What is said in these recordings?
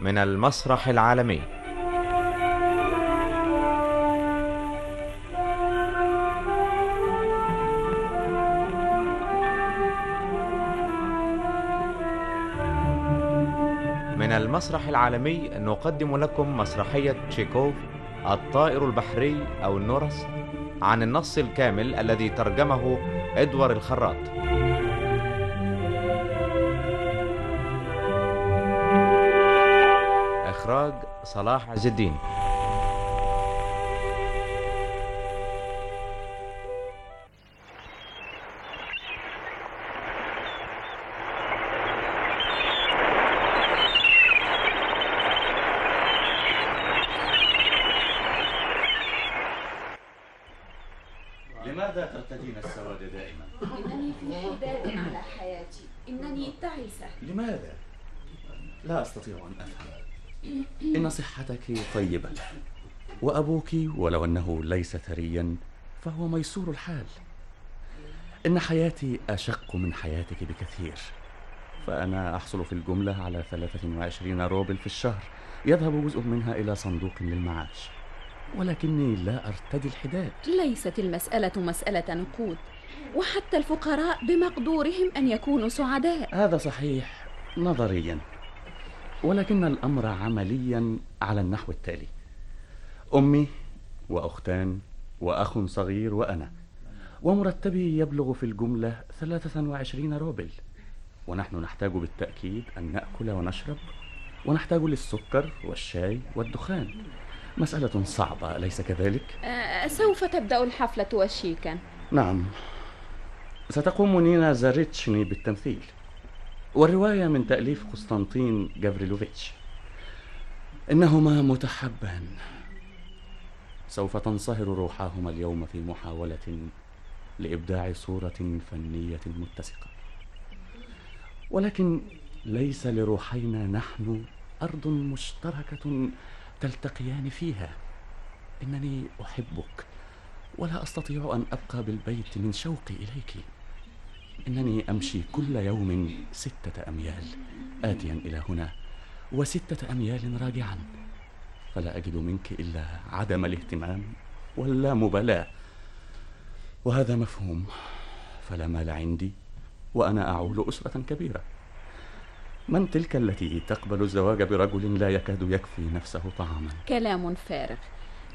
من المسرح العالمي. من المسرح العالمي نقدم لكم مسرحية تشيكوف الطائر البحري أو النورس عن النص الكامل الذي ترجمه إدوار الخراط. إخراج صلاح عز الدين. وأبوك ولو أنه ليس ثريا فهو ميسور الحال. إن حياتي أشق من حياتك بكثير. فأنا أحصل في الجملة على 23 روبل في الشهر يذهب جزء منها إلى صندوق للمعاش. ولكني لا أرتدي الحداد. ليست المسألة مسألة نقود وحتى الفقراء بمقدورهم أن يكونوا سعداء. هذا صحيح نظريا ولكن الأمر عمليا على النحو التالي. أمي وأختان وأخ صغير وأنا. ومرتبي يبلغ في الجملة 23 روبل. ونحن نحتاج بالتأكيد أن نأكل ونشرب ونحتاج للسكر والشاي والدخان. مسألة صعبة أليس كذلك؟ آه، سوف تبدأ الحفلة وشيكا. نعم. ستقوم نينا زاريتشني بالتمثيل. والرواية من تأليف قسطنطين جافريلوفيتش. إنهما متحبان سوف تنصهر روحاهما اليوم في محاولة لإبداع صورة فنية متسقة. ولكن ليس لروحينا نحن أرض مشتركة تلتقيان فيها. إنني أحبك ولا أستطيع أن أبقى بالبيت من شوقي إليك. إنني أمشي كل يوم ستة أميال آتيا إلى هنا وستة أميال راجعا. فلا أجد منك إلا عدم الاهتمام واللامبالاة وهذا مفهوم. فلا مال عندي وأنا أعول أسرة كبيرة. من تلك التي تقبل الزواج برجل لا يكاد يكفي نفسه طعاما؟ كلام فارغ.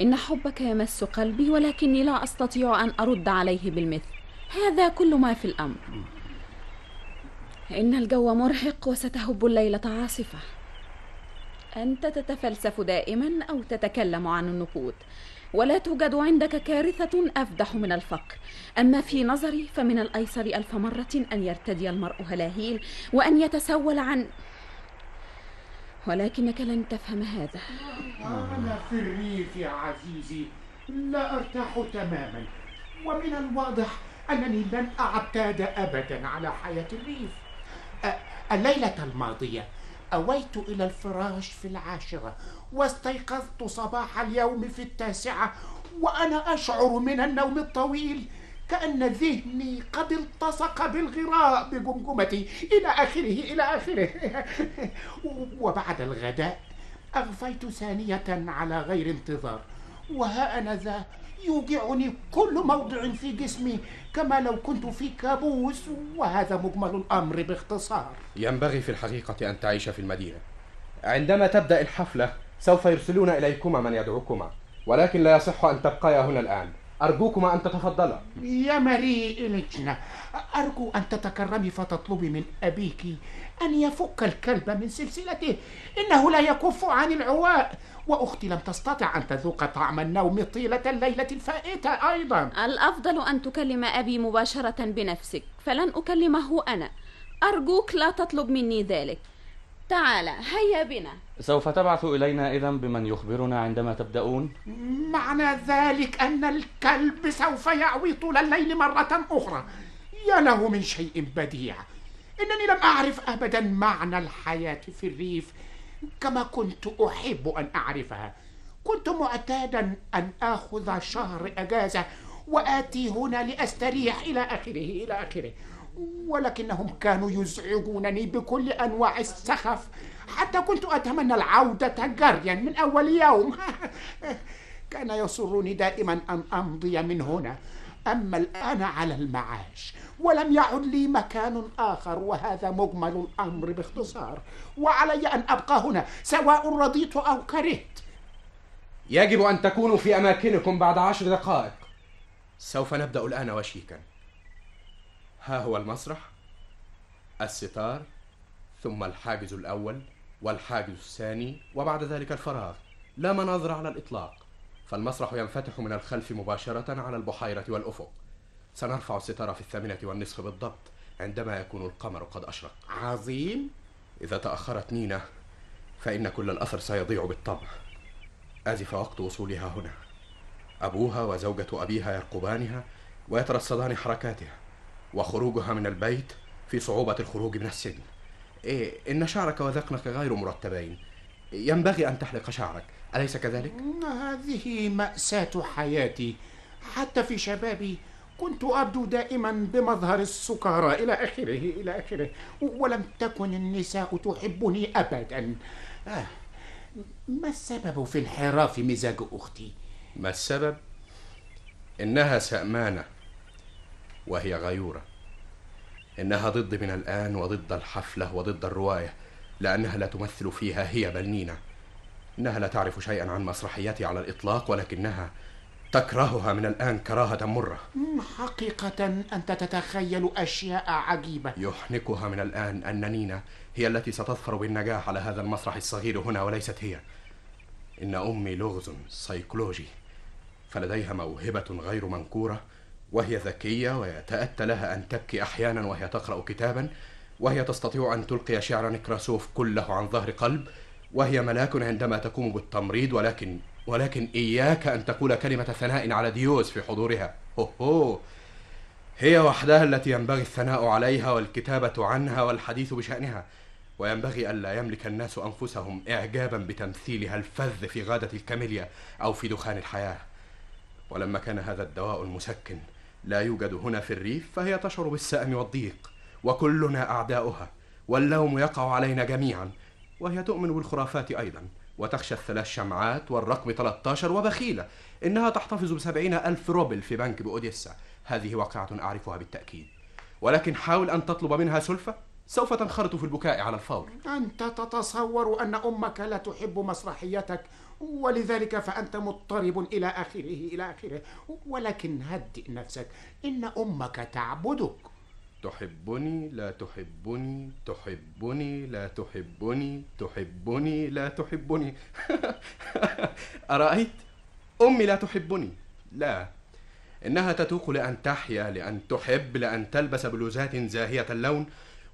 إن حبك يمس قلبي ولكني لا أستطيع أن أرد عليه بالمثل. هذا كل ما في الأمر. إن الجو مرهق وستهب الليلة عاصفة. أنت تتفلسف دائما أو تتكلم عن النقود ولا توجد عندك كارثة أفدح من الفقر. أما في نظري فمن الأيسر ألف مرة أن يرتدي المرء هلاهيل وأن يتسول عن ولكنك لن تفهم هذا. أنا في الريف يا عزيزي لا أرتاح تماما. ومن الواضح أنني لن أعتاد أبدا على حياة الريف. الليلة الماضية. أويت إلى الفراش في العاشرة واستيقظت صباح اليوم في التاسعة وأنا أشعر من النوم الطويل كأن ذهني قد التصق بالغراء بجمجمتي إلى آخره إلى آخره. وبعد الغداء أغفيت ثانية على غير انتظار وها أنا ذا يوجعني كل موضع في جسمي كما لو كنت في كابوس وهذا مجمل الأمر باختصار. ينبغي في الحقيقة أن تعيش في المدينة. عندما تبدأ الحفلة سوف يرسلون إليكما من يدعوكما ولكن لا يصح أن تبقيا هنا الآن. أرجوكما أن تتفضلا. يا ماري إليتشنا أرجو أن تتكرمي فتطلبي من أبيك أن يفك الكلب من سلسلته. إنه لا يكف عن العواء. وأختي لم تستطع أن تذوق طعم النوم طيلة الليلة الفائتة أيضا. الأفضل أن تكلم أبي مباشرة بنفسك فلن أكلمه أنا. أرجوك لا تطلب مني ذلك. تعال هيا بنا. سوف تبعث إلينا إذا بمن يخبرنا عندما تبدأون؟ معنى ذلك أن الكلب سوف يعوي طول الليل مرة أخرى. يا له من شيء بديع. إنني لم أعرف أبدا معنى الحياة في الريف كما كنت أحب أن أعرفها. كنت معتادا أن آخذ شهر أجازة وآتي هنا لأستريح إلى آخره إلى آخره. ولكنهم كانوا يزعجونني بكل أنواع السخف. حتى كنت أتمنى العودة جريا من أول يوم. كان يسرني دائما أن أمضي من هنا. أما الآن على المعاش ولم يعد لي مكان آخر وهذا مجمل الأمر باختصار. وعلي أن أبقى هنا سواء رضيت أو كرهت. يجب أن تكونوا في أماكنكم بعد عشر دقائق. سوف نبدأ الآن وشيكا. ها هو المسرح الستار ثم الحاجز الأول والحاجز الثاني وبعد ذلك الفراغ. لا مناظر على الإطلاق. فالمسرح ينفتح من الخلف مباشرة على البحيرة والأفق. سنرفع الستار في الثامنة والنصف بالضبط عندما يكون القمر قد أشرق. عظيم! إذا تأخرت نينا فإن كل الأثر سيضيع بالطبع. آزف وقت وصولها هنا. أبوها وزوجة أبيها يرقبانها ويترصدان حركاتها. وخروجها من البيت في صعوبة الخروج من السجن إيه إن شعرك وذقنك غير مرتبين ينبغي أن تحلق شعرك أليس كذلك؟ هذه مأساة حياتي حتى في شبابي كنت أبدو دائما بمظهر السكارى إلى آخره إلى آخره ولم تكن النساء تحبني أبدا آه. ما السبب في انحراف مزاج أختي؟ ما السبب؟ إنها سأمانة وهي غيورة. إنها ضد من الآن وضد الحفلة وضد الرواية لأنها لا تمثل فيها هي بل نينا. إنها لا تعرف شيئا عن مسرحيتي على الإطلاق ولكنها تكرهها من الآن كراهة مرة. حقيقة أنت تتخيل أشياء عجيبة؟ يحنكها من الآن أن نينا هي التي ستظفر بالنجاح على هذا المسرح الصغير هنا وليست هي. إن أمي لغز سيكولوجي فلديها موهبة غير منكورة وهي ذكية ويتأتى لها أن تبكي أحيانا وهي تقرأ كتابا وهي تستطيع أن تلقي شعر نكراسوف كله عن ظهر قلب وهي ملاك عندما تقوم بالتمريض ولكن ولكن إياك أن تقول كلمة ثناء على ديوز في حضورها. هو هو. هي وحدها التي ينبغي الثناء عليها والكتابة عنها والحديث بشأنها. وينبغي ألا يملك الناس أنفسهم إعجابا بتمثيلها الفذ في غادة الكاميليا أو في دخان الحياة. ولما كان هذا الدواء المسكن لا يوجد هنا في الريف فهي تشعر بالسأم والضيق وكلنا أعداؤها واللوم يقع علينا جميعا وهي تؤمن بالخرافات أيضا وتخشى الثلاث شمعات والرقم 13 وبخيلة إنها تحتفظ بسبعين ألف روبل في بنك بأوديسا. هذه واقعة أعرفها بالتأكيد. ولكن حاول أن تطلب منها سلفة؟ سوف تنخرط في البكاء على الفور. أنت تتصور أن أمك لا تحب مسرحيتك ولذلك فأنت مضطرب إلى آخره إلى آخره. ولكن هدئ نفسك. إن أمك تعبدك. تحبني لا تحبني تحبني لا تحبني تحبني لا تحبني. أرأيت؟ أمي لا تحبني. لا. إنها تتوق لأن تحيا لأن تحب لأن تلبس بلوزات زاهية اللون.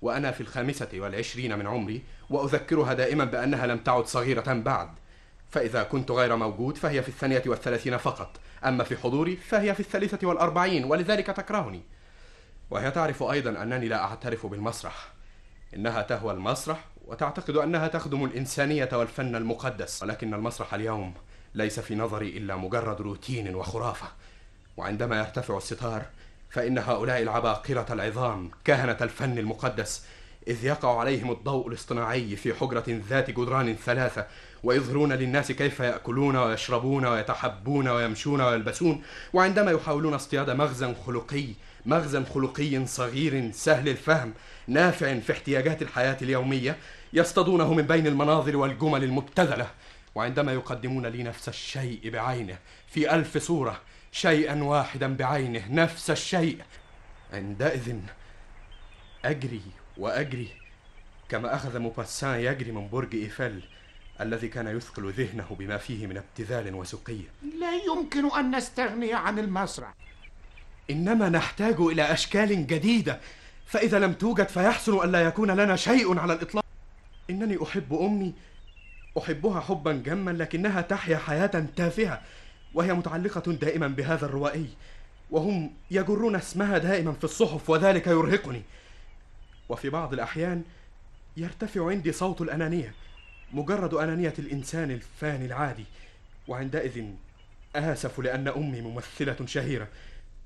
وأنا في الخامسة والعشرين من عمري وأذكرها دائما بأنها لم تعد صغيرة بعد. فإذا كنت غير موجود فهي في الثانية والثلاثين فقط. أما في حضوري فهي في الثالثة والأربعين ولذلك تكرهني. وهي تعرف أيضا أنني لا أعترف بالمسرح. إنها تهوى المسرح وتعتقد أنها تخدم الإنسانية والفن المقدس. ولكن المسرح اليوم ليس في نظري إلا مجرد روتين وخرافة. وعندما يرتفع الستار فإن هؤلاء العباقرة العظام كهنة الفن المقدس إذ يقع عليهم الضوء الاصطناعي في حجرة ذات جدران ثلاثة ويظهرون للناس كيف يأكلون ويشربون ويتحبون ويمشون ويلبسون. وعندما يحاولون اصطياد مغزى خلقي مغزى خلقي صغير سهل الفهم نافع في احتياجات الحياة اليومية يصطادونه من بين المناظر والجمل المبتذلة. وعندما يقدمون لي نفس الشيء بعينه في ألف صورة شيئا واحدا بعينه نفس الشيء. عندئذ أجري وأجري كما أخذ موباسان يجري من برج إيفل. الذي كان يثقل ذهنه بما فيه من ابتذال وسقية لا يمكن أن نستغني عن المسرح. إنما نحتاج إلى أشكال جديدة. فإذا لم توجد فيحسن ألا يكون لنا شيء على الإطلاق. إنني أحب أمي. أحبها حبا جما لكنها تحيا حياة تافهة. وهي متعلقة دائما بهذا الروائي. وهم يجرون اسمها دائما في الصحف وذلك يرهقني. وفي بعض الأحيان يرتفع عندي صوت الأنانية. مجرد أنانية الإنسان الفاني العادي. وعندئذ آسف لأن أمي ممثلة شهيرة.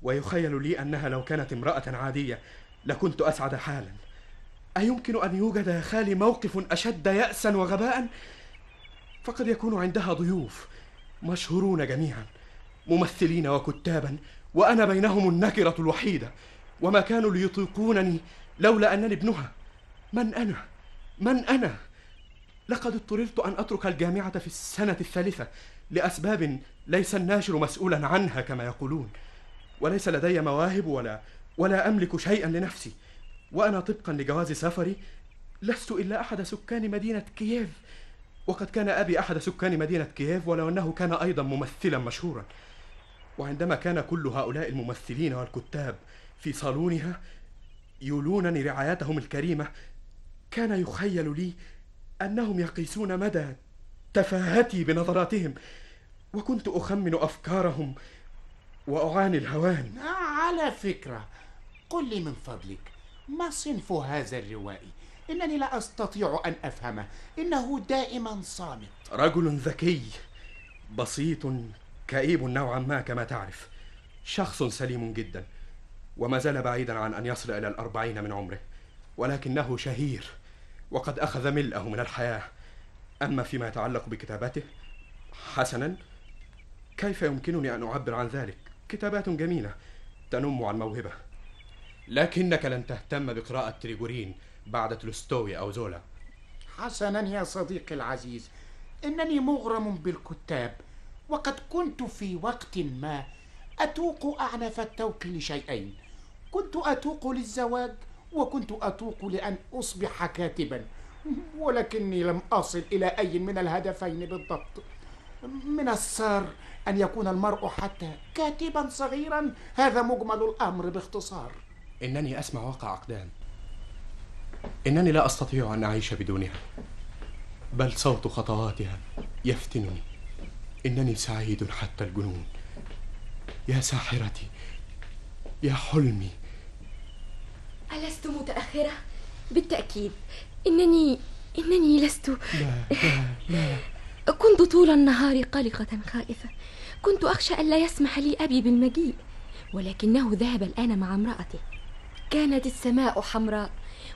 ويخيل لي أنها لو كانت امرأة عادية لكنت أسعد حالا. أيمكن أن يوجد يا خالي موقف أشد يأسا وغباء فقد يكون عندها ضيوف مشهورون جميعا ممثلين وكتابا وأنا بينهم النكرة الوحيدة. وما كانوا ليطيقونني لولا أنني ابنها. من أنا؟ من أنا؟ لقد اضطررت أن أترك الجامعة في السنة الثالثة لأسباب ليس الناشر مسؤولا عنها كما يقولون. وليس لدي مواهب ولا ولا أملك شيئا لنفسي. وأنا طبقا لجواز سفري. لست إلا أحد سكان مدينة كييف. وقد كان أبي أحد سكان مدينة كييف ولو أنه كان أيضا ممثلا مشهورا. وعندما كان كل هؤلاء الممثلين والكتاب في صالونها يولونني رعايتهم الكريمة كان يخيل لي أنهم يقيسون مدى تفاهتي بنظراتهم وكنت أخمن أفكارهم وأعاني الهوان. على فكرة. قل لي من فضلك ما صنف هذا الروائي؟ إنني لا أستطيع أن أفهمه. إنه دائما صامت. رجل ذكي بسيط كئيب نوعا ما كما تعرف. شخص سليم جدا وما زال بعيدا عن أن يصل إلى الأربعين من عمره ولكنه شهير. وقد أخذ ملئه من الحياة. أما فيما يتعلق بكتاباته حسنا. كيف يمكنني أن أعبر عن ذلك؟ كتابات جميلة تنم عن موهبة. لكنك لن تهتم بقراءة تريجورين بعد تولستوي أو زولا. حسنا يا صديقي العزيز. إنني مغرم بالكتاب وقد كنت في وقت ما أتوق أعنف التوق لشيئين كنت أتوق للزواج وكنت أتوق لأن أصبح كاتبا ولكني لم أصل إلى أي من الهدفين بالضبط. من السار أن يكون المرء حتى كاتبا صغيرا هذا مجمل الأمر باختصار. إنني أسمع وقع أقدام. إنني لا أستطيع أن أعيش بدونها بل صوت خطواتها يفتنني. إنني سعيد حتى الجنون. يا ساحرتي يا حلمي ألست متأخرة؟ بالتأكيد. إنني إنني لست. لا لا لا. كنت طول النهار قلقة خائفة. كنت أخشى ألا يسمح لي أبي بالمجيء. ولكنه ذهب الآن مع امرأته. كانت السماء حمراء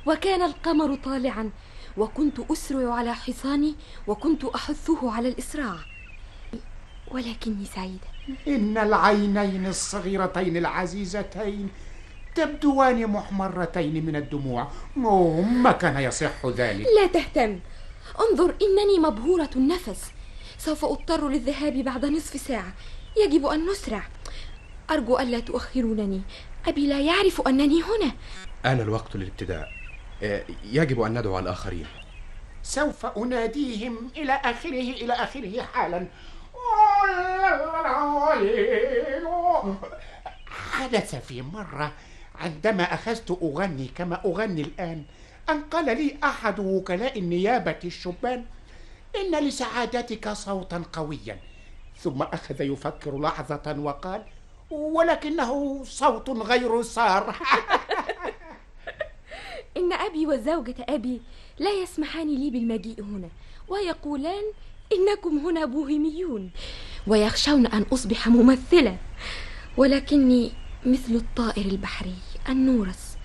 وكان القمر طالعا. وكنت أسرع على حصاني وكنت أحثه على الإسراع. ولكني سعيدة. إن العينين الصغيرتين العزيزتين تبدوان محمرتين من الدموع. ما كان يصح ذلك. لا تهتم. انظر إنني مبهورة النفس. سوف أضطر للذهاب بعد نصف ساعة. يجب أن نسرع. أرجو ألا تؤخرونني. أبي لا يعرف أنني هنا. آن الوقت للابتداء. آه، يجب أن ندعو الآخرين. سوف أناديهم إلى آخره إلى آخره حالا. حدث في مرة عندما أخذت أغني كما أغني الآن أن قال لي أحد وكلاء النيابة الشبان إن لسعادتك صوتا قويا. ثم أخذ يفكر لحظة وقال ولكنه صوت غير سار. إن أبي وزوجة أبي لا يسمحان لي بالمجيء هنا ويقولان إنكم هنا بوهيميون ويخشون أن أصبح ممثلة ولكني مثل الطائر البحري. النورس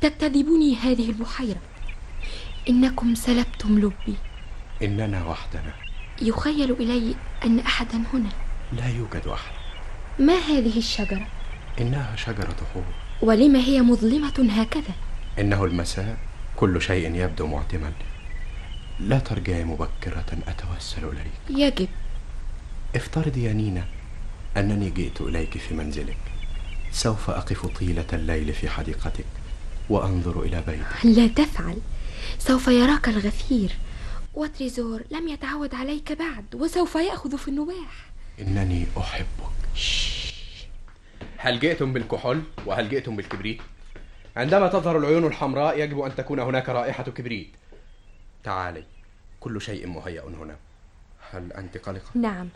تجتذبني هذه البحيرة. إنكم سلبتم لبي. إننا وحدنا. يخيل إلي أن أحدا هنا. لا يوجد أحد. ما هذه الشجرة؟ إنها شجرة حور ولم هي مظلمة هكذا؟ إنه المساء كل شيء يبدو معتما. لا ترجعي مبكرة أتوسل إليك. يجب. افترضي يا نينا أنني جئت إليك في منزلك. سوف أقف طيلة الليل في حديقتك وأنظر إلى بيتك. لا تفعل. سوف يراك الغفير. وتريزور لم يتعود عليك بعد وسوف يأخذ في النواح. إنني أحبك. هل جئتم بالكحول؟ وهل جئتم بالكبريت؟ عندما تظهر العيون الحمراء يجب أن تكون هناك رائحة كبريت. تعالي كل شيء مهيأ هنا. هل أنت قلقة؟ نعم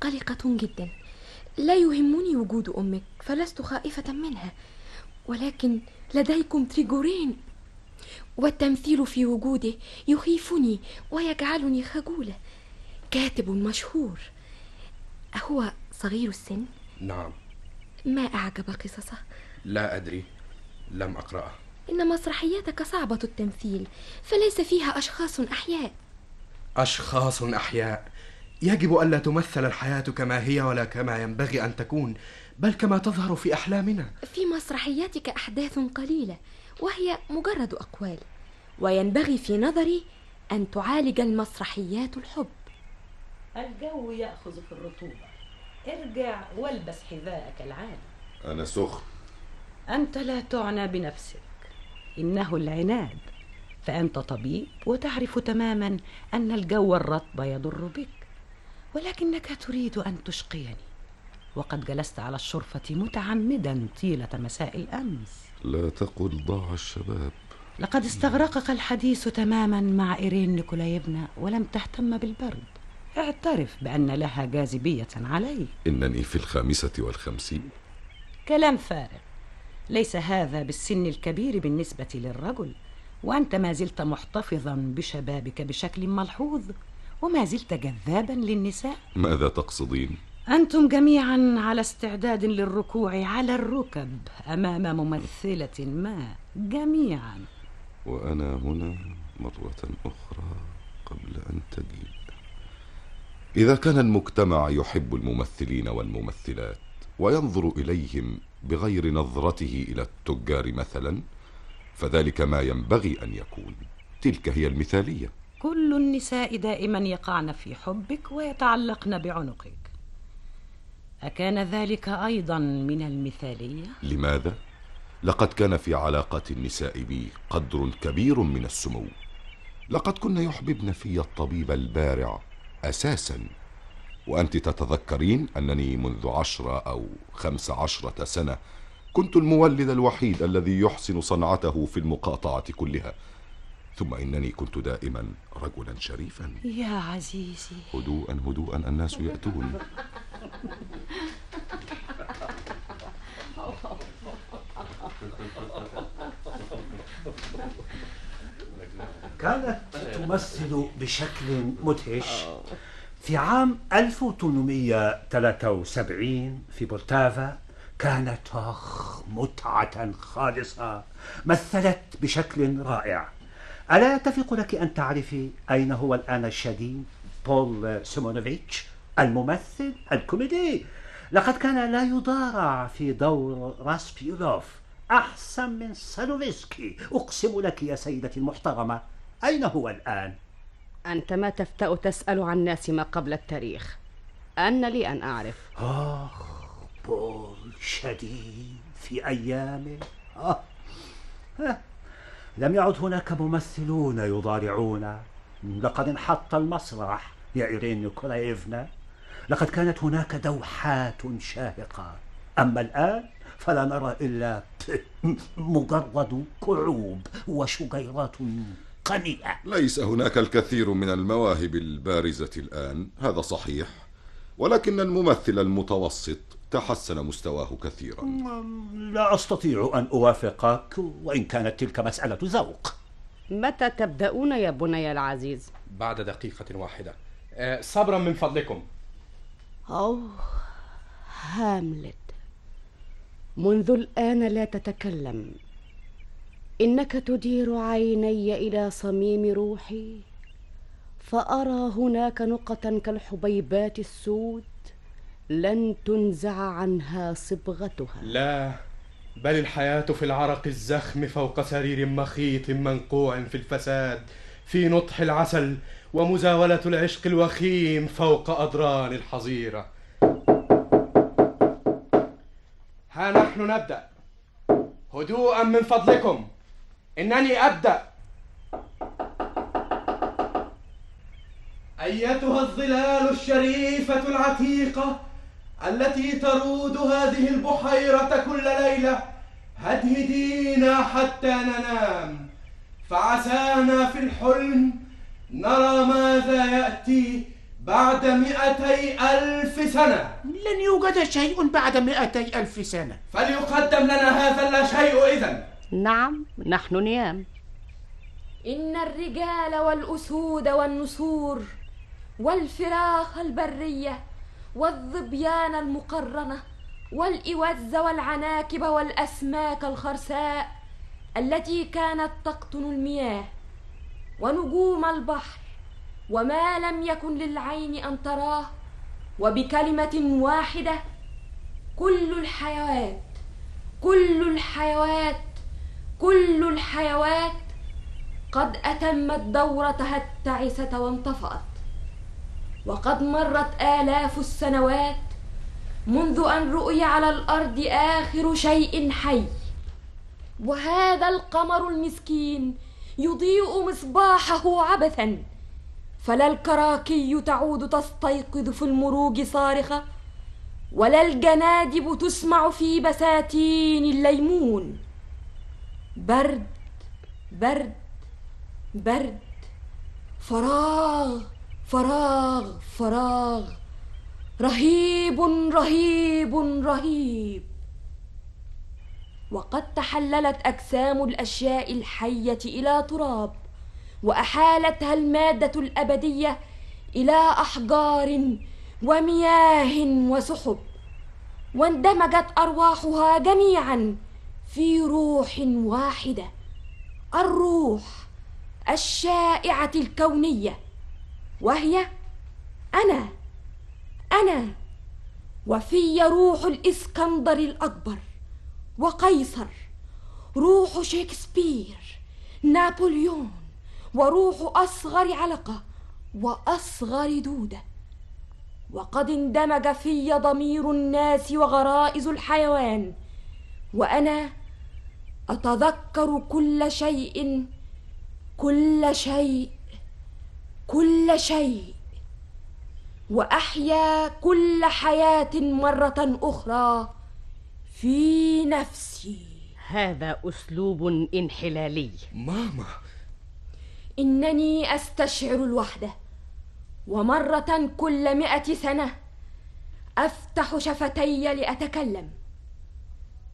قلقة جدا. لا يهمني وجود أمك فلست خائفة منها. ولكن لديكم تريجورين والتمثيل في وجوده يخيفني ويجعلني خجولة. كاتب مشهور. هو صغير السن؟ نعم. ما أعجب قصصه؟ لا أدري. لم أقرأه. إن مسرحياتك صعبة التمثيل فليس فيها أشخاص أحياء. أشخاص أحياء. يجب ألا تمثل الحياة كما هي ولا كما ينبغي أن تكون بل كما تظهر في أحلامنا. في مسرحياتك أحداث قليلة وهي مجرد أقوال وينبغي في نظري أن تعالج المسرحيات الحب. الجو يأخذ في الرطوبة. ارجع والبس حذاءك العالي أنا سخن. أنت لا تعنى بنفسك. إنه العناد. فأنت طبيب وتعرف تماما أن الجو الرطب يضر بك. ولكنك تريد أن تشقيني. وقد جلست على الشرفة متعمدا طيلة مساء الأمس. لا تقل ضاع الشباب. لقد استغرقك الحديث تماما مع إيرين نيكولايفنا ولم تهتم بالبرد. اعترف بأن لها جاذبية عليك إنني في الخامسة والخمسين. كلام فارغ. ليس هذا بالسن الكبير بالنسبة للرجل وأنت ما زلت محتفظا بشبابك بشكل ملحوظ. وما زلت جذابا للنساء؟ ماذا تقصدين؟ أنتم جميعا على استعداد للركوع على الركب أمام ممثلة ما جميعا. وأنا هنا مرة أخرى قبل أن تجيء. إذا كان المجتمع يحب الممثلين والممثلات وينظر إليهم بغير نظرته إلى التجار مثلا فذلك ما ينبغي أن يكون. تلك هي المثالية. كل النساء دائما يقعن في حبك ويتعلقن بعنقك أكان ذلك أيضا من المثالية؟ لماذا؟ لقد كان في علاقات النساء بي قدر كبير من السمو لقد كن يحببن في الطبيب البارع أساسا وأنت تتذكرين أنني منذ عشرة أو خمس عشرة سنة كنت المولد الوحيد الذي يحسن صنعته في المقاطعة كلها ثم إنني كنت دائما رجلا شريفا. يا عزيزي. هدوءا هدوءا الناس يأتون. كانت تمثل بشكل مدهش في عام 1873 في بولتافا. كانت متعة خالصة. مثلت بشكل رائع. ألا يتفق لك أن تعرفي أين هو الآن شادين؟ بول سيمونوفيتش الممثل الكوميدي. لقد كان لا يضارع في دور راسبيلوف أحسن من سادوفسكي أقسم لك يا سيدتي المحترمة أين هو الآن؟ أنت ما تفتأ تسأل عن الناس ما قبل التاريخ. أنى لي أن أعرف. آخ بول شادين في أيامه آه. لم يعد هناك ممثلون يضارعون. لقد انحط المسرح يا إيرين نيكولايفنا. لقد كانت هناك دوحات شاهقة. أما الآن فلا نرى إلا مجرد كعوب وشجيرات قنيئة. ليس هناك الكثير من المواهب البارزة الآن هذا صحيح. ولكن الممثل المتوسط تحسن مستواه كثيرا. لا أستطيع أن أوافقك وإن كانت تلك مسألة ذوق. متى تبدأون يا بني العزيز؟ بعد دقيقة واحدة. آه، صبرا من فضلكم. أوه هاملت. منذ الآن لا تتكلم. إنك تدير عيني إلى صميم روحي فأرى هناك نقطا كالحبيبات السود. لن تنزع عنها صبغتها. لا بل الحياة في العرق الزخم فوق سرير مخيط منقوع في الفساد في نطح العسل ومزاولة العشق الوخيم فوق أضران الحظيرة. ها نحن نبدأ. هدوءا من فضلكم. إنني أبدأ. أيتها الظلال الشريفة العتيقة. التي ترود هذه البحيرة كل ليلة هدهدينا حتى ننام. فعسانا في الحلم نرى ماذا يأتي بعد مئتي ألف سنة. لن يوجد شيء بعد مئتي ألف سنة. فليقدم لنا هذا لا شيء إذن. نعم نحن نيام. إن الرجال والأسود والنسور والفراخ البرية والظبيان المقرنة والإوز والعناكب والأسماك الخرساء التي كانت تقطن المياه ونجوم البحر وما لم يكن للعين أن تراه وبكلمة واحدة كل الحيوات كل الحيوات كل الحيوات قد أتمت دورتها التعسة وانطفات وقد مرت آلاف السنوات منذ أن رؤي على الأرض آخر شيء حي. وهذا القمر المسكين يضيء مصباحه عبثا. فلا الكراكي تعود تستيقظ في المروج صارخة ولا الجنادب تسمع في بساتين الليمون. برد برد برد فراغ فراغ فراغ. رهيب رهيب رهيب. وقد تحللت أجسام الأشياء الحية إلى تراب وأحالتها المادة الأبدية إلى أحجار ومياه وسحب واندمجت أرواحها جميعا في روح واحدة الروح الشائعة الكونية. وهي أنا. أنا. وفي روح الإسكندر الأكبر وقيصر روح شكسبير نابليون وروح أصغر علقة وأصغر دودة. وقد اندمج في ضمير الناس وغرائز الحيوان. وأنا أتذكر كل شيء كل شيء كل شيء وأحيا كل حياة مرة أخرى في نفسي. هذا أسلوب انحلالي. ماما. إنني أستشعر الوحدة ومرة كل مائه سنة أفتح شفتي لأتكلم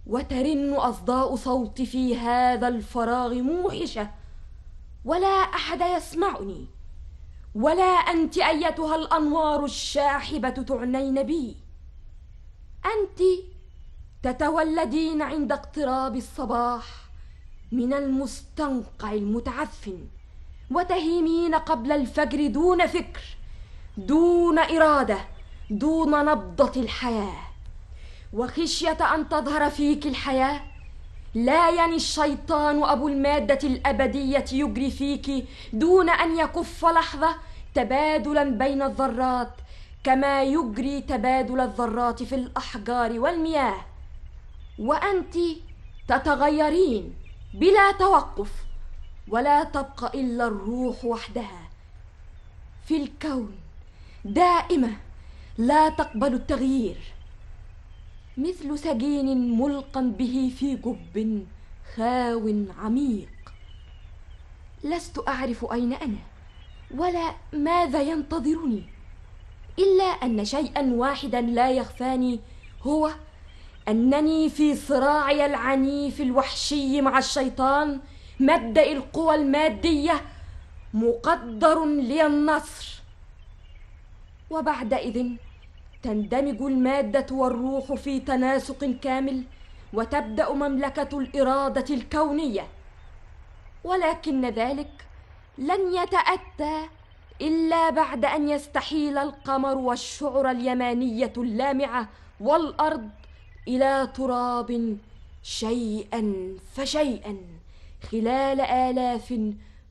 وترن أصداء صوتي في هذا الفراغ موحشة ولا أحد يسمعني. ولا أنت أيتها الأنوار الشاحبة تعنين بي. أنت تتولدين عند اقتراب الصباح من المستنقع المتعفن وتهيمين قبل الفجر دون فكر دون إرادة دون نبضة الحياة. وخشية أن تظهر فيك الحياة لا يعني الشيطان أبو المادة الأبدية يجري فيك دون أن يكف لحظة تبادلا بين الذرات كما يجري تبادل الذرات في الأحجار والمياه. وأنت تتغيرين بلا توقف ولا تبقى إلا الروح وحدها. في الكون دائمة لا تقبل التغيير. مثل سجين ملقا به في جب خاو عميق. لست أعرف أين أنا ولا ماذا ينتظرني إلا أن شيئا واحدا لا يخفاني هو أنني في صراعي العنيف الوحشي مع الشيطان مبدأ القوى المادية مقدر لي النصر وبعدئذ تندمج المادة والروح في تناسق كامل وتبدأ مملكة الإرادة الكونية. ولكن ذلك لن يتأتى إلا بعد أن يستحيل القمر والشعر اليمانية اللامعة والأرض إلى تراب شيئا فشيئا خلال آلاف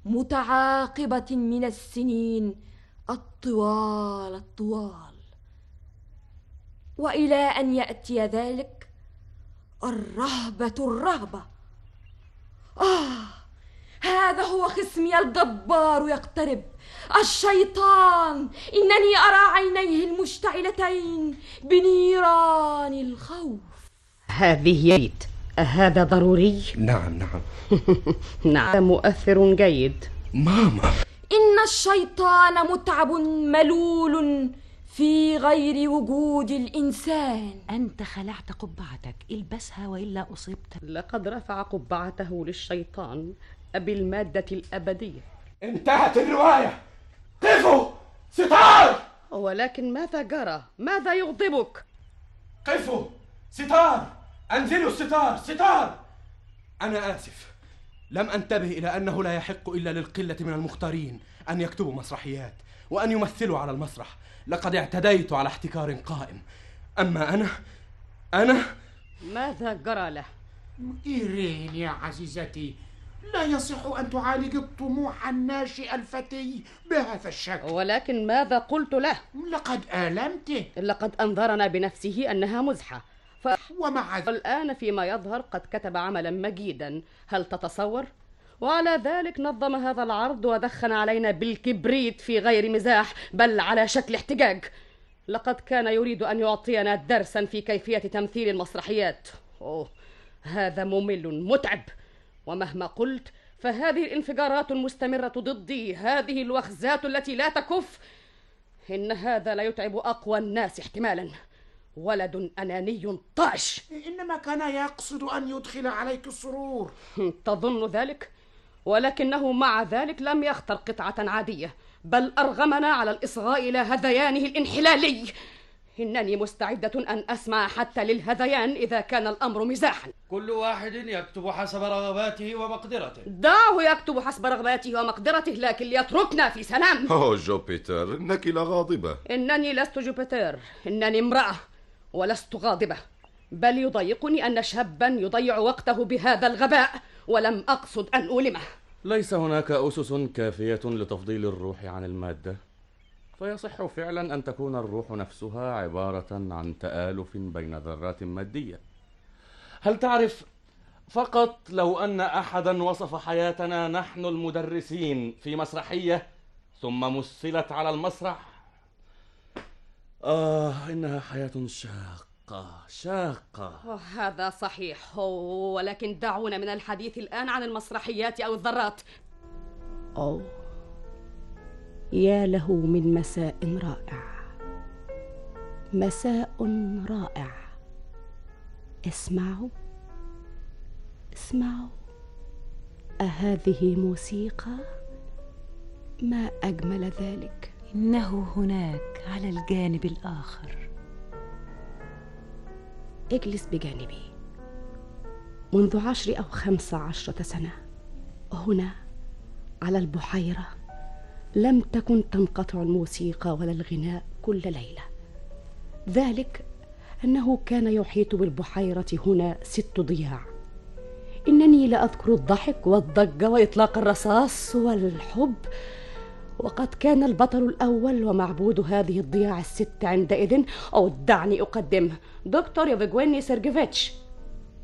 متعاقبة من السنين. الطوال الطوال. وإلى أن يأتي ذلك؟ الرهبة الرهبة. آه هذا هو خصمي. الجبار يقترب. الشيطان. إنني أرى عينيه المشتعلتين بنيران الخوف. هذه يد. أهذا ضروري؟ نعم نعم. نعم. مؤثر جيد. ماما. إن الشيطان متعب ملول. في غير وجود الإنسان. أنت خلعت قبعتك البسها وإلا أصبت. لقد رفع قبعته للشيطان أبي المادة الأبدية. انتهت الرواية! قفوا! ستار! ولكن ماذا جرى؟ ماذا يغضبك؟ قفوا! ستار! أنزلوا الستار! ستار! أنا آسف. لم أنتبه إلى أنه لا يحق إلا للقلة من المختارين أن يكتبوا مسرحيات وأن يمثلوا على المسرح. لقد اعتديت على احتكار قائم. أما أنا أنا ماذا جرى له؟ إيرين يا عزيزتي لا يصح أن تعالج الطموح الناشئ الفتي بهذا الشكل. ولكن ماذا قلت له؟ لقد آلمته لقد أنذرنا بنفسه أنها مزحة. ف... ومع ذلك الآن فيما يظهر قد كتب عملا مجيدا. هل تتصور؟ وعلى ذلك نظم هذا العرض ودخن علينا بالكبريت في غير مزاح بل على شكل احتجاج. لقد كان يريد أن يعطينا درسا في كيفية تمثيل المسرحيات. أوه هذا ممل متعب. ومهما قلت فهذه الانفجارات المستمرة ضدي هذه الوخزات التي لا تكف. إن هذا لا يتعب أقوى الناس احتمالا. ولد أناني طاش. إنما كان يقصد أن يدخل عليك السرور. تظن ذلك؟ ولكنه مع ذلك لم يختر قطعة عادية بل أرغمنا على الإصغاء إلى هذيانه الانحلالي. إنني مستعدة أن أسمع حتى للهذيان إذا كان الأمر مزاحا. كل واحد يكتب حسب رغباته ومقدرته. دعه يكتب حسب رغباته ومقدرته لكن ليتركنا في سلام. أوه جوبيتر إنك لغاضبة إنني لست جوبيتر إنني امرأة ولست غاضبة بل يضايقني أن شابا يضيع وقته بهذا الغباء. ولم أقصد أن أؤلمه ليس هناك أسس كافية لتفضيل الروح عن المادة. فيصح فعلا أن تكون الروح نفسها عبارة عن تآلف بين ذرات مادية. هل تعرف فقط لو أن أحدا وصف حياتنا نحن المدرسين في مسرحية ثم مثلت على المسرح؟ آه إنها حياة شاقة شاقة هذا صحيح. ولكن دعونا من الحديث الآن عن المسرحيات أو الذرات. أوه. يا له من مساء رائع. مساء رائع. اسمعوا. اسمعوا. أهذه موسيقى؟ ما أجمل ذلك؟ إنه هناك على الجانب الآخر. اجلس بجانبي. منذ عشر أو خمس عشرة سنة هنا على البحيرة لم تكن تنقطع الموسيقى ولا الغناء كل ليلة. ذلك أنه كان يحيط بالبحيرة هنا ست ضياع. إنني لأذكر الضحك والضجة وإطلاق الرصاص والحب وقد كان البطل الأول ومعبود هذه الضياع الست عندئذ. أو دعني أقدمه دكتور يوفيجويني سيرجيفيتش.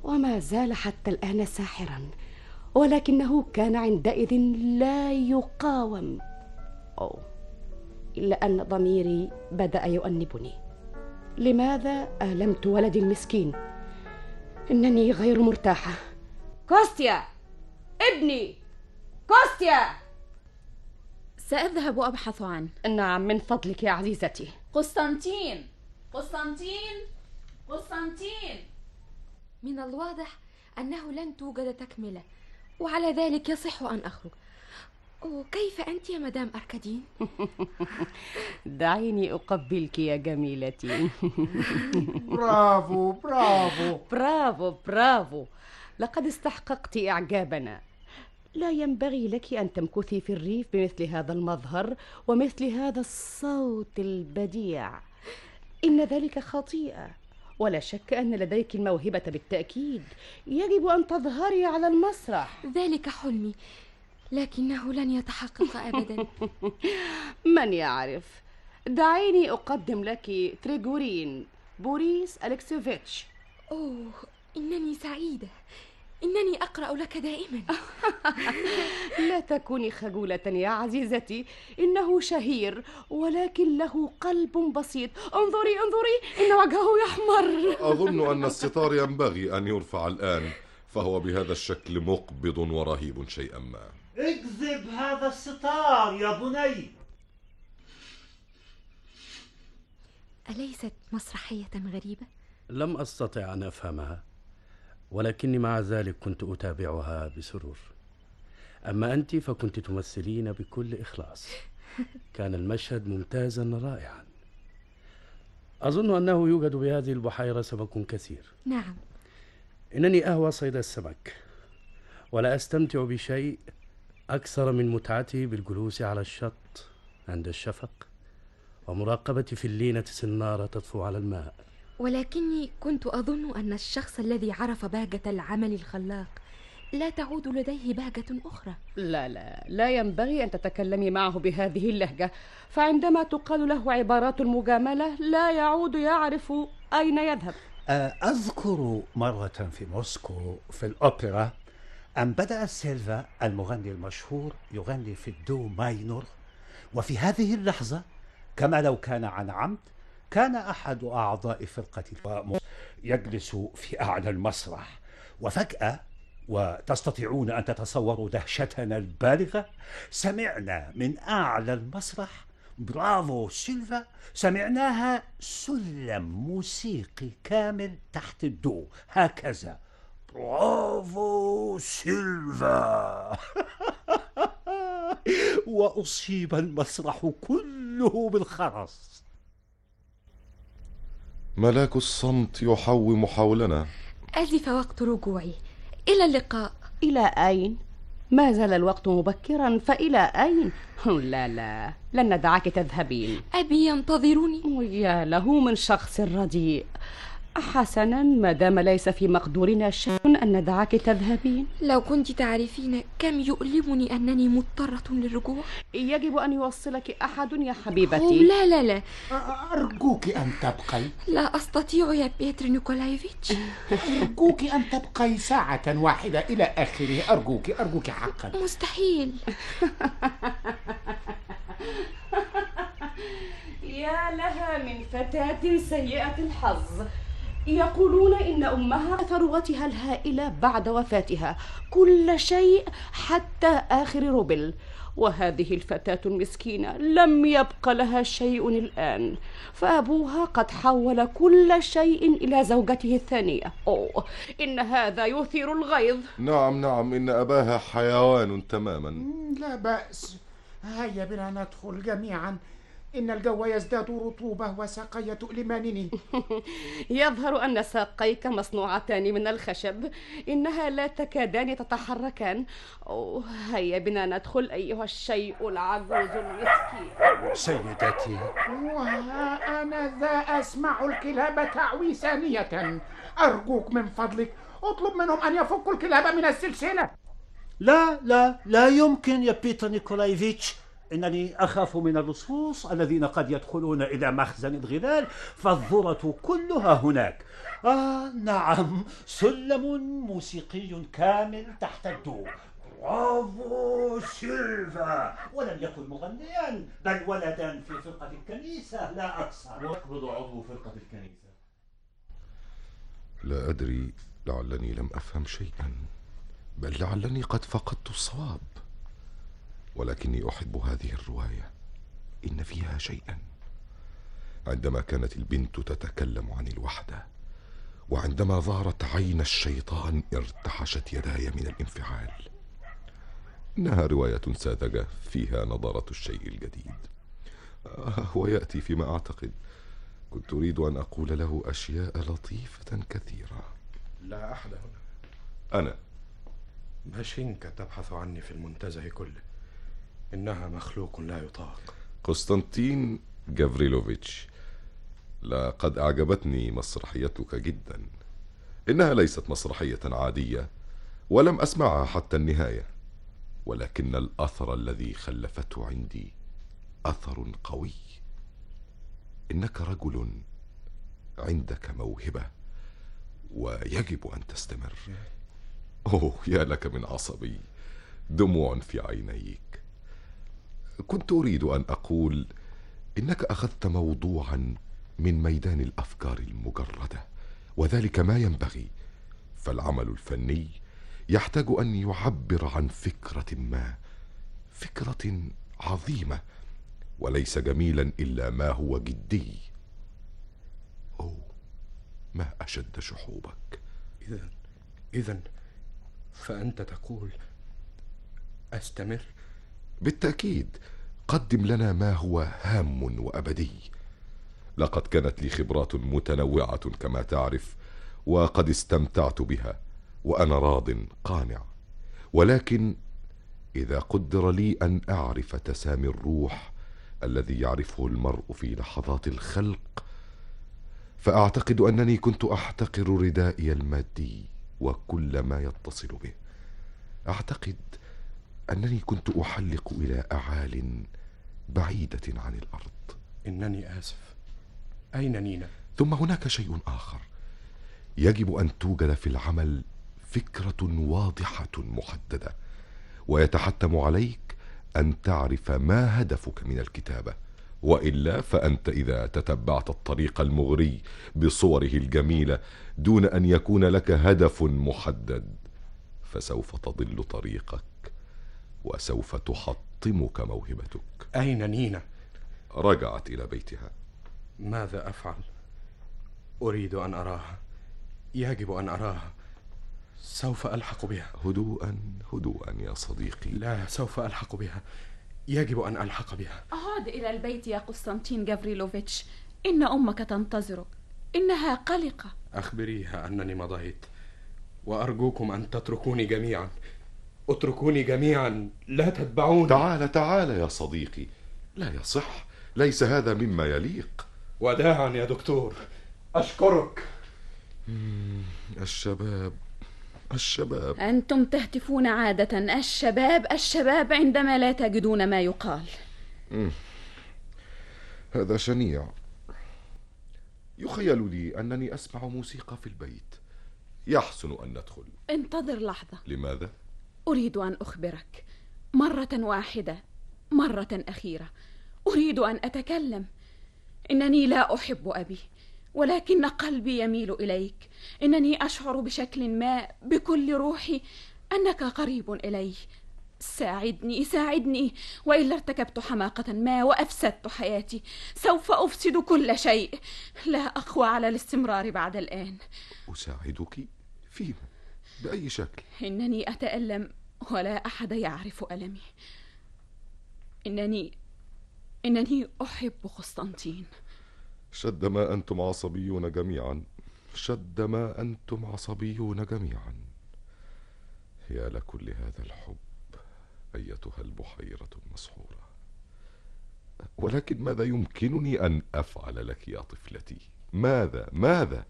وما زال حتى الآن ساحرا. ولكنه كان عندئذ لا يقاوم. أو إلا أن ضميري بدأ يؤنبني. لماذا آلمت ولدي المسكين؟ إنني غير مرتاحة. كوستيا! ابني! كوستيا! سأذهب أبحث عنه. نعم من فضلك يا عزيزتي. قسطنطين قسطنطين قسطنطين. من الواضح أنه لن توجد تكملة وعلى ذلك يصح أن أخرج. وكيف أنت يا مدام أركادين؟ دعيني أقبلك يا جميلتي. برافو برافو. برافو برافو. لقد استحققت إعجابنا. لا ينبغي لك أن تمكثي في الريف بمثل هذا المظهر ومثل هذا الصوت البديع. إن ذلك خطيئة. ولا شك أن لديك الموهبة بالتأكيد. يجب أن تظهري على المسرح. ذلك حلمي. لكنه لن يتحقق أبدا. من يعرف؟ دعيني أقدم لك تريغورين بوريس ألكسيفيتش أوه إنني سعيدة. إنني أقرأ لك دائما. لا تكوني خجولة يا عزيزتي. إنه شهير ولكن له قلب بسيط. انظري انظري إن وجهه يحمر. أظن أن الستار ينبغي أن يرفع الآن فهو بهذا الشكل مقبض ورهيب شيئا ما. اكذب هذا الستار يا بني. أليست مسرحية غريبة؟ لم أستطع أن أفهمها. ولكني مع ذلك كنت أتابعها بسرور. أما أنت فكنت تمثلين بكل إخلاص. كان المشهد ممتازا رائعا. أظن أنه يوجد بهذه البحيرة سمك كثير. نعم. إنني أهوى صيد السمك ولا أستمتع بشيء أكثر من متعتي بالجلوس على الشط عند الشفق ومراقبة فلينة سنارة تطفو على الماء. ولكني كنت أظن أن الشخص الذي عرف بهجة العمل الخلاق لا تعود لديه بهجة أخرى. لا لا لا ينبغي أن تتكلمي معه بهذه اللهجة. فعندما تقال له عبارات المجاملة لا يعود يعرف أين يذهب. أذكر مرة في موسكو في الأوبرا أن بدأ سيلفا المغني المشهور يغني في الدو minor. وفي هذه اللحظة كما لو كان عن عمد كان أحد أعضاء فرقة يجلس في أعلى المسرح وفجأة وتستطيعون أن تتصوروا دهشتنا البالغة سمعنا من أعلى المسرح برافو سيلفا سمعناها سلم موسيقي كامل تحت الدو. هكذا. برافو سيلفا. وأصيب المسرح كله بالخرس. ملاك الصمت يحوم حولنا. أزف وقت رجوعي. إلى اللقاء. إلى أين؟ ما زال الوقت مبكرا فإلى أين؟ لا لا. لن ندعك تذهبين. أبي ينتظرني. يا له من شخص رديء. حسنا ما دام ليس في مقدورنا شيء أن ندعك تذهبين؟ لو كنت تعرفين كم يؤلمني أنني مضطرة للرجوع. يجب أن يوصلك أحد يا حبيبتي. لا لا لا. أرجوك أن تبقي. لا أستطيع يا بيتر نيكولايفيتش. أرجوك أن تبقي ساعة واحدة إلى آخره. أرجوك أرجوك حقا. مستحيل. يا لها من فتاة سيئة الحظ. يقولون إن أمها ثروتها الهائلة بعد وفاتها كل شيء حتى آخر روبل. وهذه الفتاة المسكينة لم يبق لها شيء الآن. فأبوها قد حول كل شيء إلى زوجته الثانية. أوه إن هذا يثير الغيظ. نعم نعم إن أباها حيوان تماما. لا بأس. هيا بنا ندخل جميعا. إن الجو يزداد رطوبة وساقي تؤلمانني يظهر أن ساقيك مصنوعتان من الخشب إنها لا تكادان تتحركان. أوه هيا بنا ندخل أيها الشيء العجوز المسكين. سيدتي. وها أنا ذا أسمع الكلاب تعوي ثانية أرجوك من فضلك أطلب منهم أن يفكوا الكلاب من السلسلة. لا لا لا يمكن يا بيتر نيكولايفيتش. إنني أخاف من اللصوص الذين قد يدخلون إلى مخزن الغلال فالذرة كلها هناك. آه نعم سلم موسيقي كامل تحت الدو برافو سيلفا. ولم يكن مغنيا بل ولدا في فرقة الكنيسة لا أكثر. يقبض عضو فرقة الكنيسة. لا أدري لعلني لم أفهم شيئا بل لعلني قد فقدت الصواب. ولكني أحب هذه الرواية. إن فيها شيئا. عندما كانت البنت تتكلم عن الوحدة وعندما ظهرت عين الشيطان ارتعشت يداي من الانفعال. إنها رواية ساذجة فيها نظرة الشيء الجديد. آه ويأتي فيما أعتقد. كنت أريد أن أقول له أشياء لطيفة كثيرة. لا أحد هنا. أنا. ماشينكا تبحث عني في المنتزه كله. إنها مخلوق لا يطاق. قسطنطين جافريلوفيتش لقد أعجبتني مسرحيتك جدا. إنها ليست مسرحية عادية ولم أسمعها حتى النهاية. ولكن الأثر الذي خلفته عندي أثر قوي. إنك رجل عندك موهبة ويجب أن تستمر. أوه يا لك من عصبي. دموع في عينيك. كنت أريد أن أقول إنك أخذت موضوعا من ميدان الأفكار المجردة وذلك ما ينبغي. فالعمل الفني يحتاج أن يعبر عن فكرة ما فكرة عظيمة وليس جميلا إلا ما هو جدي. أوه ما أشد شحوبك؟ إذا إذا فأنت تقول أستمر؟ بالتأكيد قدم لنا ما هو هام وأبدي. لقد كانت لي خبرات متنوعة كما تعرف وقد استمتعت بها وأنا راض قانع. ولكن إذا قدر لي أن أعرف تسامي الروح الذي يعرفه المرء في لحظات الخلق فأعتقد أنني كنت أحتقر ردائي المادي وكل ما يتصل به. أعتقد أنني كنت أحلق إلى أعال بعيدة عن الأرض. إنني آسف. أين نينا؟ ثم هناك شيء آخر. يجب أن توجد في العمل فكرة واضحة محددة ويتحتم عليك أن تعرف ما هدفك من الكتابة وإلا فأنت إذا تتبعت الطريق المغري بصوره الجميله دون أن يكون لك هدف محدد فسوف تضل طريقك. وسوف تحطمك موهبتك. أين نينا؟ رجعت إلى بيتها. ماذا أفعل؟ أريد أن أراها. يجب أن أراها. سوف ألحق بها. هدوءا هدوءا يا صديقي. لا سوف ألحق بها. يجب أن ألحق بها. عد إلى البيت يا قسطنطين جافريلوفيتش إن أمك تنتظرك إنها قلقة. أخبريها أنني مضيت. وأرجوكم أن تتركوني جميعا. اتركوني جميعا. لا تتبعوني. تعال تعال يا صديقي. لا يصح. ليس هذا مما يليق. وداعا يا دكتور. أشكرك. الشباب. الشباب. أنتم تهتفون عادة. الشباب الشباب عندما لا تجدون ما يقال. هذا شنيع. يخيل لي أنني أسمع موسيقى في البيت. يحسن أن ندخل. انتظر لحظة. لماذا؟ أريد أن أخبرك. مرة واحدة مرة أخيرة أريد أن أتكلم. إنني لا أحب أبي ولكن قلبي يميل إليك. إنني أشعر بشكل ما بكل روحي أنك قريب إلي. ساعدني ساعدني. وإلا ارتكبت حماقة ما وأفسدت حياتي. سوف أفسد كل شيء. لا أقوى على الاستمرار بعد الآن. أساعدك فيما؟ بأي شكل؟ إنني أتألم ولا أحد يعرف ألمي. إنني إنني أحب قسطنطين. شد ما أنتم عصبيون جميعا. شد ما أنتم عصبيون جميعا. يا لكل هذا الحب أيتها البحيرة المسحورة. ولكن ماذا يمكنني أن أفعل لك يا طفلتي؟ ماذا؟ ماذا؟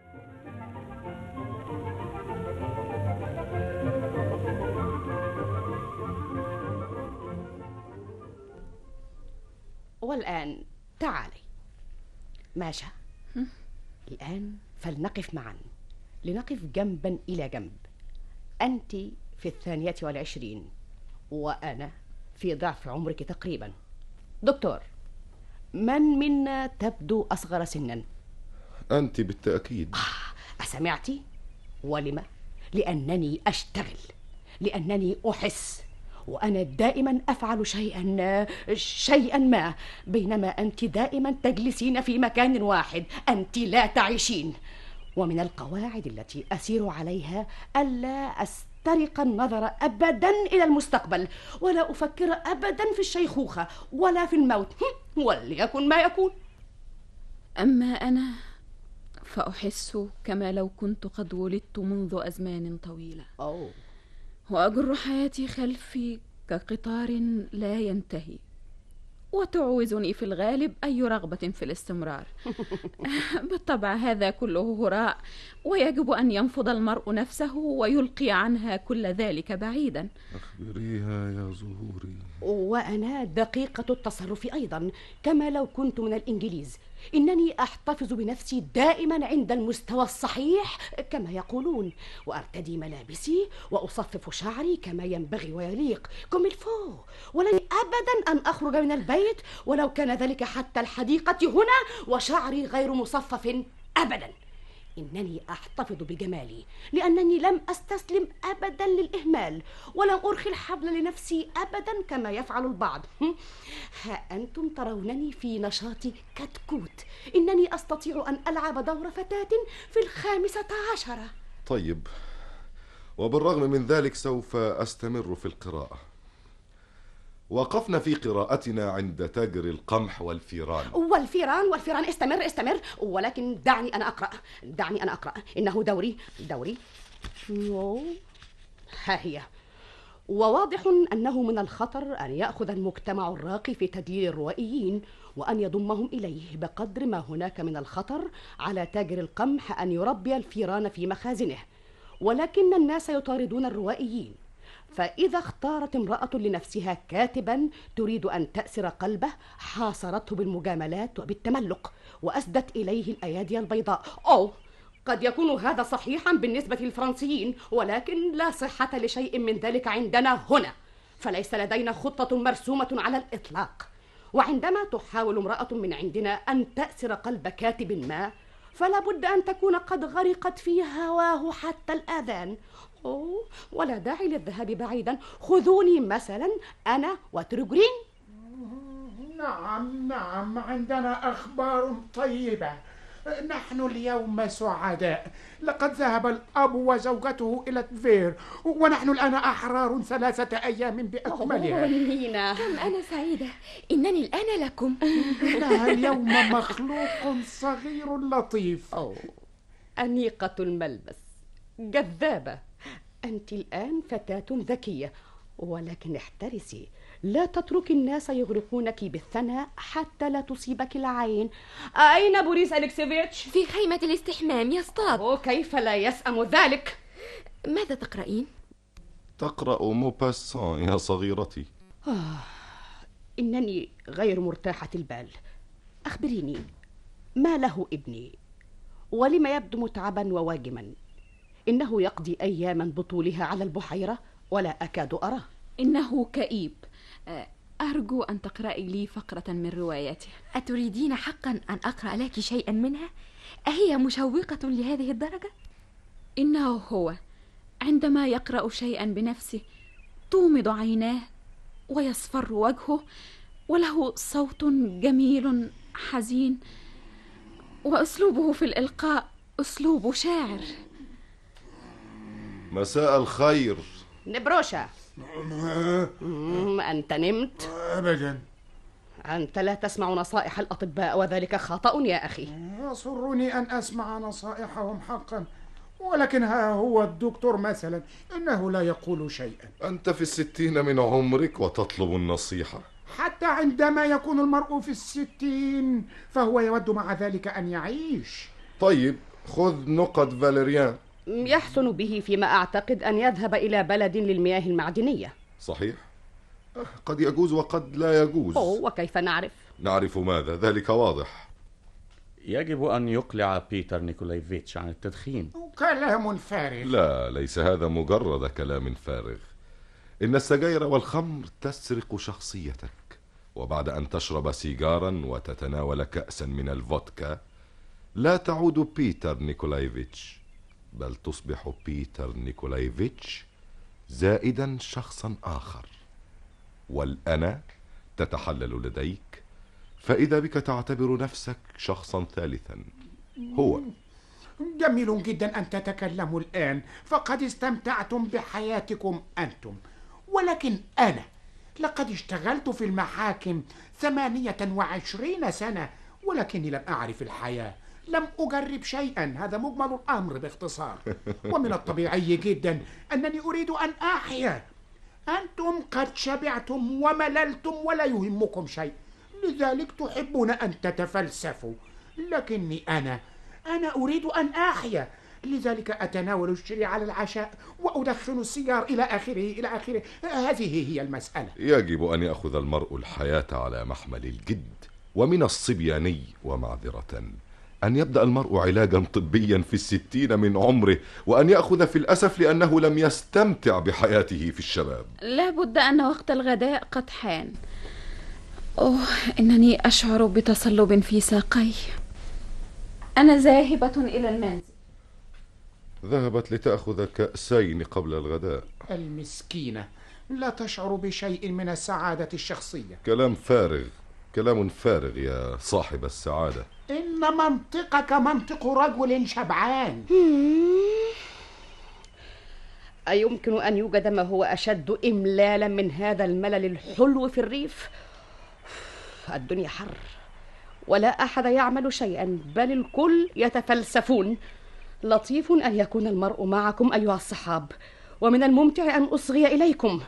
والآن تعالي. ماشا الآن فلنقف معا. لنقف جنبا إلى جنب. أنت في الثانية والعشرين وأنا في ضعف عمرك تقريبا. دكتور من منا تبدو أصغر سنا؟ أنت بالتأكيد. أسمعت؟ ولم؟ لأنني أشتغل. لأنني أحس. وأنا دائما أفعل شيئا شيئا ما بينما أنت دائما تجلسين في مكان واحد أنت لا تعيشين. ومن القواعد التي أسير عليها ألا أسترق النظر أبدا إلى المستقبل ولا أفكر أبدا في الشيخوخة ولا في الموت وليكن ما يكون. أما أنا فأحس كما لو كنت قد ولدت منذ أزمان طويلة. أوه. وأجر حياتي خلفي كقطار لا ينتهي. وتعوزني في الغالب أي رغبة في الاستمرار. بالطبع هذا كله هراء ويجب أن ينفض المرء نفسه ويلقي عنها كل ذلك بعيدا. أخبريها يا زهوري. وأنا دقيقة التصرف أيضا كما لو كنت من الإنجليز. إنني أحتفظ بنفسي دائما عند المستوى الصحيح كما يقولون وأرتدي ملابسي وأصفف شعري كما ينبغي ويليق. كم الفو ولن أبدا أن أخرج من البيت ولو كان ذلك حتى الحديقة هنا وشعري غير مصفف أبدا. إنني أحتفظ بجمالي لأنني لم أستسلم أبدا للإهمال ولم أرخي الحبل لنفسي أبدا كما يفعل البعض؟ ها أنتم ترونني في نشاط كتكوت. إنني أستطيع أن ألعب دور فتاة في الخامسة عشرة. طيب وبالرغم من ذلك سوف أستمر في القراءة. وقفنا في قراءتنا عند تاجر القمح والفيران. والفيران والفيران استمر استمر. ولكن دعني أنا أقرأ دعني أنا أقرأ. إنه دوري دوري. ها هي. وواضح أنه من الخطر أن يأخذ المجتمع الراقي في تدليل الروائيين وأن يضمهم إليه بقدر ما هناك من الخطر على تاجر القمح أن يربي الفيران في مخازنه. ولكن الناس يطاردون الروائيين. فإذا اختارت امرأة لنفسها كاتبا تريد أن تأسر قلبه حاصرته بالمجاملات وبالتملق وأسدت إليه الأيادي البيضاء. أو قد يكون هذا صحيحا بالنسبة للفرنسيين ولكن لا صحة لشيء من ذلك عندنا هنا. فليس لدينا خطة مرسومة على الإطلاق. وعندما تحاول امرأة من عندنا أن تأسر قلب كاتب ما فلا بد أن تكون قد غرقت في هواه حتى الآذان. أوه ولا داعي للذهاب بعيدا. خذوني مثلا أنا وترجرين نعم نعم عندنا أخبار طيبة. نحن اليوم سعداء. لقد ذهب الأب وزوجته إلى تفير ونحن الآن أحرار ثلاثة أيام بأكملها. نينا كم أنا سعيدة. إنني الآن لكم. إنها اليوم مخلوق صغير لطيف. أوه. أنيقة الملبس. جذابة. أنت الآن فتاة ذكية ولكن احترسي لا تتركي الناس يغرقونك بالثناء حتى لا تصيبك العين أين بوريس أليكسيفيتش؟ في خيمة الاستحمام يصطاد وكيف لا يسأم ذلك؟ ماذا تقرأين؟ تقرأ موباسان يا صغيرتي آه. إنني غير مرتاحة البال أخبريني ما له ابني ولم يبدو متعبا وواجما إنه يقضي أياما بطولها على البحيرة ولا أكاد أراه. إنه كئيب. أرجو أن تقرأي لي فقرة من روايته. أتريدين حقا أن أقرأ لك شيئا منها؟ أهي مشوقة لهذه الدرجة؟ إنه هو. عندما يقرأ شيئا بنفسه تومض عيناه ويصفر وجهه وله صوت جميل حزين وأسلوبه في الإلقاء أسلوب شاعر. مساء الخير. نبروشا أنت نمت؟ أبدا. أنت لا تسمع نصائح الأطباء وذلك خطأ يا أخي. يسرني أن أسمع نصائحهم حقا ولكن ها هو الدكتور مثلا إنه لا يقول شيئا. أنت في الستين من عمرك وتطلب النصيحة. حتى عندما يكون المرء في الستين فهو يود مع ذلك أن يعيش. طيب خذ نقط فاليريان. يحسن به فيما أعتقد أن يذهب إلى بلد للمياه المعدنية. صحيح. قد يجوز وقد لا يجوز. أوه وكيف نعرف؟ نعرف ماذا؟ ذلك واضح. يجب أن يقلع بيتر نيكولايفيتش عن التدخين. كلام فارغ. لا ليس هذا مجرد كلام فارغ. إن السجاير والخمر تسرق شخصيتك وبعد أن تشرب سيجارا وتتناول كأسا من الفودكا لا تعود بيتر نيكولايفيتش. بل تصبح بيتر نيكولايفيتش زائدا شخصا آخر. والأنا تتحلل لديك فإذا بك تعتبر نفسك شخصا ثالثا. هو. جميل جدا أن تتكلموا الآن فقد استمتعتم بحياتكم أنتم. ولكن أنا لقد اشتغلت في المحاكم ثمانية وعشرين سنة ولكني لم أعرف الحياة. لم أجرب شيئا. هذا مجمل الأمر باختصار. ومن الطبيعي جدا أنني أريد أن أحيا. أنتم قد شبعتم ومللتم ولا يهمكم شيء. لذلك تحبون أن تتفلسفوا. لكني أنا أنا أريد أن أحيا. لذلك أتناول الشري على العشاء وأدخن السيجار إلى آخره إلى آخره. هذه هي المسألة. يجب أن يأخذ المرء الحياة على محمل الجد ومن الصبياني ومعذرة. أن يبدأ المرء علاجا طبيا في الستين من عمره وأن يأخذ في الأسف لأنه لم يستمتع بحياته في الشباب. لا بد أن وقت الغداء قد حان. أوه إنني أشعر بتصلب في ساقي. أنا ذاهبة إلى المنزل. ذهبت لتأخذ كأسين قبل الغداء. المسكينة لا تشعر بشيء من السعادة الشخصية. كلام فارغ. كلام فارغ يا صاحب السعادة. إن منطقك منطق رجل شبعان. أيمكن أن يوجد ما هو أشد إملالا من هذا الملل الحلو في الريف؟ الدنيا حر ولا أحد يعمل شيئا بل الكل يتفلسفون. لطيف أن يكون المرء معكم أيها الصحاب ومن الممتع أن أصغي إليكم.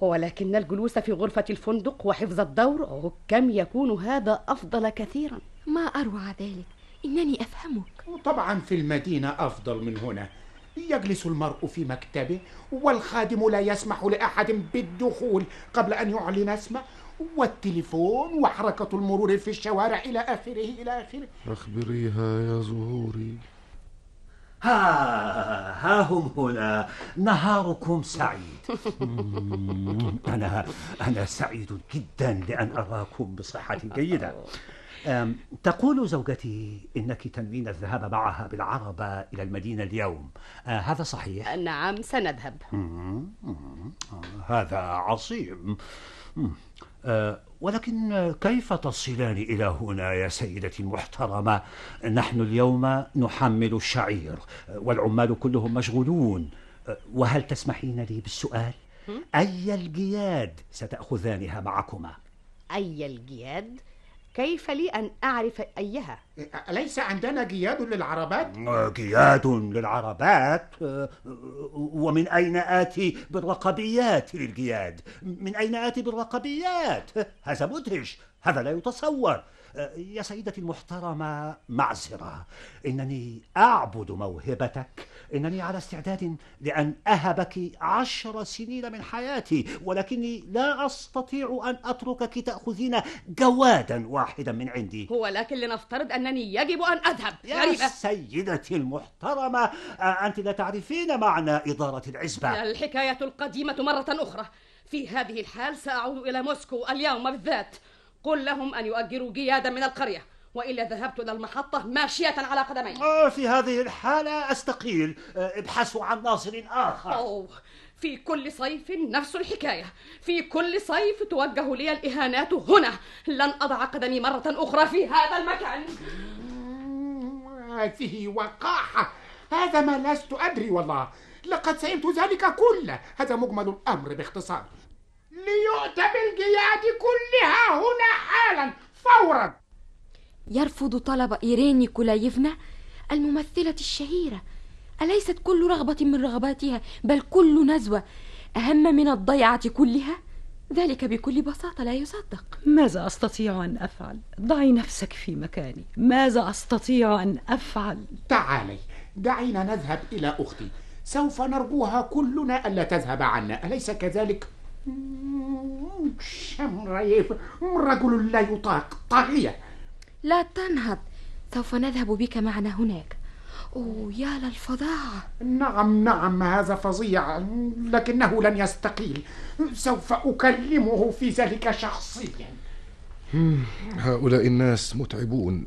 ولكن الجلوس في غرفة الفندق وحفظ الدور كم يكون هذا أفضل كثيرا. ما أروع ذلك. إنني أفهمك. طبعا في المدينة أفضل من هنا. يجلس المرء في مكتبه والخادم لا يسمح لأحد بالدخول قبل أن يعلن اسمه والتليفون وحركة المرور في الشوارع إلى آخره إلى آخره. أخبريها يا زهوري. ها ها هم هنا. نهاركم سعيد. أنا أنا سعيد جدا لأن أراكم بصحة جيدة. تقول زوجتي إنك تنوين الذهاب معها بالعربة إلى المدينة اليوم. آه، هذا صحيح؟ نعم سنذهب. هذا عظيم. ولكن كيف تصلان إلى هنا يا سيدتي المحترمة؟ نحن اليوم نحمل الشعير آه، والعمال كلهم مشغولون. آه، وهل تسمحين لي بالسؤال؟ أي الجياد ستأخذانها معكما؟ أي الجياد؟ كيف لي أن أعرف أيها؟ أليس عندنا جياد للعربات؟ جياد للعربات؟ ومن أين آتي بالرقبيات للجياد؟ من أين آتي بالرقبيات؟ هذا مدهش هذا لا يتصور. يا سيدتي المحترمة معذرة إنني أعبد موهبتك. إنني على استعداد لأن أهبك عشر سنين من حياتي ولكني لا أستطيع أن أتركك تأخذين جوادا واحدا من عندي. ولكن لنفترض أنني يجب أن أذهب. يا غريبة. سيدتي المحترمة آه، أنت لا تعرفين معنى إدارة العزبة. الحكاية القديمة مرة أخرى. في هذه الحال سأعود إلى موسكو اليوم بالذات. قل لهم أن يؤجروا جيادا من القرية. وإلا ذهبت إلى المحطة ماشية على قدمي. آه، في هذه الحالة أستقيل. آه، ابحثوا عن ناصر آخر. أوه في كل صيف نفس الحكاية. في كل صيف توجه لي الإهانات هنا. لن أضع قدمي مرة أخرى في هذا المكان. هذه وقاحة. هذا ما لست أدري والله. لقد سئمت ذلك كله. هذا مجمل الأمر باختصار. ليؤتى بالجياد كلها هنا حالا. فورا. يرفض طلب إيرين نيكولايفنا الممثلة الشهيرة. أليست كل رغبة من رغباتها بل كل نزوة أهم من الضيعة كلها؟ ذلك بكل بساطة لا يصدق. ماذا أستطيع أن أفعل؟ ضعي نفسك في مكاني. ماذا أستطيع أن أفعل؟ تعالي. دعينا نذهب إلى أختي. سوف نرجوها كلنا ألا تذهب عنا. أليس كذلك؟ شمريف رجل لا يطاق. طاغية. لا تنهض. سوف نذهب بك معنا هناك. أوه يا للفظاعة نعم نعم هذا فظيع لكنه لن يستقيل. سوف أكلمه في ذلك شخصيا. هؤلاء الناس متعبون.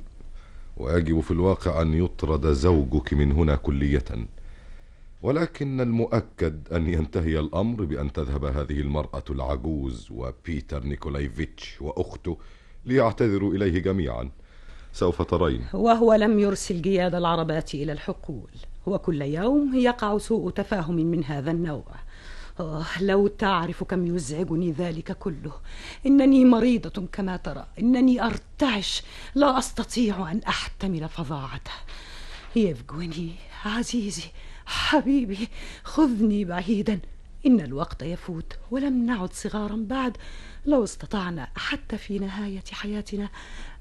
ويجب في الواقع أن يطرد زوجك من هنا كلية. ولكن المؤكد أن ينتهي الأمر بأن تذهب هذه المرأة العجوز وبيتر نيكولايفيتش وأخته ليعتذروا إليه جميعا. سوف ترين. وهو لم يرسل جياد العربات إلى الحقول. وكل يوم يقع سوء تفاهم من هذا النوع. آه لو تعرف كم يزعجني ذلك كله. إنني مريضة كما ترى. إنني أرتعش. لا أستطيع أن أحتمل فظاعته. يفجوني عزيزي حبيبي خذني بعيدا. إن الوقت يفوت ولم نعد صغارا بعد. لو استطعنا حتى في نهاية حياتنا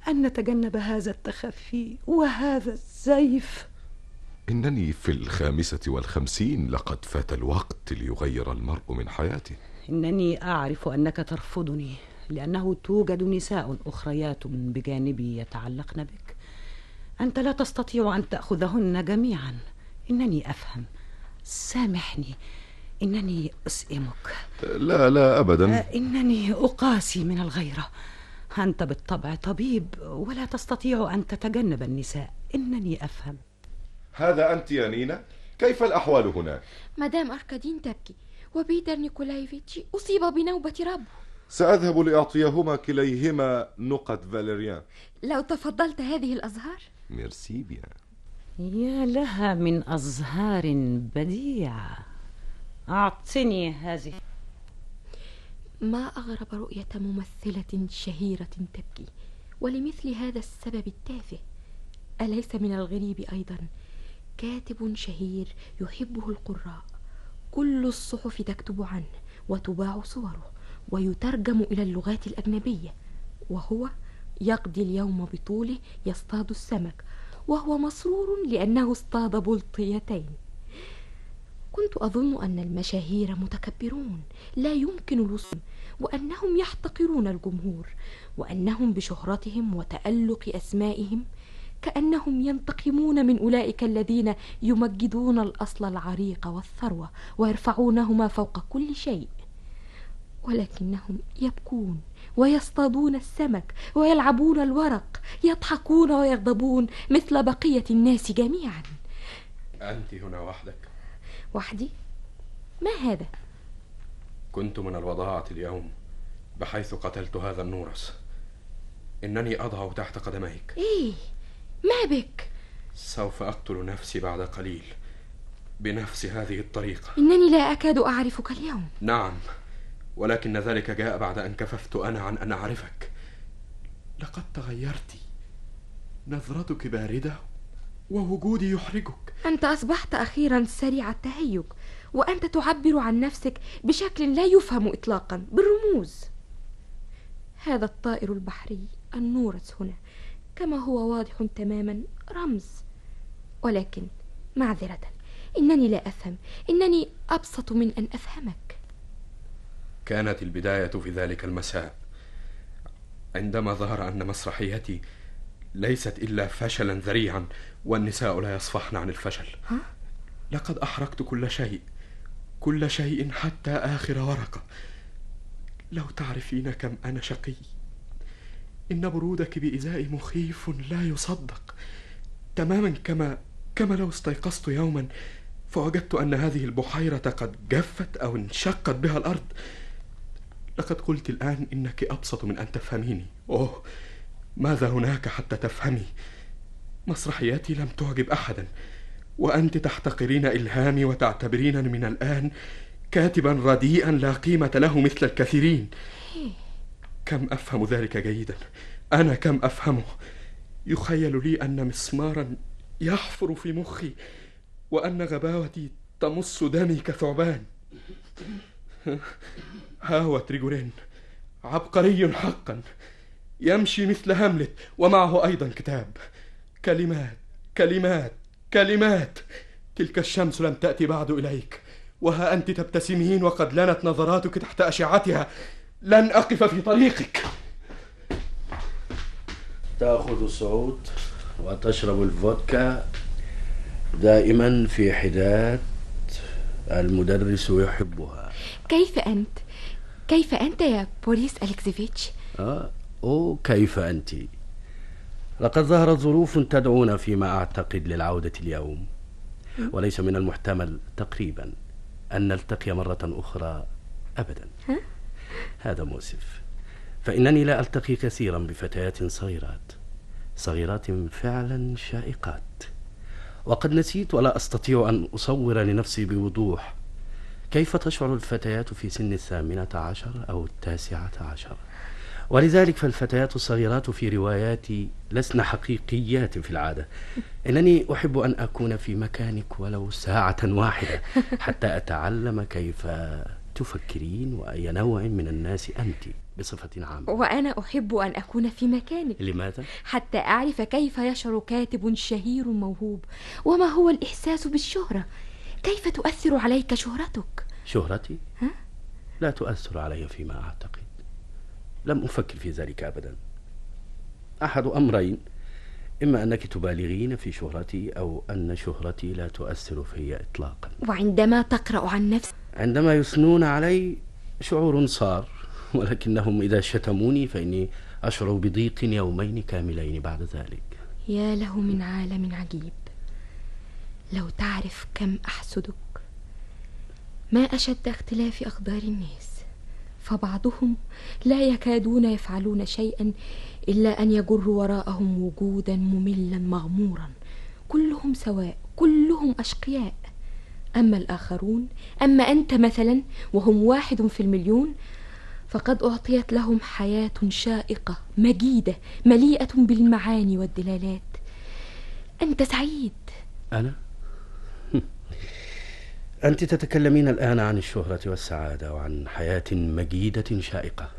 أن نتجنب هذا التخفي وهذا الزيف. إنني في الخامسة والخمسين لقد فات الوقت ليغير المرء من حياته. إنني أعرف أنك ترفضني لأنه توجد نساء أخريات بجانبي يتعلقن بك. أنت لا تستطيع أن تأخذهن جميعا. إنني أفهم. سامحني. إنني أسئمك. لا لا أبدا. آه، إنني أقاسي من الغيرة. أنت بالطبع طبيب ولا تستطيع أن تتجنب النساء. إنني أفهم. هذا أنت يا نينا. كيف الأحوال هناك مدام أركادين تبكي وبيتر نيكولايفيتش أصيب بنوبة ربو سأذهب لأعطيهما كليهما نقط فاليريان. لو تفضلت هذه الأزهار. merci bien. يا لها من أزهار بديعة. أعطني هذه. ما أغرب رؤية ممثلة شهيرة تبكي ولمثل هذا السبب التافه. أليس من الغريب أيضا؟ كاتب شهير يحبه القراء. كل الصحف تكتب عنه وتباع صوره ويترجم إلى اللغات الأجنبية وهو يقضي اليوم بطوله يصطاد السمك وهو مسرور لأنه اصطاد بلطيتين. كنت أظن أن المشاهير متكبرون لا يمكن الوصول وأنهم يحتقرون الجمهور وأنهم بشهرتهم وتألق أسمائهم كأنهم ينتقمون من أولئك الذين يمجدون الأصل العريق والثروة ويرفعونهما فوق كل شيء. ولكنهم يبكون ويصطادون السمك ويلعبون الورق يضحكون ويغضبون مثل بقية الناس جميعا. أنت هنا وحدك. وحدي؟ ما هذا؟ كنت من الوضاعة اليوم بحيث قتلت هذا النورس. إنني أضع تحت قدميك. إيه ما بك؟ سوف أقتل نفسي بعد قليل بنفس هذه الطريقة. إنني لا أكاد أعرفك اليوم. نعم ولكن ذلك جاء بعد أن كففت أنا عن أن أعرفك. لقد تغيرت. نظرتك باردة. ووجودي يحرجك. أنت أصبحت أخيرا سريع التهيج وأنت تعبر عن نفسك بشكل لا يفهم اطلاقا بالرموز. هذا الطائر البحري النورس هنا كما هو واضح تماما رمز. ولكن معذرة إنني لا أفهم إنني أبسط من أن أفهمك. كانت البداية في ذلك المساء. عندما ظهر أن مسرحيتي ليست إلا فشلا ذريعا والنساء لا يصفحن عن الفشل. ها؟ لقد أحرقت كل شيء كل شيء حتى آخر ورقة. لو تعرفين كم أنا شقي. إن برودك بإزائي مخيف لا يصدق. تماما كما كما لو استيقظت يوما فوجدت أن هذه البحيرة قد جفت أو انشقت بها الأرض. لقد قلت الآن إنك أبسط من أن تفهميني. أوه! ماذا هناك حتى تفهمي؟ مسرحياتي لم تعجب أحدا وأنت تحتقرين إلهامي وتعتبرينني من الآن كاتبا رديئا لا قيمة له مثل الكثيرين. كم أفهم ذلك جيدا؟ أنا كم أفهمه؟ يخيل لي أن مسمارا يحفر في مخي وأن غباوتي تمص دمي كثعبان. ها هو تريجورين عبقري حقا. يمشي مثل هاملت ومعه أيضا كتاب. كلمات كلمات كلمات. تلك الشمس لم تأتي بعد إليك وها أنت تبتسمين وقد لنت نظراتك تحت أشعتها. لن أقف في طريقك. تأخذ الصعود وتشرب الفودكا دائما في حداد المدرس يحبها. كيف أنت؟ كيف أنت يا بوريس ألكسيفيتش؟ آه. كيف أنت؟ لقد ظهرت ظروف تدعونا فيما أعتقد للعودة اليوم وليس من المحتمل تقريبا أن نلتقي مرة أخرى أبدا؟ هذا مؤسف. فإنني لا ألتقي كثيرا بفتيات صغيرات صغيرات فعلا شائقات. وقد نسيت ولا أستطيع أن أصور لنفسي بوضوح كيف تشعر الفتيات في سن الثامنة عشر أو التاسعة عشر. ولذلك فالفتيات الصغيرات في رواياتي لسن حقيقيات في العادة إنني أحب أن أكون في مكانك ولو ساعة واحدة حتى أتعلم كيف تفكرين وأي نوع من الناس أنت بصفة عامة وأنا أحب أن أكون في مكانك لماذا؟ حتى أعرف كيف يشعر كاتب شهير موهوب وما هو الإحساس بالشهرة كيف تؤثر عليك شهرتك شهرتي؟ ها؟ لا تؤثر علي فيما أعتقد لم أفكر في ذلك أبدا. أحد أمرين إما أنك تبالغين في شهرتي أو أن شهرتي لا تؤثر في إطلاقا. وعندما تقرأ عن نفسك عندما يثنون علي شعور صار ولكنهم إذا شتموني فإني أشعر بضيق يومين كاملين بعد ذلك. يا له من عالم عجيب. لو تعرف كم أحسدك. ما أشد اختلاف اقدار الناس. فبعضهم لا يكادون يفعلون شيئا إلا أن يجروا وراءهم وجودا مملا مغمورا. كلهم سواء كلهم أشقياء. أما الآخرون أما أنت مثلا وهم واحد في المليون فقد أعطيت لهم حياة شائقة مجيدة مليئة بالمعاني والدلالات. أنت سعيد. أنا؟ أنت تتكلمين الآن عن الشهرة والسعادة وعن حياة مجيدة شائقة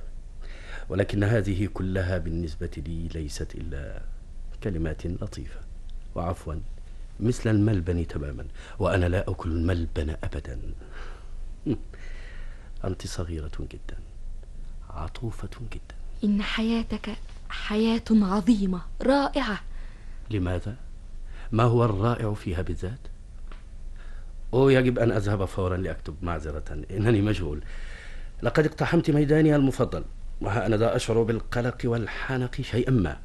ولكن هذه كلها بالنسبة لي ليست إلا كلمات لطيفة وعفوا مثل الملبن تماما وأنا لا أكل الملبن أبدا أنت صغيرة جدا عطوفة جدا إن حياتك حياة عظيمة رائعة لماذا؟ ما هو الرائع فيها بالذات؟ أو يجب أن أذهب فورا لأكتب معذرة. إنني مشغول لقد اقتحمت ميداني المفضل وها أنا ذا أشعر بالقلق والحنق شيئا ما.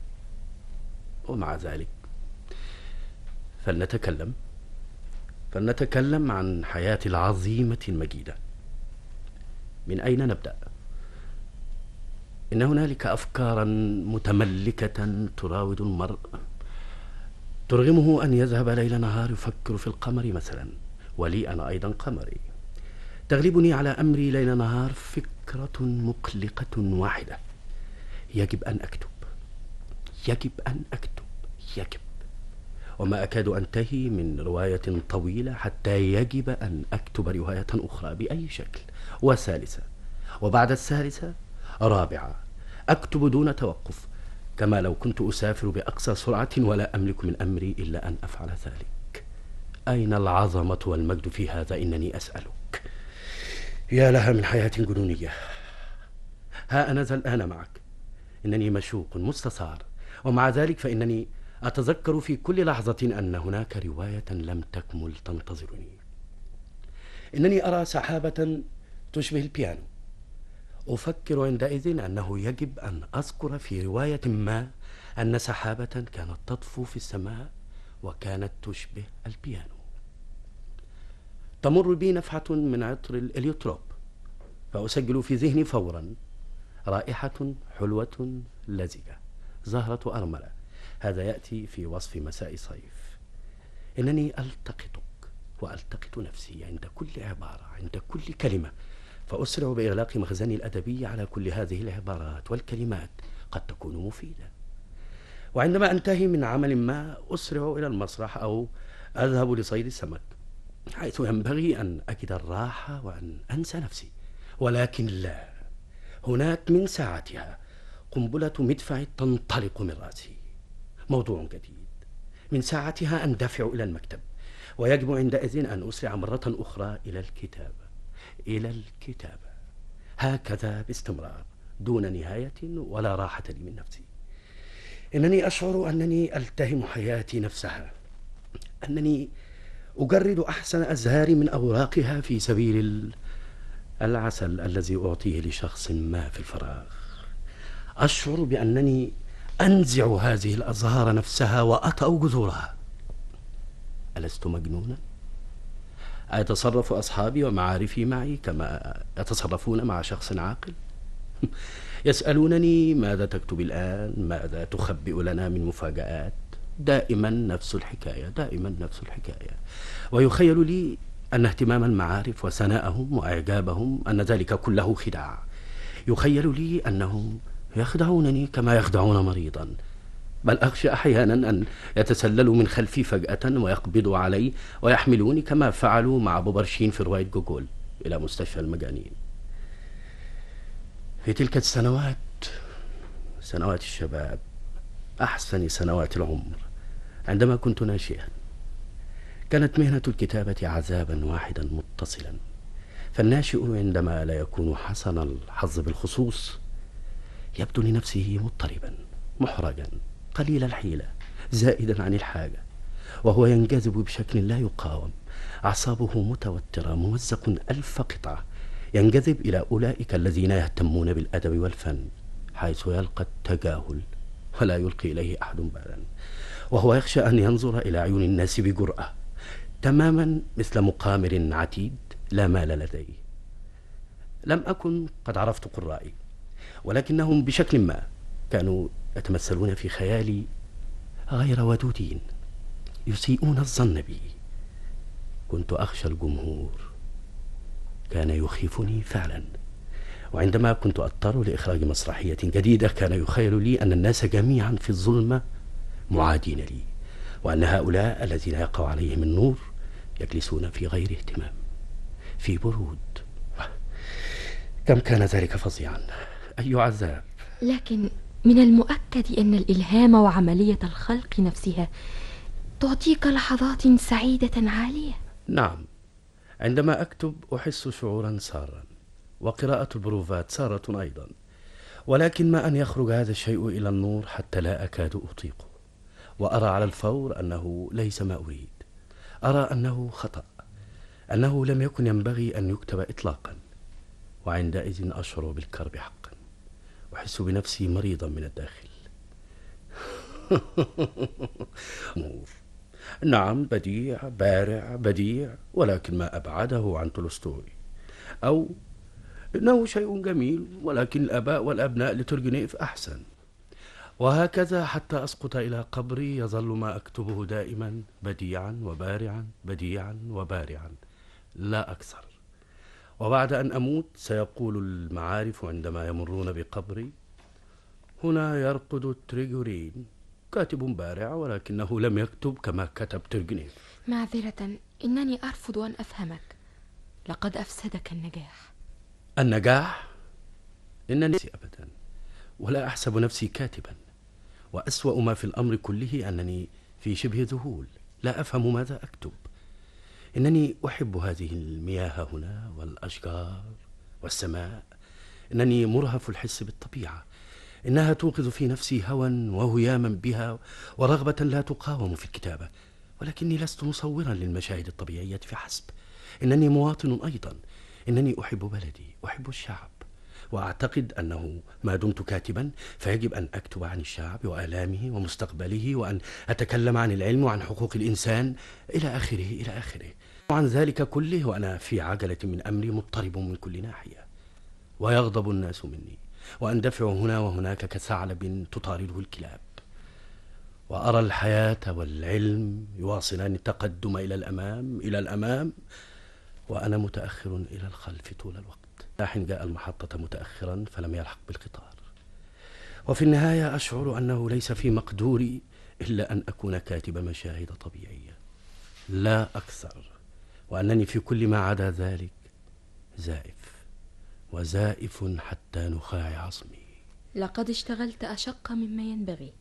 ومع ذلك فلنتكلم فلنتكلم عن حياة العظيمة المجيدة. من أين نبدأ؟ إن هنالك أفكارا متملكة تراود المرء ترغمه أن يذهب ليل نهار يفكر في القمر مثلا. ولي أنا أيضا قمري. تغلبني على أمري ليل نهار فكرة مقلقة واحدة. يجب أن أكتب. يجب أن أكتب. يجب. وما أكاد أنتهي من رواية طويلة حتى يجب أن أكتب رواية أخرى بأي شكل. وثالثة وبعد الثالثة رابعة أكتب دون توقف كما لو كنت أسافر بأقصى سرعة ولا أملك من أمري إلا أن أفعل ذلك. أين العظمة والمجد في هذا؟ إنني أسألك. يا لها من حياة جنونية. ها أنا ذا الآن معك. إنني مشوق مستثار. ومع ذلك فإنني أتذكر في كل لحظة أن هناك رواية لم تكمل تنتظرني. إنني أرى سحابة تشبه البيانو. أفكر عندئذ أنه يجب أن أذكر في رواية ما أن سحابة كانت تطفو في السماء وكانت تشبه البيانو. تمر بي نفحة من عطر الإليوتروب فأسجل في ذهني فورا رائحة حلوة لزجة زهرة أرملة. هذا يأتي في وصف مساء صيف. إنني ألتقطك وألتقط نفسي عند كل عبارة عند كل كلمة فأسرع بإغلاق مخزني الأدبي على كل هذه العبارات والكلمات قد تكون مفيدة. وعندما أنتهي من عمل ما أسرع إلى المسرح أو أذهب لصيد السمك. حيث ينبغي أن أجد الراحة وأن أنسى نفسي. ولكن لا هناك من ساعتها قنبلة مدفع تنطلق من رأسي. موضوع جديد. من ساعتها أندفع إلى المكتب ويجب عندئذ أن أسرع مرة أخرى إلى الكتابة إلى الكتابة هكذا باستمرار دون نهاية ولا راحة لي من نفسي. إنني أشعر أنني ألتهم حياتي نفسها. أنني أجرد أحسن أزهاري من أوراقها في سبيل العسل الذي أعطيه لشخص ما في الفراغ أشعر بأنني أنزع هذه الأزهار نفسها وأطأ جذورها ألست مجنونا؟ أيتصرف أصحابي ومعارفي معي كما يتصرفون مع شخص عاقل؟ يسألونني ماذا تكتب الآن؟ ماذا تخبئ لنا من مفاجآت؟ دائما نفس الحكاية دائما نفس الحكاية. ويخيل لي أن اهتمام المعارف وثناءهم وإعجابهم أن ذلك كله خداع. يخيل لي أنهم يخدعونني كما يخدعون مريضا. بل أخشى أحيانا أن يتسللوا من خلفي فجأة ويقبضوا علي ويحملوني كما فعلوا مع بوبرشين في رواية جوجول إلى مستشفى المجانين. في تلك السنوات سنوات الشباب أحسن سنوات العمر. عندما كنت ناشئا كانت مهنة الكتابة عذابا واحدا متصلا. فالناشئ عندما لا يكون حسن الحظ بالخصوص يبدو لنفسه مضطربا محرجا قليل الحيلة زائدا عن الحاجة وهو ينجذب بشكل لا يقاوم. أعصابه متوترة ممزق ألف قطعة. ينجذب إلى أولئك الذين يهتمون بالأدب والفن حيث يلقى التجاهل ولا يلقي إليه أحد بالا وهو يخشى أن ينظر إلى عيون الناس بجرأة. تماما مثل مقامر عتيد لا مال لديه. لم أكن قد عرفت قرائي ولكنهم بشكل ما كانوا يتمثلون في خيالي غير ودودين يسيئون الظن بي. كنت أخشى الجمهور. كان يخيفني فعلا. وعندما كنت أضطر لإخراج مسرحية جديدة كان يخيل لي أن الناس جميعا في الظلمة معادين لي وأن هؤلاء الذين يقع عليهم النور يجلسون في غير اهتمام في برود. كم كان ذلك فظيعا أي عذاب؟ لكن من المؤكد أن الإلهام وعملية الخلق نفسها تعطيك لحظات سعيدة عالية. نعم عندما أكتب أحس شعورا سارا وقراءة البروفات سارة أيضا ولكن ما أن يخرج هذا الشيء إلى النور حتى لا أكاد أطيقه. وأرى على الفور أنه ليس ما أريد. أرى أنه خطأ أنه لم يكن ينبغي أن يكتب إطلاقا. وعندئذ أشعر بالكرب حقا أحس بنفسي مريضا من الداخل. نعم بديع بارع بديع ولكن ما أبعده عن تولستوي أو إنه شيء جميل ولكن الآباء والأبناء لترجنيف أحسن. وهكذا حتى أسقط إلى قبري يظل ما أكتبه دائما بديعا وبارعا بديعا وبارعا لا أكثر. وبعد أن أموت سيقول المعارف عندما يمرون بقبري هنا يرقد تريجورين كاتب بارع ولكنه لم يكتب كما كتب ترجنيف معذرة إنني أرفض أن أفهمك. لقد أفسدك النجاح. النجاح؟ إنني أبدا ولا أحسب نفسي كاتبا. وأسوأ ما في الأمر كله أنني في شبه ذهول. لا أفهم ماذا أكتب. إنني أحب هذه المياه هنا والأشجار والسماء. إنني مرهف الحس بالطبيعة. إنها توقظ في نفسي هوى وهياما بها ورغبة لا تقاوم في الكتابة. ولكني لست مصورا للمشاهد الطبيعية فحسب إنني مواطن أيضا. إنني أحب بلدي. أحب الشعب. وأعتقد أنه ما دمت كاتبا فيجب أن أكتب عن الشعب وآلامه ومستقبله وأن أتكلم عن العلم وعن حقوق الإنسان إلى آخره إلى آخره. وعن ذلك كله وأنا في عجلة من أمري مضطرب من كل ناحية. ويغضب الناس مني. وأندفع هنا وهناك كثعلب تطارده الكلاب. وأرى الحياة والعلم يواصلان التقدم إلى الأمام إلى الأمام. وأنا متأخر إلى الخلف طول الوقت. حين جاء المحطة متأخرا فلم يلحق بالقطار. وفي النهاية أشعر أنه ليس في مقدوري إلا أن أكون كاتب مشاهد طبيعية. لا أكثر وأنني في كل ما عدا ذلك زائف وزائف حتى نخاع عصمي. لقد اشتغلت أشق مما ينبغي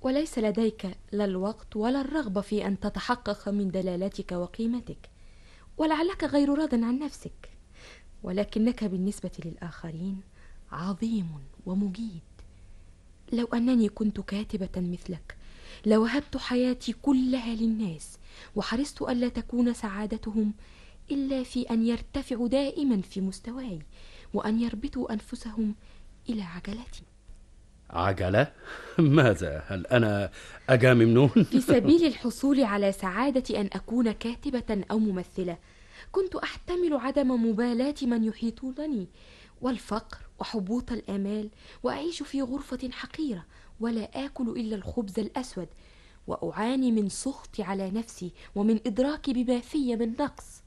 وليس لديك لا الوقت ولا الرغبة في أن تتحقق من دلالتك وقيمتك ولعلك غير راض عن نفسك. ولكنك بالنسبة للآخرين عظيم ومجيد لو أنني كنت كاتبة مثلك لوهبت حياتي كلها للناس وحرصت ألا تكون سعادتهم إلا في أن يرتفعوا دائما في مستواي وأن يربطوا أنفسهم إلى عجلتي عجلة؟ ماذا؟ هل أنا أجاممنون؟ في سبيل الحصول على سعادة أن أكون كاتبة أو ممثلة كنت أحتمل عدم مبالاة من يحيطونني والفقر وحبوط الآمال وأعيش في غرفة حقيرة ولا آكل إلا الخبز الأسود وأعاني من سخطي على نفسي ومن ادراكي بما في من نقص.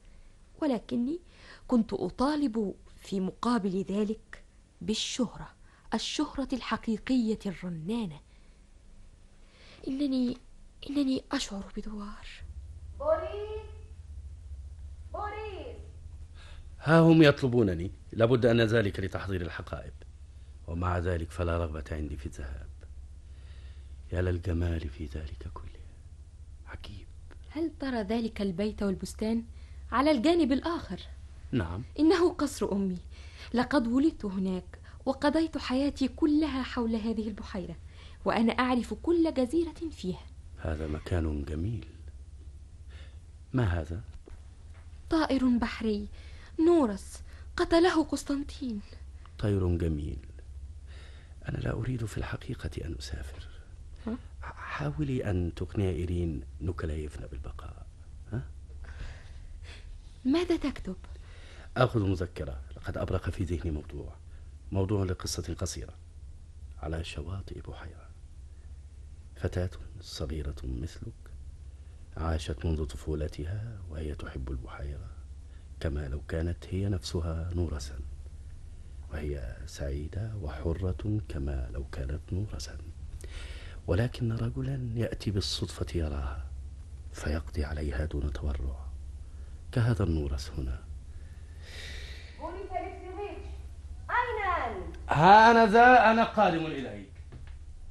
ولكني كنت أطالب في مقابل ذلك بالشهرة الشهرة الحقيقية الرنانة. إنني إنني أشعر بدوار. بوريس ها هم يطلبونني. لابد أن ذلك لتحضير الحقائب. ومع ذلك فلا رغبة عندي في الذهاب. يا للجمال في ذلك كله. عجيب. هل ترى ذلك البيت والبستان على الجانب الآخر؟ نعم. إنه قصر أمي. لقد ولدت هناك وقضيت حياتي كلها حول هذه البحيرة وأنا أعرف كل جزيرة فيها. هذا مكان جميل. ما هذا؟ طائر بحري. نورس قتله قسطنطين. طير جميل. أنا لا أريد في الحقيقة أن أسافر؟ حاولي أن تقنعي إيرين نوكلايفنا بالبقاء. ها؟ ماذا تكتب؟ آخذ مذكرة. لقد أبرق في ذهني موضوع. موضوع لقصة قصيرة. على شواطئ بحيرة. فتاة صغيرة مثلك. عاشت منذ طفولتها وهي تحب البحيرة كما لو كانت هي نفسها نورسا. وهي سعيدة وحرة كما لو كانت نورسا. ولكن رجلا يأتي بالصدفة يراها فيقضي عليها دون تورع. كهذا النورس هنا. أين أنت؟ أنا ذا أنا قادم إليك.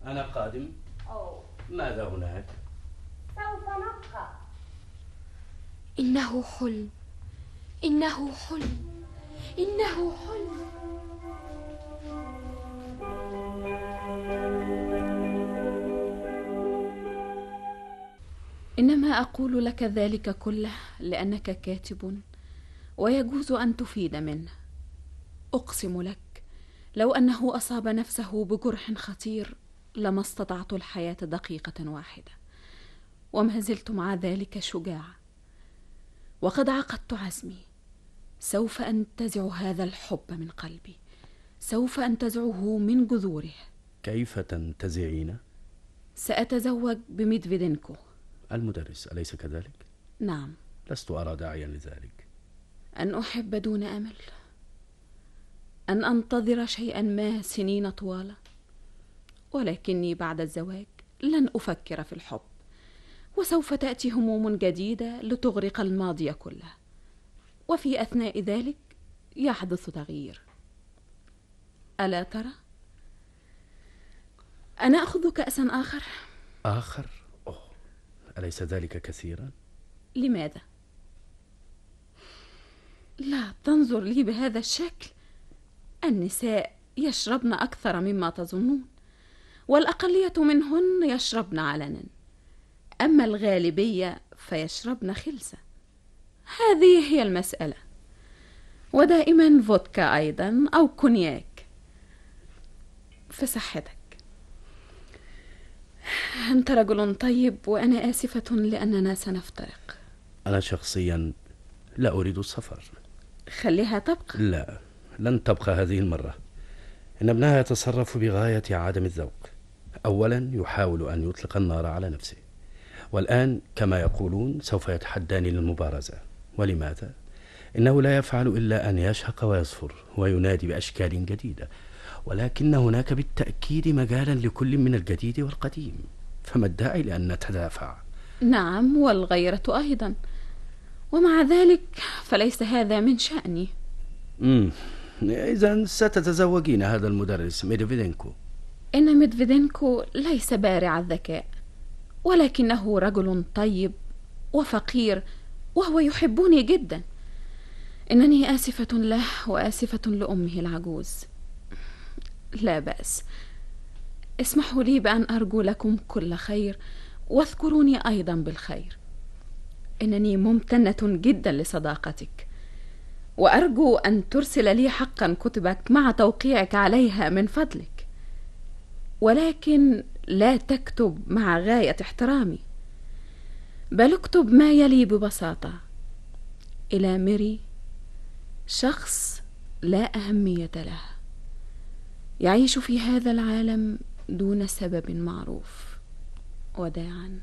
أنا قادم. أوه. ماذا هناك؟ سوف نبقى إنه حلم. إنه حلم. إنه حلم. إنما أقول لك ذلك كله لأنك كاتب ويجوز أن تفيد منه. أقسم لك لو أنه أصاب نفسه بجرح خطير لما استطعت الحياة دقيقة واحدة. وما زلت مع ذلك شجاعة. وقد عقدت عزمي. سوف انتزع هذا الحب من قلبي. سوف انتزعه من جذوره. كيف تنتزعين؟ سأتزوج بميدفيدينكو المدرس أليس كذلك؟ نعم. لست أرى داعيا لذلك. أن أحب دون أمل. أن أنتظر شيئا ما سنين طوال. ولكني بعد الزواج لن أفكر في الحب. وسوف تأتي هموم جديدة لتغرق الماضي كله. وفي أثناء ذلك يحدث تغيير. ألا ترى؟ أنا أخذ كأسا آخر. آخر؟ أوه. أليس ذلك كثيرا؟ لماذا؟ لا تنظر لي بهذا الشكل. النساء يشربن أكثر مما تظنون والأقلية منهن يشربن علنا. أما الغالبية فيشربن خلسة. هذه هي المسألة. ودائما فودكا أيضا أو كونياك. في صحتك أنت رجل طيب وأنا آسفة لأننا سنفترق. أنا شخصيا لا أريد السفر. خليها تبقى. لا لن تبقى هذه المرة. إن ابنها يتصرف بغاية عدم الذوق. أولا يحاول أن يطلق النار على نفسه. والآن كما يقولون سوف يتحداني للمبارزة. ولماذا؟ إنه لا يفعل إلا أن يشهق ويصفر وينادي بأشكال جديدة ولكن هناك بالتأكيد مجالا لكل من الجديد والقديم فما الداعي لأن نتدافع؟ نعم والغيرة أيضا. ومع ذلك فليس هذا من شأني. إذا ستتزوجين هذا المدرس ميدفيدينكو. إن ميدفيدينكو ليس بارع الذكاء. ولكنه رجل طيب وفقير وهو يحبني جدا. إنني آسفة له وآسفة لأمه العجوز. لا بأس. اسمحوا لي بأن أرجو لكم كل خير واذكروني أيضا بالخير. إنني ممتنة جدا لصداقتك. وأرجو أن ترسل لي حقا كتبك مع توقيعك عليها من فضلك. ولكن لا تكتب مع غاية احترامي بل اكتب ما يلي ببساطة. إلى ميري شخص لا أهمية له يعيش في هذا العالم دون سبب معروف. وداعا.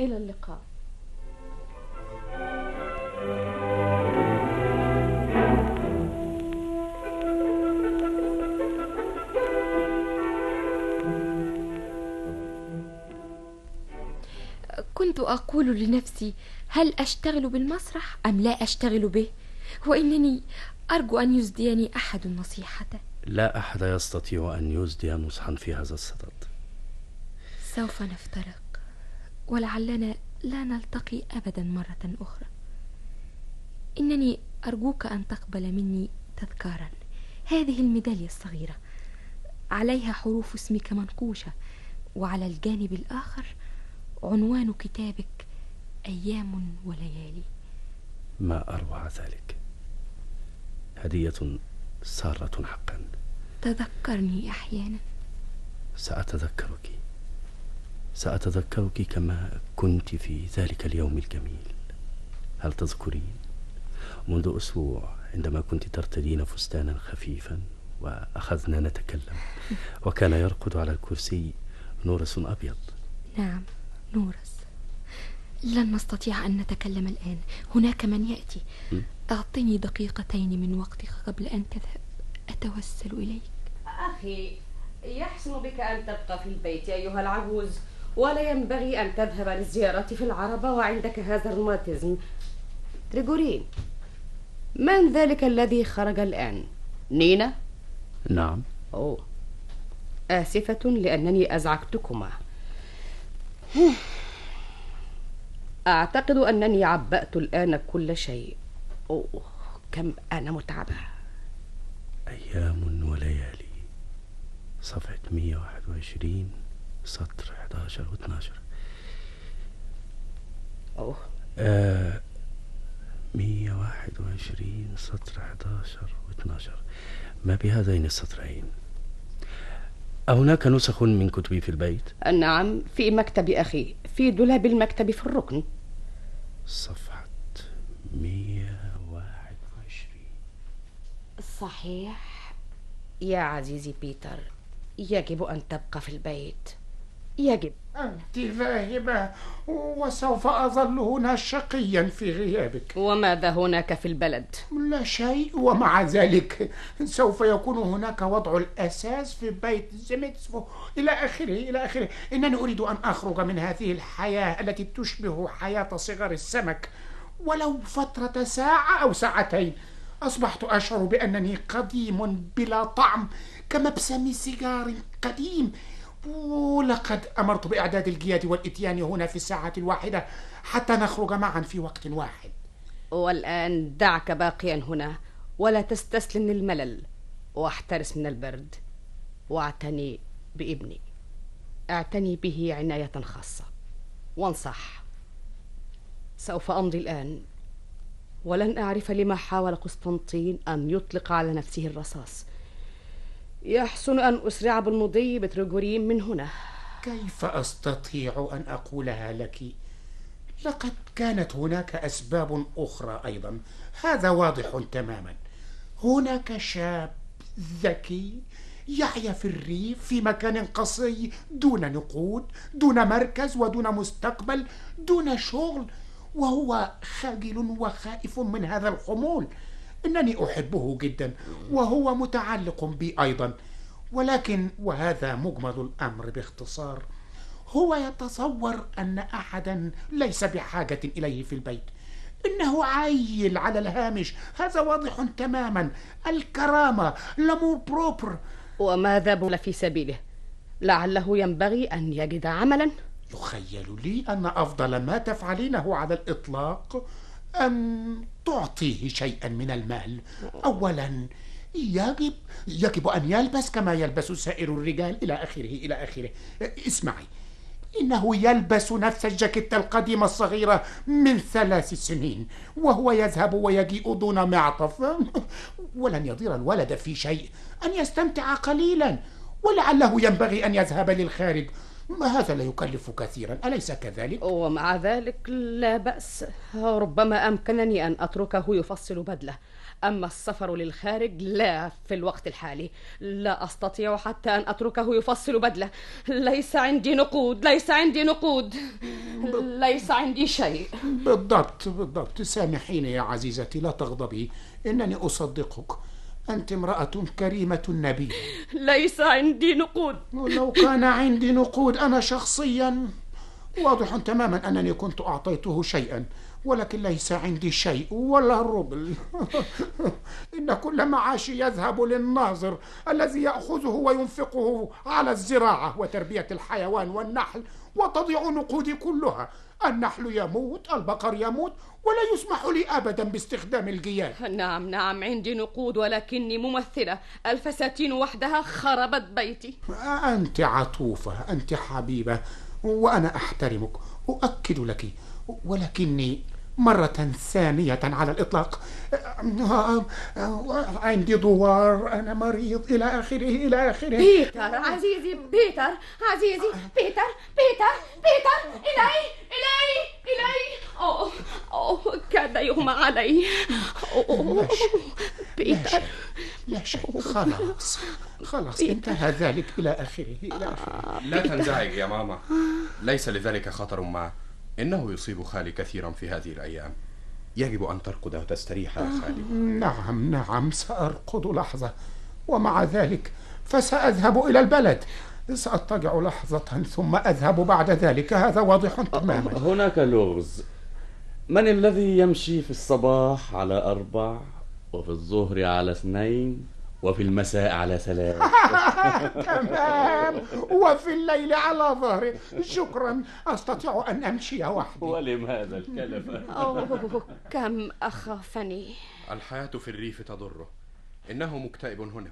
إلى اللقاء. كنت أقول لنفسي هل أشتغل بالمسرح أم لا أشتغل به؟ وإنني أرجو أن يزديني أحد نصيحة لا أحد يستطيع أن يزدي نصحا في هذا الصدد. سوف نفترق ولعلنا لا نلتقي أبدا مرة أخرى. إنني أرجوك أن تقبل مني تذكارا. هذه الميدالية الصغيرة عليها حروف اسمك منقوشة وعلى الجانب الآخر عنوان كتابك أيام وليالي. ما أروع ذلك. هدية سارة حقا. تذكرني أحيانا. سأتذكرك. سأتذكرك كما كنت في ذلك اليوم الجميل. هل تذكرين؟ منذ أسبوع عندما كنت ترتدين فستانا خفيفا وأخذنا نتكلم. وكان يرقد على الكرسي نورس أبيض. نعم. نورس. لن نستطيع أن نتكلم الآن. هناك من يأتي. أعطني دقيقتين من وقتك قبل أن تذهب. أتوسل إليك. أخي يحسن بك أن تبقى في البيت أيها العجوز. ولا ينبغي أن تذهب للزيارة في العربة وعندك هذا الروماتيزم تريجورين من ذلك الذي خرج الآن؟ نينا؟ نعم. أوه. آسفة لأنني أزعجتكما. أعتقد أنني عبأت الآن كل شيء. أوه كم أنا متعبة. أيام وليالي. صفحة 121 سطر 11 و 12 أوه. آه 121 سطر 11 و 12 ما بهذين السطرين؟ أهناك نسخ من كتبي في البيت؟ نعم في مكتب أخي في دولاب المكتب في الركن. صفحة 121 صحيح. يا عزيزي بيتر يجب أن تبقى في البيت. يجب. أنت ذاهبة وسوف أظل هنا شقيا في غيابك. وماذا هناك في البلد؟ لا شيء ومع ذلك سوف يكون هناك وضع الأساس في بيت زيميتسفو إلى آخره إلى آخره. إنني أريد أن أخرج من هذه الحياة التي تشبه حياة صغر السمك. ولو فترة ساعة أو ساعتين. أصبحت أشعر بأنني قديم بلا طعم كمبسم سيجار قديم. ولقد أمرت بإعداد الجياد والإتيان هنا في الساعة الواحدة حتى نخرج معا في وقت واحد. والآن دعك باقيا هنا ولا تستسلم للملل واحترس من البرد واعتني بابني. اعتني به عناية خاصة. وانصح. سوف أمضي الآن. ولن أعرف لما حاول قسطنطين أن يطلق على نفسه الرصاص. يحسن أن أسرع بالمضي بترجوريم من هنا. كيف أستطيع أن أقولها لك؟ لقد كانت هناك أسباب أخرى أيضا. هذا واضح تماما. هناك شاب ذكي يحيا في الريف في مكان قصي دون نقود دون مركز ودون مستقبل دون شغل وهو خجل وخائف من هذا الخمول إنني أحبه جدا وهو متعلق بي أيضا. ولكن وهذا مجمل الأمر باختصار. هو يتصور أن احدا ليس بحاجة إليه في البيت. إنه عيل على الهامش. هذا واضح تماما. الكرامة l'amour propre وماذا بول في سبيله؟ لعله ينبغي أن يجد عملا. يخيل لي أن أفضل ما تفعلينه على الإطلاق أن تعطيه شيئا من المال. أولا يجب يجب أن يلبس كما يلبس سائر الرجال. إلى آخره إلى آخره. اسمعي إنه يلبس نفس الجاكيتة القديمة الصغيرة من ثلاث سنين وهو يذهب ويجيء دون معطف. ولن يضير الولد في شيء أن يستمتع قليلا ولعله ينبغي أن يذهب للخارج. هذا لا يكلف كثيرا أليس كذلك؟ ومع ذلك لا بأس. ربما أمكنني أن أتركه يفصل بدله. أما السفر للخارج لا في الوقت الحالي. لا أستطيع حتى أن أتركه يفصل بدله. ليس عندي نقود ليس عندي نقود. ليس عندي شيء. بالضبط بالضبط. سامحيني يا عزيزتي لا تغضبي. إنني أصدقك. أنت امرأة كريمة نبية ليس عندي نقود. لو كان عندي نقود أنا شخصيا واضح تماما أنني كنت أعطيته شيئا. ولكن ليس عندي شيء ولا ربل. إن كل معاشي يذهب للناظر الذي يأخذه وينفقه على الزراعة وتربية الحيوان والنحل وتضيع نقودي كلها. النحل يموت البقر يموت ولا يسمح لي أبدا باستخدام الجياد. نعم نعم عندي نقود ولكني ممثلة. الفساتين وحدها خربت بيتي. أنت عطوفة أنت حبيبة وأنا أحترمك أؤكد لك ولكني مرة ثانية على الإطلاق. عندي دوار أنا مريض إلى آخره إلى آخره. بيتر عزيزي بيتر عزيزي بيتر بيتر بيتر إلي إلي إلي. أوه أوه كاد يغمى علي. أوه بيتر. لا شيء خلاص خلاص انتهى ذلك إلى آخره إلى آخره. لا تنزعج يا ماما. ليس لذلك خطر معه إنه يصيب خالي كثيرا في هذه الأيام. يجب أن ترقد وتستريح يا خالي. نعم نعم سأرقد لحظة ومع ذلك فسأذهب إلى البلد. سأضطجع لحظة ثم أذهب بعد ذلك. هذا واضح تماما. هناك لغز. من الذي يمشي في الصباح على أربع وفي الظهر على اثنين؟ وفي المساء على ثلاث. تمام. وفي الليل على ظهري. شكرا. أستطيع أن أمشي وحدي. ولماذا الكلف أوه كم أخافني. الحياة في الريف تضره. إنه مكتئب هنا.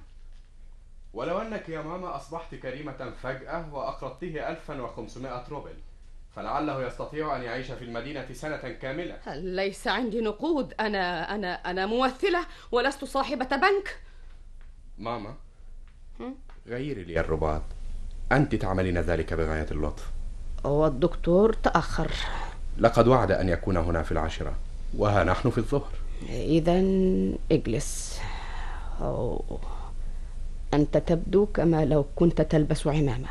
ولو أنك يا ماما أصبحت كريمة فجأة وأقرضته 1500 روبل فلعله يستطيع أن يعيش في المدينة سنة كاملة. ليس عندي نقود؟ أنا أنا أنا ممثلة ولست صاحبة بنك. ماما؟ غيري لي الرباط. أنت تعملين ذلك بغاية اللطف. والدكتور تأخر. لقد وعد أن يكون هنا في العاشرة وها نحن في الظهر. إذا اجلس. أوه. أنت تبدو كما لو كنت تلبس عمامة.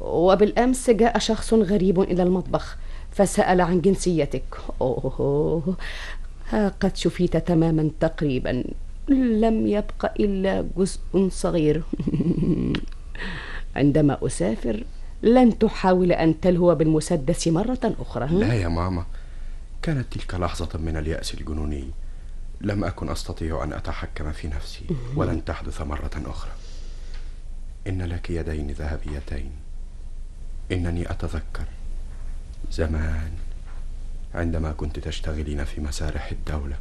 وبالأمس جاء شخص غريب إلى المطبخ فسأل عن جنسيتك. أوه ها قد شفيت تماما تقريبا. لم يبق إلا جزء صغير. عندما أسافر لن تحاول أن تلهو بالمسدس مرة أخرى. لا يا ماما كانت تلك لحظة من اليأس الجنوني. لم أكن أستطيع أن أتحكم في نفسي ولن تحدث مرة أخرى. إن لك يدين ذهبيتين. إنني أتذكر زمان عندما كنت تشتغلين في مسارح الدولة.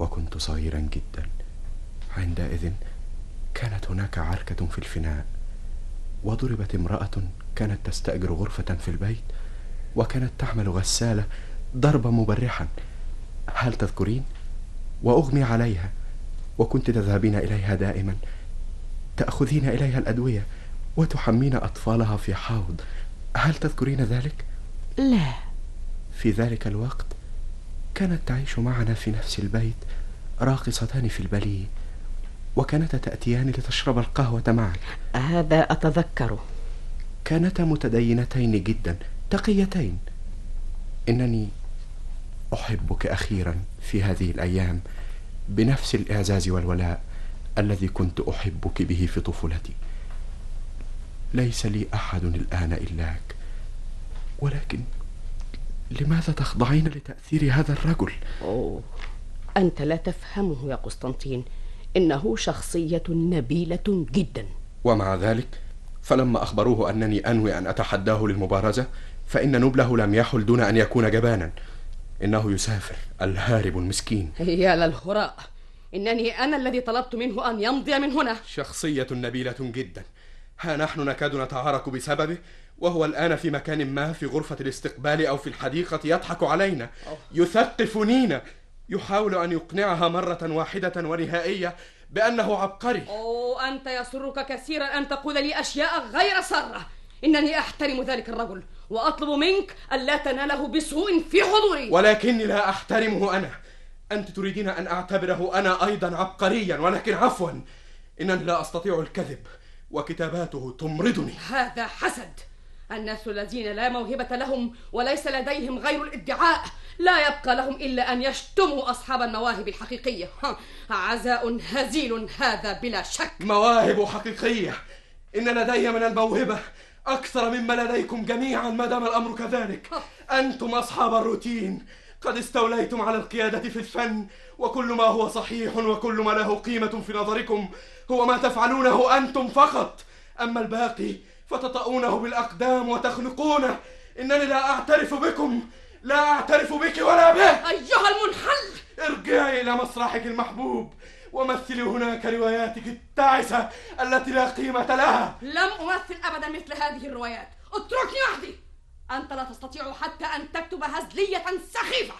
وكنت صغيرا جدا. عندئذ كانت هناك عركة في الفناء وضربت امرأة كانت تستأجر غرفة في البيت وكانت تعمل غسالة ضربا مبرحا. هل تذكرين؟ وأغمي عليها. وكنت تذهبين إليها دائما. تأخذين إليها الأدوية وتحمين أطفالها في حوض. هل تذكرين ذلك؟ لا. في ذلك الوقت كانت تعيش معنا في نفس البيت راقصتان في الباليه وكانتا تأتيان لتشرب القهوة معا هذا أتذكره كانتا متدينتين جدا تقيتين. إنني أحبك أخيرا في هذه الأيام بنفس الإعزاز والولاء الذي كنت أحبك به في طفولتي. ليس لي أحد الآن إلاك ولكن لماذا تخضعين لتأثير هذا الرجل؟ أوه. أنت لا تفهمه يا قسطنطين. إنه شخصية نبيلة جدا. ومع ذلك فلما أخبروه أنني أنوي أن أتحداه للمبارزة فإن نبله لم يحل دون أن يكون جبانا. إنه يسافر الهارب المسكين. يا للهراء. إنني أنا الذي طلبت منه أن يمضي من هنا. شخصية نبيلة جدا. ها نحن نكاد نتعارك بسببه وهو الآن في مكان ما في غرفة الاستقبال أو في الحديقة يضحك علينا يثقف نينا يحاول أن يقنعها مرة واحدة ونهائية بأنه عبقري. أوه أنت يسرك كثيرا أن تقول لي أشياء غير سارة. إنني أحترم ذلك الرجل وأطلب منك ألا تناله بسوء في حضوري. ولكني لا أحترمه أنا. أنت تريدين أن أعتبره أنا أيضا عبقريا ولكن عفوا إنني لا أستطيع الكذب. وكتاباته تمرضني. هذا حسد. الناس الذين لا موهبة لهم وليس لديهم غير الادعاء. لا يبقى لهم إلا أن يشتموا أصحاب المواهب الحقيقية. عزاء هزيل هذا بلا شك. مواهب حقيقية. إن لدي من الموهبة أكثر مما لديكم جميعا ما دام الأمر كذلك. أنتم أصحاب الروتين. قد استوليتم على القيادة في الفن وكل ما هو صحيح وكل ما له قيمة في نظركم هو ما تفعلونه أنتم فقط. أما الباقي فتطؤونه بالأقدام وتخنقونه. إنني لا أعترف بكم لا أعترف بك ولا به. أيها المنحل! ارجعي إلى مسرحك المحبوب ومثلي هناك رواياتك التعسة التي لا قيمة لها. لم أمثل أبدا مثل هذه الروايات. اتركني وحدي! أنت لا تستطيع حتى أن تكتب هزلية سخيفة.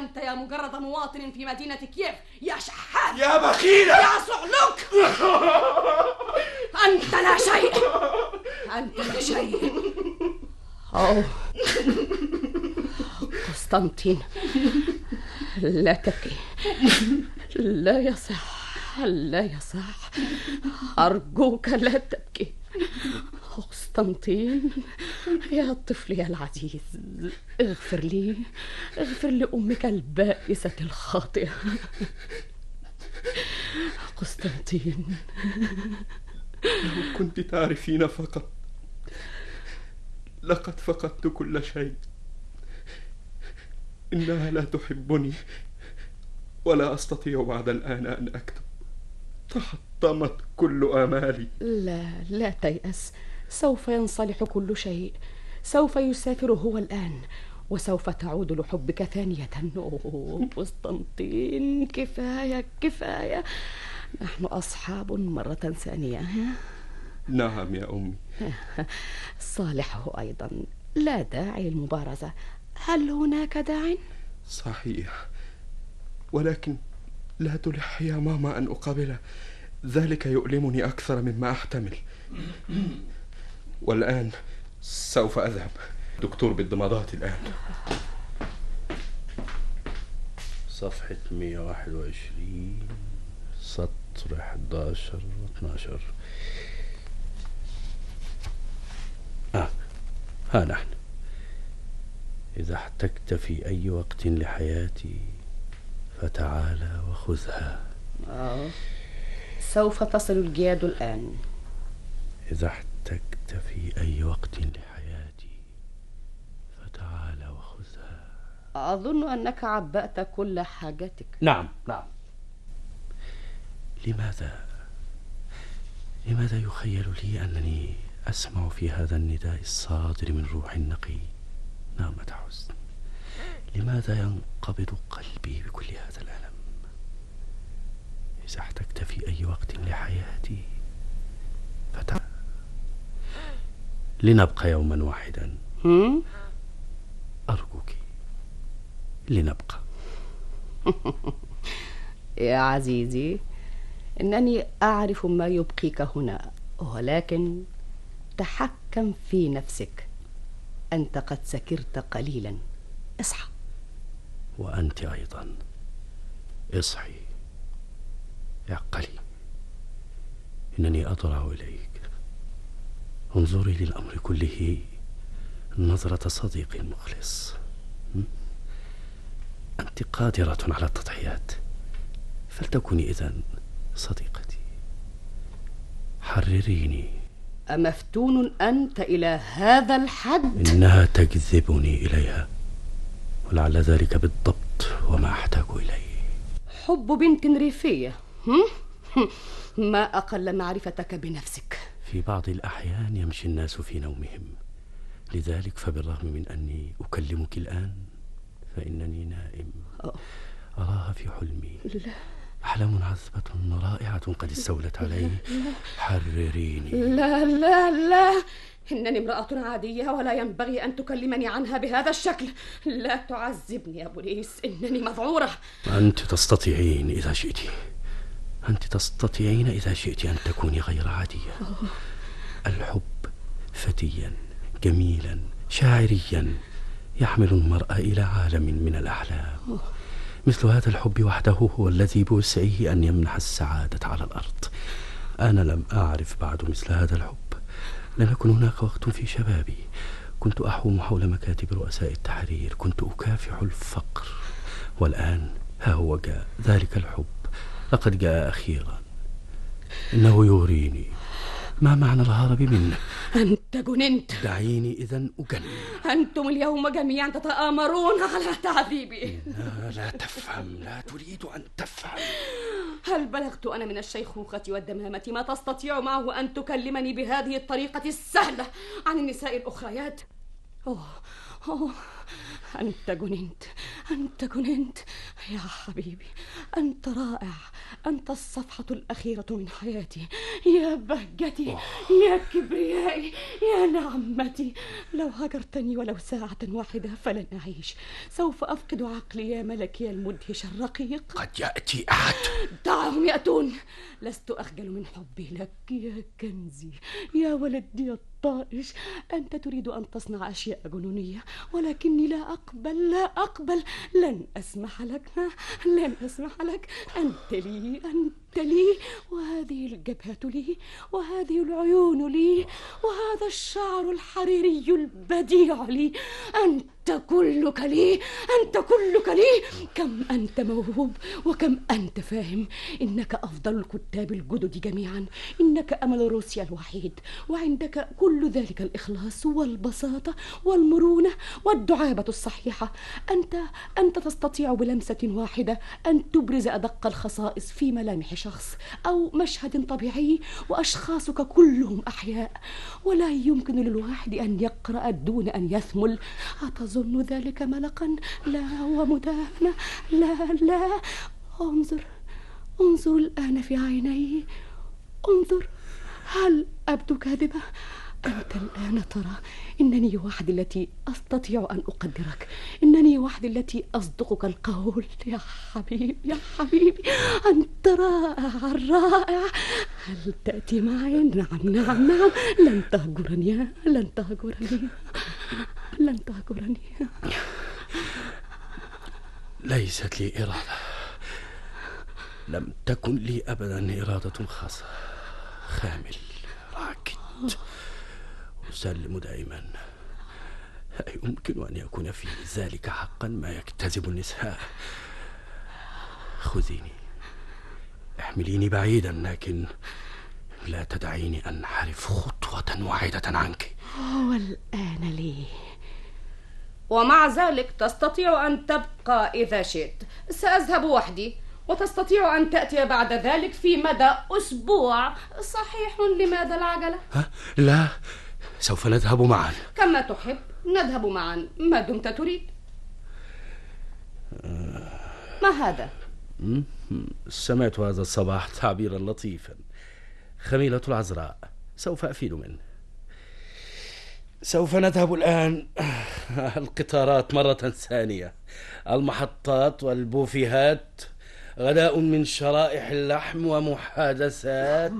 أنت يا مجرد مواطن في مدينة كييف يا شحات. يا بخيلة يا صعلوك. أنت لا شيء. أنت لا شيء. أوه قسطنطين. لا تبكي. لا يصح. لا يصح. أرجوك لا تبكي. قسطنطين. يا طفلي العزيز اغفر لي اغفر لأمك البائسة الخاطئة. قسطنطين. لو كنت تعرفين فقط لقد فقدت كل شيء. إنها لا تحبني ولا أستطيع بعد الآن أن أكتب. تحطمت كل آمالي. لا لا تيأس. سوف ينصلح كل شيء. سوف يسافر هو الآن وسوف تعود لحبك ثانية. أوه قسطنطين. كفاية كفاية. نحن أصحاب مرة ثانية؟ نعم يا أمي. صالح هو أيضا. لا داعي للمبارزة. هل هناك داع؟ صحيح. ولكن لا تلح يا ماما أن أقابله ذلك يؤلمني أكثر مما أحتمل. والآن سوف أذهب. دكتور بالضمادات الآن. صفحة 121 سطر 11 و 12 آه ها نحن. إذا احتجت في أي وقت لحياتي فتعالى وخذها. آه. سوف تصل الجياد الآن. إذا احتجت في أي وقت لحياتي؟ فتعالى وخذها. أظن أنك عبأت كل حاجتك. نعم نعم. لماذا؟ لماذا يخيل لي أنني أسمع في هذا النداء الصادر من روح نقي نامة حزن لماذا ينقبض قلبي بكل هذا الألم؟ إذا احتجت في أي وقت لحياتي فتع لنبقى يوما واحدا؟ أرجوك. لنبقى. يا عزيزي إنني أعرف ما يبقيك هنا ولكن تحكم في نفسك. أنت قد سكرت قليلا. اصحى. وأنت أيضا. اصحي. اعقلي إنني أضرع إليك. انظري للأمر كله نظرة صديق مخلص? أنت قادرة على التضحيات فلتكوني إذن صديقتي حرريني أمفتون أنت إلى هذا الحد؟ إنها تجذبني إليها ولعل ذلك بالضبط وما أحتاج إليه حب بنت ريفية؟ ما أقل معرفتك بنفسك في بعض الأحيان يمشي الناس في نومهم. لذلك فبالرغم من أني أكلمك الآن فإنني نائم. أراها في حلمي. لا. أحلام عذبة رائعة قد استولت علي. حرريني. لا لا لا. إنني امرأة عادية ولا ينبغي أن تكلمني عنها بهذا الشكل. لا تعذبني يا بوليس إنني مذعورة. أنت تستطيعين إذا شئت. أنت تستطيعين إذا شئت أن تكوني غير عادية. الحب فتيا جميلا شاعريا يحمل المرء إلى عالم من الأحلام. مثل هذا الحب وحده هو الذي بوسعه أن يمنح السعادة على الأرض. أنا لم أعرف بعد مثل هذا الحب. لم يكن هناك وقت في شبابي. كنت أحوم حول مكاتب رؤساء التحرير. كنت أكافح الفقر. والآن ها هو جاء. ذلك الحب. لقد جاء أخيرا. إنه يغريني ما معنى الهرب منه. أنت جننت. دعيني إذا أجن أنتم اليوم جميعا تتآمرون على تعذيبي. لا, لا تفهم. لا تريد أن تفهم. هل بلغت أنا من الشيخوخة والدمامة ما تستطيع معه أن تكلمني بهذه الطريقة السهلة عن النساء الأخريات؟ أوه أوه. أنت جننت أنت جننت. يا حبيبي أنت رائع. أنت الصفحة الأخيرة من حياتي. يا بهجتي يا كبريائي يا نعمتي. لو هجرتني ولو ساعة واحدة فلن أعيش. سوف أفقد عقلي يا ملكي المدهش الرقيق. قد يأتي أحد. دعهم يأتون. لست أخجل من حبي لك يا كنزي. يا ولدي الطائش أنت تريد أن تصنع أشياء جنونية ولكني لا أقبل لا أقبل. لن أسمح لك لن أسمح لك. أنت لي أنت لي وهذه الجبهة لي وهذه العيون لي وهذا الشعر الحريري البديع لي. أنت كلك لي أنت كلك لي. كم أنت موهوب وكم أنت فاهم. إنك أفضل الكتاب الجدد جميعا. إنك أمل روسيا الوحيد. وعندك كل ذلك الإخلاص والبساطة والمرونة والدعابة الصحيحة. أنت أنت تستطيع بلمسة واحدة أن تبرز أدق الخصائص في ملامح شخص أو مشهد طبيعي وأشخاصك كلهم أحياء. ولا يمكن للواحد أن يقرأ دون أن يثمل. أتظن ذلك ملقا؟ لا ومداهنة لا لا. انظر انظر الآن في عيني. انظر هل أبدو كاذبة؟ أنت الآن ترى إنني وحدي التي أستطيع أن أقدرك. إنني وحدي التي أصدقك القول. يا حبيبي يا حبيبي أنت رائع رائع. هل تأتي معي؟ نعم نعم نعم. لن تهجرني لن تهجرني لن تهجرني. ليست لي إرادة. لم تكن لي أبدا إرادة خاصة. خامل راكد. أسلم دائما. يمكن أن يكون في ذلك حقا ما يجتذب النساء. خذيني. احمليني بعيدا لكن لا تدعيني أنحرف خطوة واحدة عنك. والآن لي. ومع ذلك تستطيع أن تبقى إذا شئت. سأذهب وحدي. وتستطيع أن تأتي بعد ذلك في مدى أسبوع. صحيح لماذا العجلة؟ ها؟ لا. سوف نذهب معا. كما تحب. نذهب معا. ما دمت تريد. ما هذا؟ سمعت هذا الصباح تعبيرا لطيفا. خميلة العذراء سوف أفيد منه. سوف نذهب الآن. القطارات مرة ثانية. المحطات والبوفيهات. غداء من شرائح اللحم ومحادثات.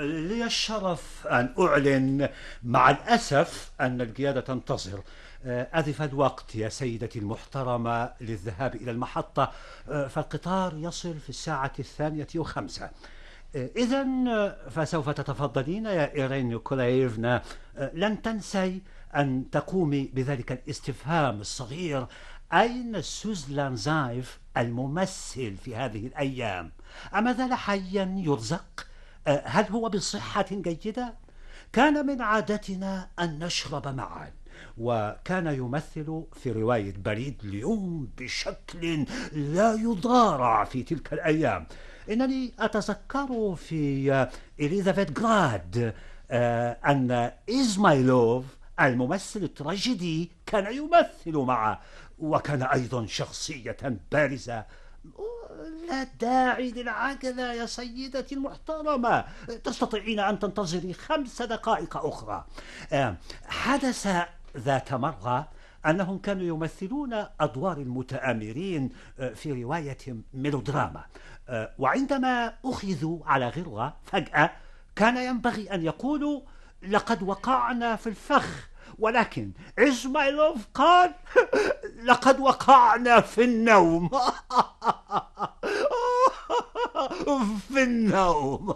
لي الشرف أن أعلن مع الأسف أن القيادة تنتظر. آه، أذف الوقت يا سيدتي المحترمة للذهاب إلى المحطة. آه، فالقطار يصل في الساعة الثانية وخمسة. إذا فسوف تتفضلين يا إيرين نيكولايفنا. لن تنسي أن تقومي بذلك الاستفهام الصغير. أين سوزلان زايف الممثل في هذه الأيام. أما زال حيا يرزق آه، هل هو بصحة جيدة؟ كان من عادتنا أن نشرب معا وكان يمثل في رواية بريد ليون بشكل لا يضارع في تلك الأيام. إنني أتذكر في آه، إليزابيث جراد آه، أن إزمايلوف الممثل التراجيدي كان يمثل معه. وكان أيضا شخصية بارزة. لا داعي للعجلة يا سيدتي المحترمة. تستطيعين أن تنتظري خمس دقائق أخرى. حدث ذات مرة أنهم كانوا يمثلون أدوار المتآمرين آه، في رواية ميلودراما. آه، وعندما أخذوا على غرة فجأة كان ينبغي أن يقولوا لقد وقعنا في الفخ. ولكن إسمايلوف قال لقد وقعنا في النوم. في النوم.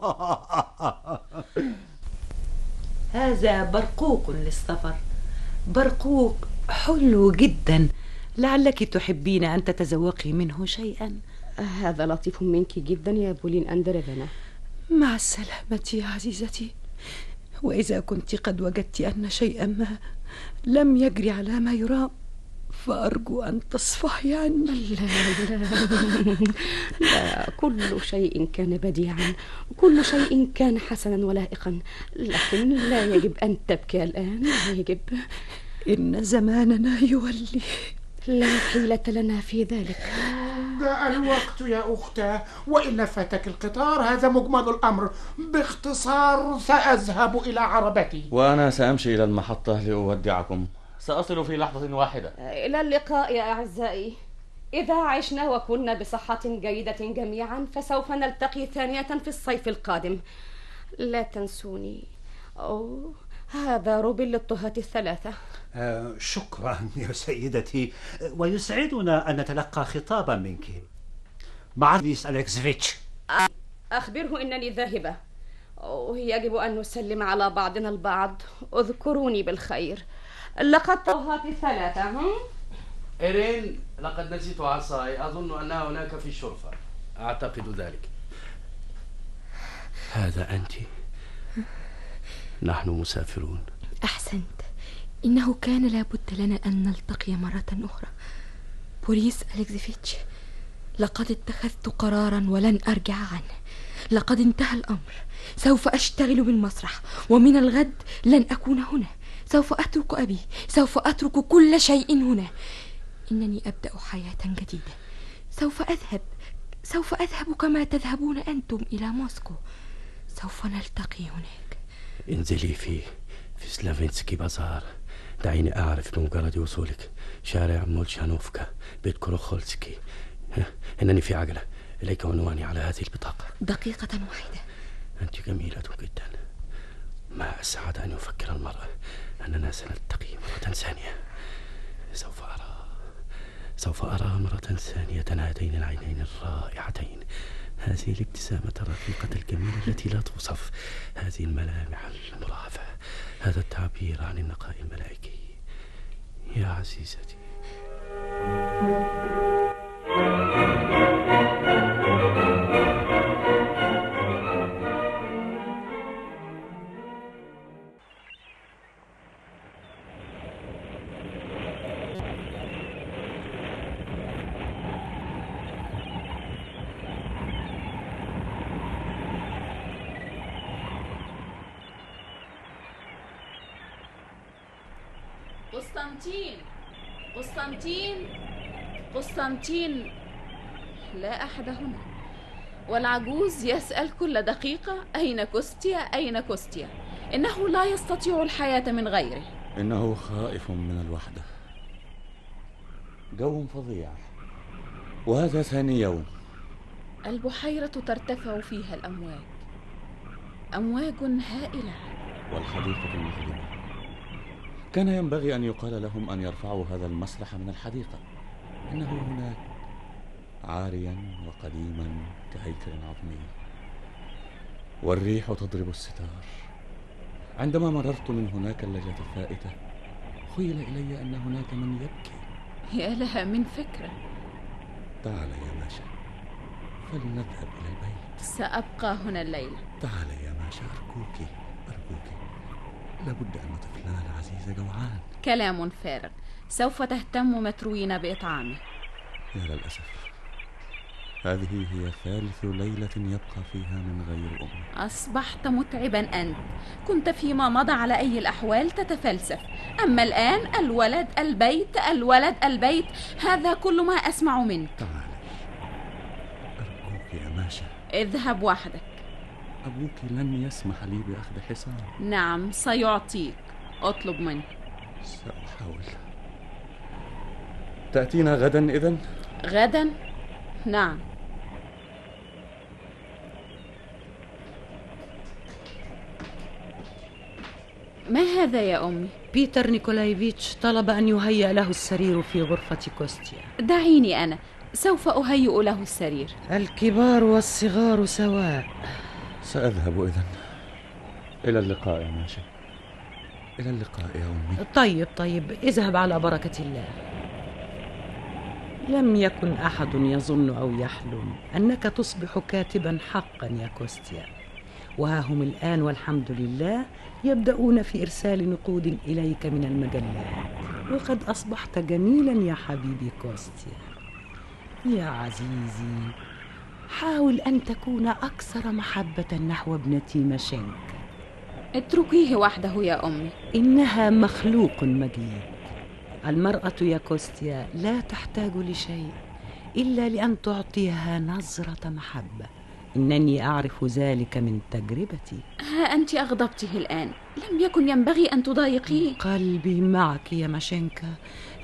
هذا برقوق للسفر. برقوق حلو جدا. لعلك تحبين أن تتذوقي منه شيئا. هذا لطيف منك جدا يا بولين أندريفنا مع السلامة يا عزيزتي. وإذا كنت قد وجدت أن شيئا ما لم يجري على ما يرام فأرجو أن تصفحي عني لا. لا لا كل شيء كان بديعا كل شيء كان حسنا ولائقا لكن لا يجب أن تبكي الآن لا يجب. إن زماننا يولي. لا حيلة لنا في ذلك. جاء الوقت يا أختاه وإلا فاتك القطار هذا مجمل الأمر. باختصار سأذهب إلى عربتي. وأنا سأمشي إلى المحطة لأودعكم. سأصل في لحظة واحدة. إلى اللقاء يا أعزائي. إذا عشنا وكنا بصحة جيدة جميعا فسوف نلتقي ثانية في الصيف القادم. لا تنسوني. أوه هذا روبن للطهاة الثلاثة. شكرا يا سيدتي. ويسعدنا أن نتلقى خطابا منك. مع ليس أليكسفيتش أخبره إنني ذاهبة. ويجب أن نسلم على بعضنا البعض. اذكروني بالخير. لقد طوهات الثلاثة هم؟ إيرين لقد نسيت عصاي. أظن أنها هناك في الشرفة. أعتقد ذلك. هذا أنت. نحن مسافرون. أحسنت. إنه كان لابد لنا أن نلتقي مرة أخرى. بوريس أليكزيفيتش لقد اتخذت قرارا ولن أرجع عنه. لقد انتهى الأمر. سوف أشتغل بالمسرح ومن الغد لن أكون هنا. سوف أترك أبي سوف أترك كل شيء هنا. إنني أبدأ حياة جديدة. سوف أذهب سوف أذهب كما تذهبون أنتم إلى موسكو. سوف نلتقي هناك. انزلي في في سلافينسكي بازار. دعيني أعرف بمجرد وصولك شارع مولشانوفكا بيت كروخولسكي إنني في عجلة إليك عنواني على هذه البطاقة. دقيقة واحدة. أنت جميلة جدا ما أسعد أن يفكر المرء. أننا سنلتقي مرة ثانية سوف أرى سوف أرى مرة ثانية هاتين العينين الرائعتين هذه الابتسامة الرقيقة الجميلة التي لا توصف. هذه الملامح المرهفة هذا التعبير عن النقاء الملائكي. يا عزيزتي. قسطنطين قسطنطين. لا أحد هنا. والعجوز يسأل كل دقيقة أين كوستيا؟ أين كوستيا؟ إنه لا يستطيع الحياة من غيره. إنه خائف من الوحدة. جو فظيع. وهذا ثاني يوم. البحيرة ترتفع فيها الأمواج. أمواج هائلة. والحديقة المظلمة. كان ينبغي أن يقال لهم أن يرفعوا هذا المسرح من الحديقة. إنه هناك عاريا وقديما كهيكل عظمي. والريح تضرب الستار. عندما مررت من هناك الليلة الفائتة خيل إلي أن هناك من يبكي. يا لها من فكرة. تعال يا ماشا فلنذهب إلى البيت. سأبقى هنا الليلة. تعال يا ماشا أرجوك أرجوك. لابد أن طفلنا العزيز جوعان. كلام فارغ. سوف تهتم متروين بإطعامه. يا للأسف. هذه هي ثالث ليلة يبقى فيها من غير أم. أصبحت متعبا أنت. كنت فيما مضى على أي الأحوال تتفلسف. أما الآن الولد البيت الولد البيت هذا كل ما أسمع منك. تعالي. أرجوك يا ماشا. اذهب وحدك. أبوك لن يسمح لي بأخذ حصان. نعم سيعطيك. اطلب منه. سأحاول. تأتينا غدا إذن؟ غدا؟ نعم. ما هذا يا أمي؟ بيتر نيكولايفيتش طلب أن يهيأ له السرير في غرفة كوستيا. دعيني أنا سوف أهيئ له السرير. الكبار والصغار سواء. سأذهب إذن. إلى اللقاء يا ماشي. إلى اللقاء يا أمي. طيب طيب. اذهب على بركة الله. لم يكن أحد يظن أو يحلم أنك تصبح كاتبا حقا يا كوستيا. وها هم الآن والحمد لله يبدأون في إرسال نقود إليك من المجلات. وقد أصبحت جميلا يا حبيبي كوستيا. يا عزيزي حاول أن تكون أكثر محبة نحو ابنتي ماشينك اتركيه وحده يا أمي. إنها مخلوق مجيد. المرأة يا كوستيا لا تحتاج لشيء إلا لأن تعطيها نظرة محبة. إنني أعرف ذلك من تجربتي. ها أنت أغضبته الآن. لم يكن ينبغي أن تضايقيه. قلبي معك يا ماشينكا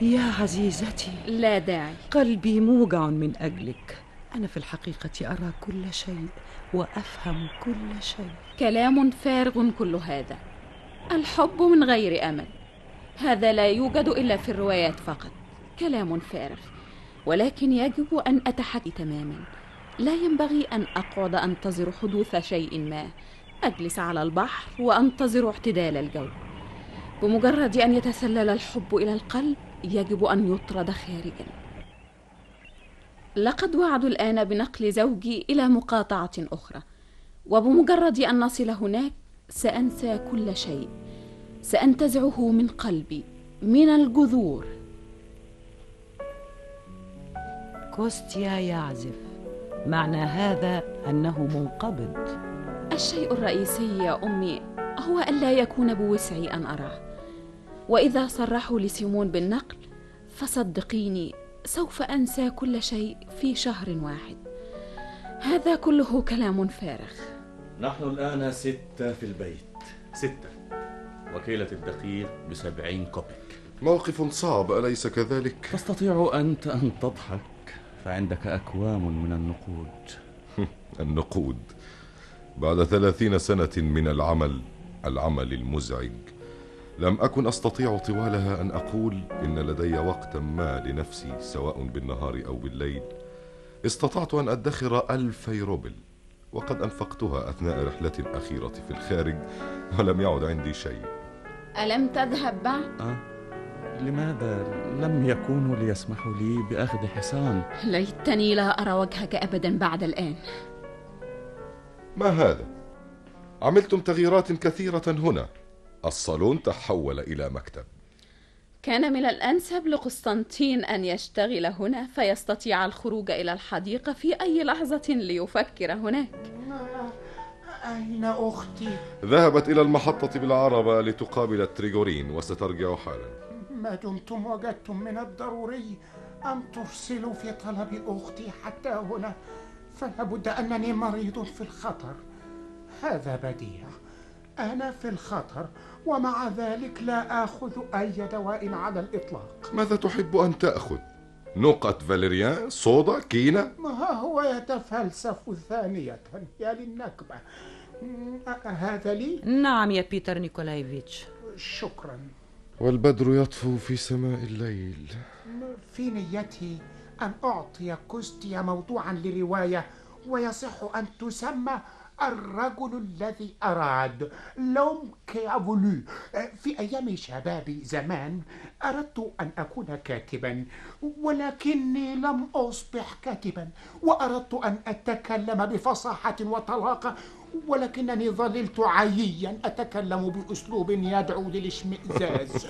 يا عزيزتي. لا داعي. قلبي موجع من أجلك. أنا في الحقيقة أرى كل شيء وأفهم كل شيء. كلام فارغ كل هذا. الحب من غير أمل. هذا لا يوجد إلا في الروايات فقط. كلام فارغ. ولكن يجب أن أتحكي تماما. لا ينبغي أن أقعد أنتظر حدوث شيء ما. أجلس على البحر وأنتظر اعتدال الجو. بمجرد أن يتسلل الحب إلى القلب يجب أن يطرد خارجا. لقد وعدوا الآن بنقل زوجي إلى مقاطعة أخرى وبمجرد أن نصل هناك سأنسى كل شيء سأنتزعه من قلبي من الجذور. كوستيا يعزف. معنى هذا أنه منقبض. الشيء الرئيسي يا أمي هو ألا يكون بوسعي أن أراه. وإذا صرحوا لسيمون بالنقل فصدقيني سوف أنسى كل شيء في شهر واحد. هذا كله كلام فارغ. نحن الآن ستة في البيت. ستة. وكيلة الدقيق بسبعين كوبيك. موقف صعب أليس كذلك؟ تستطيع أنت أن تضحك فعندك أكوام من النقود. النقود. بعد ثلاثين سنة من العمل العمل المزعج. لم أكن أستطيع طوالها أن أقول إن لدي وقتا ما لنفسي سواء بالنهار أو بالليل استطعت أن أدخر ألفي روبل وقد أنفقتها أثناء رحلتي الأخيرة في الخارج ولم يعد عندي شيء ألم تذهب بعد؟ أه؟ لماذا لم يكونوا ليسمحوا لي بأخذ حصان؟ ليتني لا أرى وجهك أبدا بعد الآن ما هذا؟ عملتم تغييرات كثيرة هنا الصالون تحول إلى مكتب. كان من الأنسب لقسطنطين أن يشتغل هنا فيستطيع الخروج إلى الحديقة في أي لحظة ليفكر هناك. أين أختي؟ ذهبت إلى المحطة بالعربة لتقابل تريغورين وسترجع حالا. ما دمتم وجدتم من الضروري أن ترسلوا في طلب أختي حتى هنا فلا بد أنني مريض في الخطر. هذا بديع. أنا في الخطر. ومع ذلك لا آخذ أي دواء على الإطلاق. ماذا تحب أن تأخذ؟ نقط فاليريان صودا كينا ما هو يتفلسف ثانية يا للنكبة. هذا لي؟ نعم يا بيتر نيكولايفيتش. شكرا. والبدر يطفو في سماء الليل. في نيتي أن أعطي كوستيا موضوعا لرواية ويصح أن تسمى الرجل الذي أراد. l'homme qui في أيام شبابي زمان أردت أن أكون كاتبا ولكني لم أصبح كاتبا وأردت أن أتكلم بفصاحة وطلاقة ولكنني ظللت عييا أتكلم بأسلوب يدعو للاشمئزاز.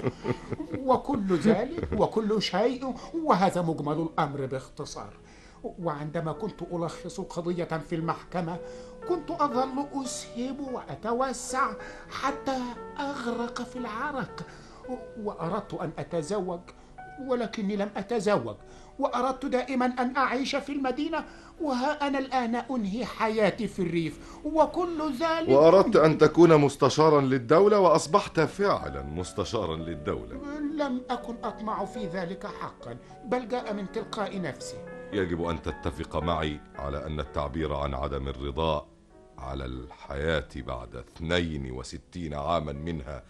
وكل ذلك وكل شيء وهذا مجمل الأمر باختصار. وعندما كنت ألخص قضية في المحكمة كنت أظل أسهب وأتوسع حتى أغرق في العرق وأردت أن أتزوج ولكني لم أتزوج وأردت دائما أن أعيش في المدينة وها أنا الآن أنهي حياتي في الريف وكل ذلك وأردت أن تكون مستشارا للدولة وأصبحت فعلا مستشارا للدولة. لم أكن أطمع في ذلك حقا بل جاء من تلقاء نفسي. يجب أن تتفق معي على أن التعبير عن عدم الرضا على الحياة بعد 62 عاما منها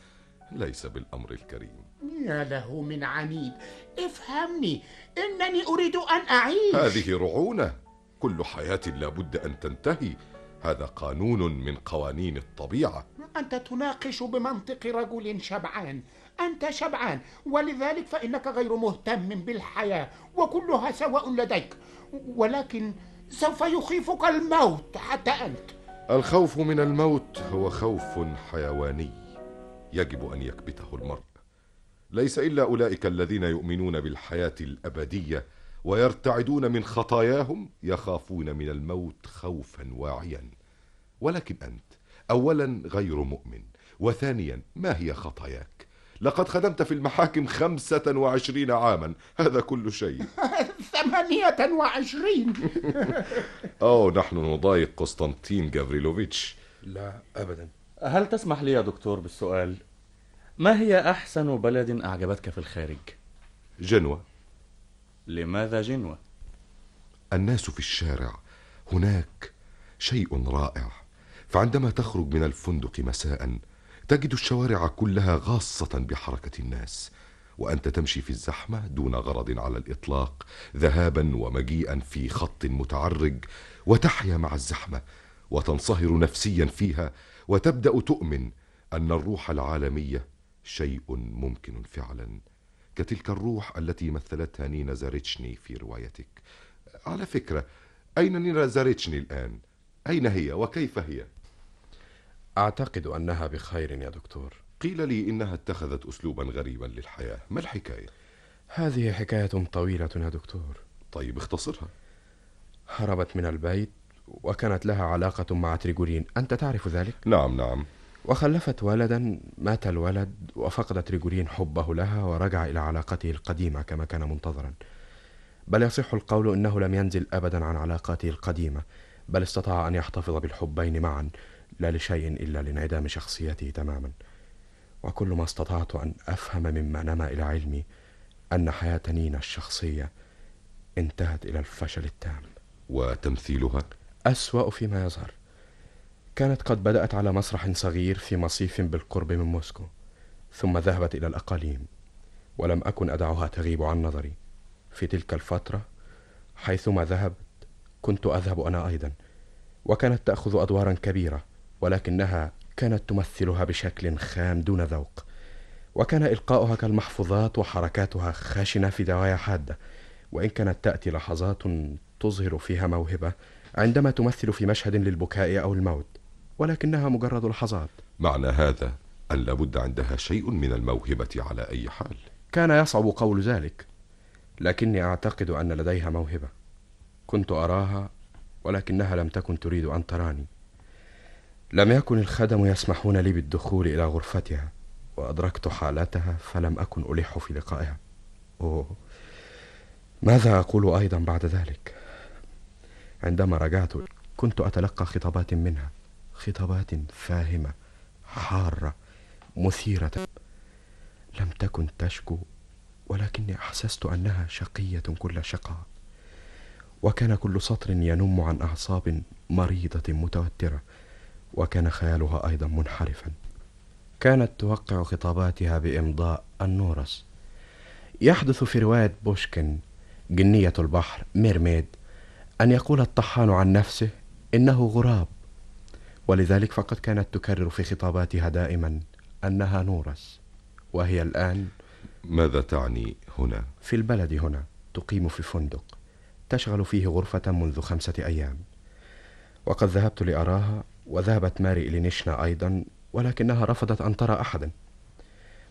ليس بالأمر الكريم. يا له من عنيد. افهمني إنني أريد أن أعيش. هذه رعونة. كل حياة لابد أن تنتهي. هذا قانون من قوانين الطبيعة. أنت تناقش بمنطق رجل شبعان. أنت شبعان. ولذلك فإنك غير مهتم بالحياة وكلها سواء لديك. ولكن سوف يخيفك الموت حتى أنت. الخوف من الموت هو خوف حيواني يجب أن يكبته المرء. ليس إلا أولئك الذين يؤمنون بالحياة الأبدية ويرتعدون من خطاياهم يخافون من الموت خوفا واعيا. ولكن أنت أولا غير مؤمن وثانيا ما هي خطاياك؟ لقد خدمت في المحاكم خمسة وعشرين عاما. هذا كل شيء. ثمانية وعشرين. أو نحن نضايق قسطنطين جافريلوفيتش. لا أبدا. هل تسمح لي يا دكتور بالسؤال؟ ما هي أحسن بلد أعجبتك في الخارج؟ جنوة لماذا جنوة؟ الناس في الشارع. هناك شيء رائع. فعندما تخرج من الفندق مساء تجد الشوارع كلها غاصة بحركة الناس وأنت تمشي في الزحمة دون غرض على الإطلاق ذهابا ومجيئا في خط متعرج وتحيا مع الزحمة وتنصهر نفسيا فيها وتبدأ تؤمن أن الروح العالمية شيء ممكن فعلا كتلك الروح التي مثلتها نينا زاريتشني في روايتك على فكرة أين نينا زاريتشني الآن؟ أين هي وكيف هي؟ أعتقد أنها بخير يا دكتور. قيل لي إنها اتخذت أسلوبا غريبا للحياة. ما الحكاية؟ هذه حكاية طويلة يا دكتور. طيب اختصرها. هربت من البيت وكانت لها علاقة مع تريجورين أنت تعرف ذلك؟ نعم نعم. وخلفت ولدا مات الولد وفقد تريجورين حبه لها ورجع إلى علاقته القديمة كما كان منتظرا. بل يصح القول إنه لم ينزل أبدا عن علاقاته القديمة بل استطاع أن يحتفظ بالحبين معا. لا لشيء إلا لانعدام شخصيته تماما. وكل ما استطعت أن أفهم مما نما إلى علمي أن حياة نينا الشخصية انتهت إلى الفشل التام. وتمثيلها؟ أسوأ فيما يظهر. كانت قد بدأت على مسرح صغير في مصيف بالقرب من موسكو ثم ذهبت إلى الأقاليم ولم أكن أدعها تغيب عن نظري. في تلك الفترة حيثما ذهبت كنت أذهب أنا أيضا وكانت تأخذ أدوارا كبيرة. ولكنها كانت تمثلها بشكل خام دون ذوق وكان إلقاؤها كالمحفوظات وحركاتها خشنة في دوايا حادة وإن كانت تأتي لحظات تظهر فيها موهبة عندما تمثل في مشهد للبكاء أو الموت ولكنها مجرد لحظات. معنى هذا أن لابد عندها شيء من الموهبة على أي حال. كان يصعب قول ذلك لكني أعتقد أن لديها موهبة. كنت أراها ولكنها لم تكن تريد أن تراني. لم يكن الخدم يسمحون لي بالدخول إلى غرفتها وأدركت حالتها فلم أكن ألح في لقائها. أوه ماذا أقول أيضا بعد ذلك؟ عندما رجعت كنت أتلقى خطابات منها خطابات فاهمة حارة مثيرة. لم تكن تشكو ولكني أحسست أنها شقية كل شقاء. وكان كل سطر ينم عن أعصاب مريضة متوترة. وكان خيالها أيضا منحرفا. كانت توقع خطاباتها بإمضاء النورس. يحدث في رواية بوشكن جنية البحر ميرميد أن يقول الطحان عن نفسه إنه غراب ولذلك فقد كانت تكرر في خطاباتها دائما أنها نورس. وهي الآن ماذا تعني هنا؟ في البلد هنا تقيم في فندق تشغل فيه غرفة منذ خمسة أيام. وقد ذهبت لأراها وذهبت ماري إلينيشنا أيضا ولكنها رفضت أن ترى أحدا.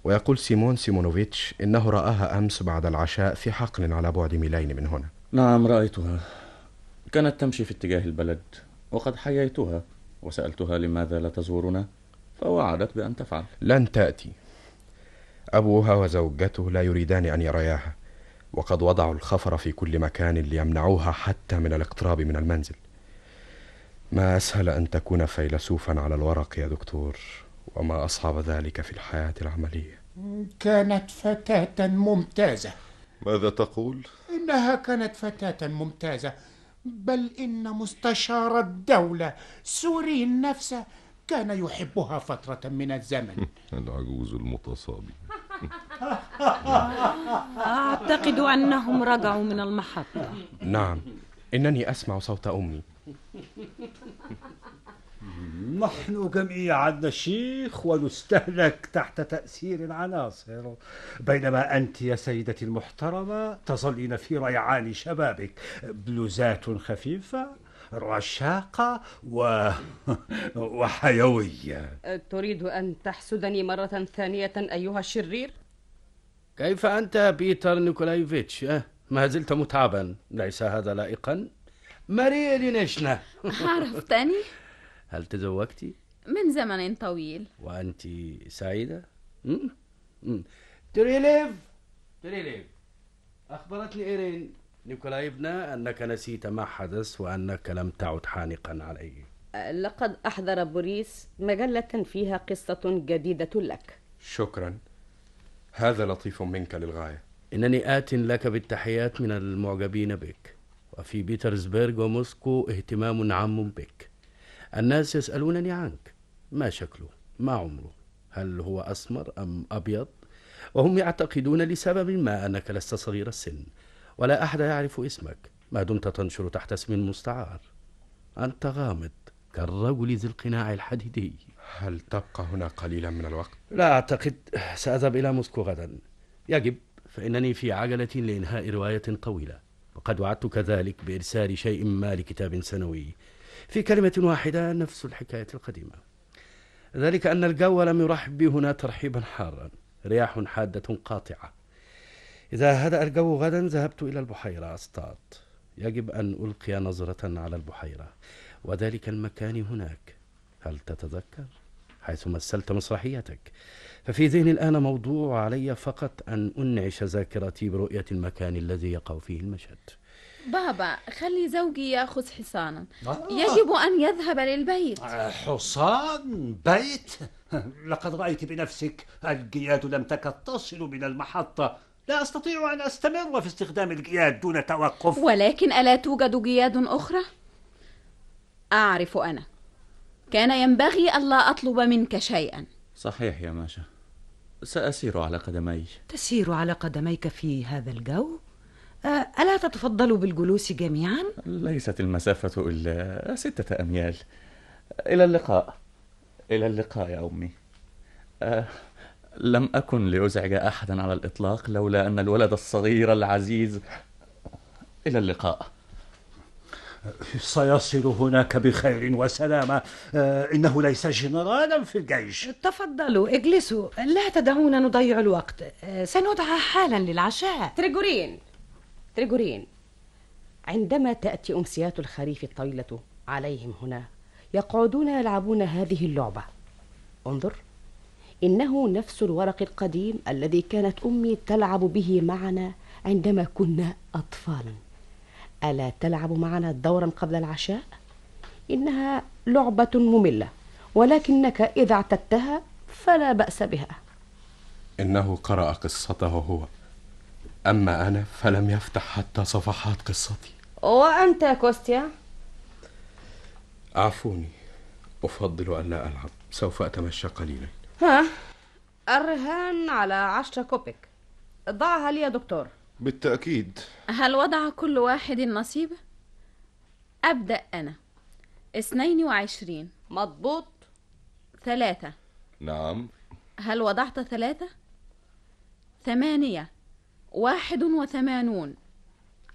ويقول سيمون سيمونوفيتش إنه رآها أمس بعد العشاء في حقل على بعد ميلين من هنا. نعم رأيتها. كانت تمشي في اتجاه البلد وقد حييتها وسألتها لماذا لا تزورنا فوعدت بأن تفعل. لن تأتي. أبوها وزوجته لا يريدان أن يرياها وقد وضعوا الخفر في كل مكان ليمنعوها حتى من الاقتراب من المنزل. ما أسهل أن تكون فيلسوفا على الورق يا دكتور وما أصعب ذلك في الحياة العملية. كانت فتاة ممتازة. ماذا تقول؟ إنها كانت فتاة ممتازة بل إن مستشار الدولة سورين نفسه كان يحبها فترة من الزمن. العجوز المتصابي أعتقد أنهم رجعوا من المحطة. نعم إنني أسمع صوت أمي. نحن جميعا نشيخ ونستهلك تحت تأثير العناصر بينما أنت يا سيدتي المحترمة تظلين في ريعان شبابك. بلوزات خفيفة رشاقة و... وحيوية. تريد أن تحسدني مرة ثانية أيها الشرير؟ كيف أنت بيتر نيكولايفيتش؟ أه؟ ما زلت متعبا. ليس هذا لائقا. ماريا لينيشنا عرفتني؟ هل تزوجتي؟ من زمن طويل. وأنت سعيدة. تريليف تريليف أخبرتني إيرين نيكولايفنا أنك نسيت ما حدث وأنك لم تعد حانقا عليه لقد أحضر بوريس مجلة فيها قصة جديدة لك. شكرا. هذا لطيف منك للغاية. إنني آت لك بالتحيات من المعجبين بك. وفي بيترسبرغ وموسكو اهتمام عام بك. الناس يسألونني عنك. ما شكله؟ ما عمره؟ هل هو أسمر أم أبيض؟ وهم يعتقدون لسبب ما أنك لست صغير السن ولا أحد يعرف اسمك. ما دمت تنشر تحت اسم مستعار. أنت غامض كالرجل ذي القناع الحديدي. هل تبقى هنا قليلا من الوقت؟ لا أعتقد. سأذهب إلى موسكو غدا. يجب فإنني في عجلة لإنهاء رواية طويلة. وقد وعدت كذلك بإرسال شيء ما لكتاب سنوي. في كلمة واحدة نفس الحكاية القديمة. ذلك أن الجو لم يرحب بي هنا ترحيبا حارا رياح حادة قاطعة. إذا هدأ الجو غدا ذهبت إلى البحيرة أصطاد. يجب أن ألقي نظرة على البحيرة. وذلك المكان هناك. هل تتذكر؟ حيث مثلت مسرحيتك. ففي ذهني الآن موضوع علي فقط أن أنعش ذاكرتي برؤية المكان الذي يقع فيه المشهد بابا خلي زوجي ياخذ حصانا. آه. يجب أن يذهب للبيت. حصان؟ بيت؟ لقد رأيت بنفسك. الجياد لم تكد تصل من المحطة. لا أستطيع أن أستمر في استخدام الجياد دون توقف. ولكن ألا توجد جياد أخرى؟ أعرف أنا. كان ينبغي ألا أطلب منك شيئا. صحيح يا ماشا. سأسير على قدمي تسير على قدميك في هذا الجو؟ آه، ألا تتفضل بالجلوس جميعا؟ ليست المسافة إلا ستة أميال. إلى اللقاء. إلى اللقاء يا أمي. أه لم أكن لأزعج أحدا على الإطلاق لولا أن الولد الصغير العزيز. إلى اللقاء. سيصل هناك بخير وسلامة. آه، إنه ليس جنرالا في الجيش. تفضلوا اجلسوا. لا تدعونا نضيع الوقت. آه، سندعى حالا للعشاء. تريجورين تريجورين عندما تأتي أمسيات الخريف الطويلة عليهم هنا يقعدون يلعبون هذه اللعبة. انظر إنه نفس الورق القديم الذي كانت أمي تلعب به معنا عندما كنا أطفالا ألا تلعب معنا دورا قبل العشاء؟ إنها لعبة مملة ولكنك إذا اعتدتها فلا بأس بها. إنه قرأ قصته هو. أما أنا فلم يفتح حتى صفحات قصتي. وأنت يا كوستيا؟ أعفوني أفضل ألا ألعب. سوف أتمشى قليلا. ها؟ الرهان على عشرة كوبيك. ضعها لي يا دكتور. بالتأكيد. هل وضع كل واحد نصيبه أبدأ أنا. اثنين وعشرين. مضبوط. ثلاثة. نعم. هل وضعت ثلاثة؟ ثمانية. واحد وثمانون.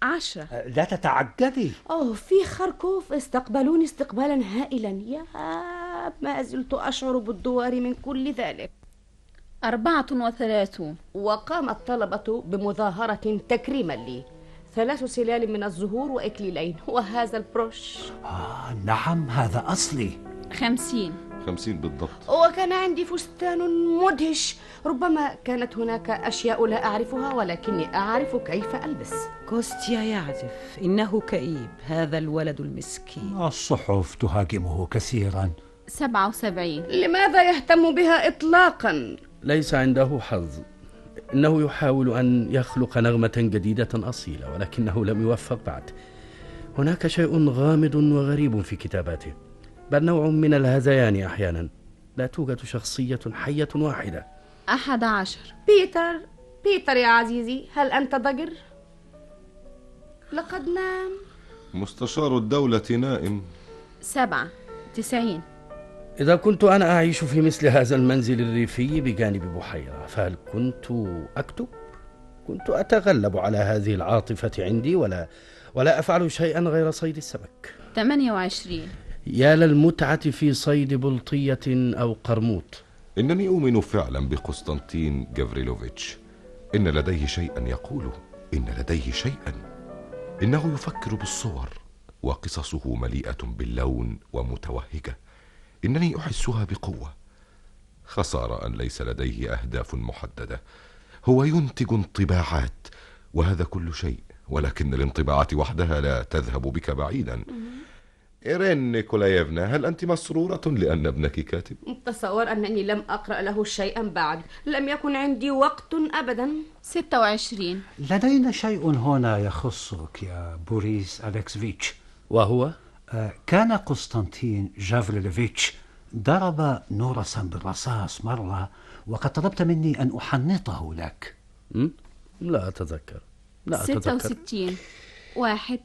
عشرة. لا تتعجبي. أوه في خركوف استقبلوني استقبالا هائلا. يا ما زلت أشعر بالدوار من كل ذلك. أربعة وثلاثون. وقام الطلبة بمظاهرة تكريما لي. ثلاث سلال من الزهور وإكليلين. وهذا البروش. آه نعم هذا أصلي. خمسين. خمسين بالضبط. وكان عندي فستان مدهش. ربما كانت هناك أشياء لا أعرفها ولكني أعرف كيف ألبس. كوستيا يعزف إنه كئيب هذا الولد المسكين. الصحف تهاجمه كثيرا. سبعة وسبعين. لماذا يهتم بها إطلاقا؟ ليس عنده حظ. إنه يحاول أن يخلق نغمة جديدة أصيلة ولكنه لم يوفق بعد. هناك شيء غامض وغريب في كتاباته. بل نوع من الهذيان أحيانا. لا توجد شخصية حية واحدة. أحد عشر. بيتر بيتر يا عزيزي هل أنت ضجر؟ لقد نام. مستشار الدولة نائم. سبعة تسعين. إذا كنت أنا أعيش في مثل هذا المنزل الريفي بجانب بحيرة فهل كنت أكتب؟ كنت أتغلب على هذه العاطفة عندي ولا ولا أفعل شيئا غير صيد السمك. ثمانية وعشرين. يا للمتعة في صيد بلطية أو قرموط. إنني أؤمن فعلا بقسطنطين جافريلوفيتش. إن لديه شيئا يقوله إن لديه شيئا. إنه يفكر بالصور وقصصه مليئة باللون ومتوهجة. إنني أحسها بقوة. خسارة أن ليس لديه أهداف محددة. هو ينتج انطباعات وهذا كل شيء. ولكن الانطباعات وحدها لا تذهب بك بعيدا. إيرين نيكولايفنا هل أنت مسرورة لأن ابنك كاتب؟ تصور أنني لم أقرأ له شيئا بعد لم يكن عندي وقت أبدا. ستة وعشرين. لدينا شيء هنا يخصك يا بوريس أليكسفيتش. وهو؟ آه، كان قسطنطين جافريلوفيتش ضرب نورسا بالرصاص مرة وقد طلبت مني أن أحنطه لك. م? لا أتذكر. لا ستة أتذكر وستين. واحد.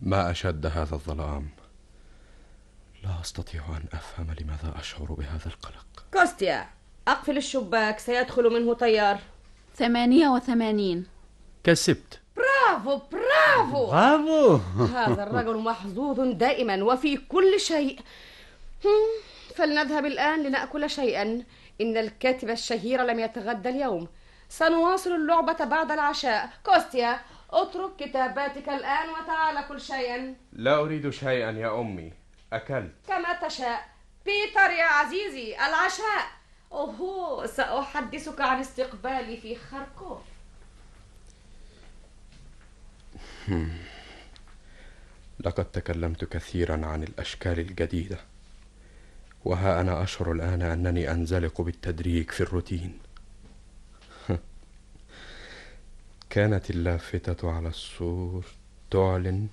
ما أشد هذا الظلام. لا أستطيع أن أفهم لماذا أشعر بهذا القلق. كوستيا أقفل الشباك سيدخل منه تيار ثمانية وثمانين. كسبت. برافو برافو! برافو! هذا الرجل محظوظ دائما وفي كل شيء. فلنذهب الآن لنأكل شيئا. إن الكاتب الشهير لم يتغدى اليوم. سنواصل اللعبة بعد العشاء. كوستيا اترك كتاباتك الآن وتعال كل شيئا. لا أريد شيئا يا أمي. أكلت. كما تشاء. بيتر يا عزيزي العشاء. أوهو سأحدثك عن استقبالي في خاركوف لقد تكلمت كثيرا عن الأشكال الجديدة وها أنا أشعر الآن أنني أنزلق بالتدريج في الروتين. كانت اللافتة على السور تعلن.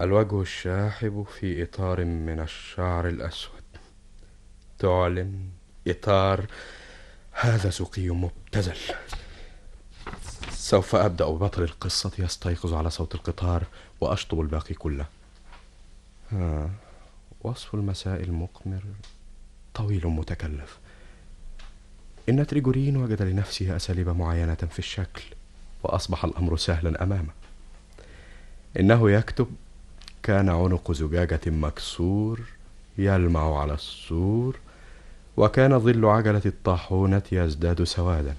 الوجه الشاحب في إطار من الشعر الأسود. تعلن إطار هذا سقي مبتذل. سوف أبدأ ببطل القصة يستيقظ على صوت القطار وأشطب الباقي كله. ها وصف المساء المقمر طويل متكلف. إن تريجورين وجد لنفسه أساليب معينة في الشكل وأصبح الأمر سهلا أمامه. إنه يكتب كان عنق زجاجة مكسور يلمع على السور وكان ظل عجلة الطاحونة يزداد سوادا.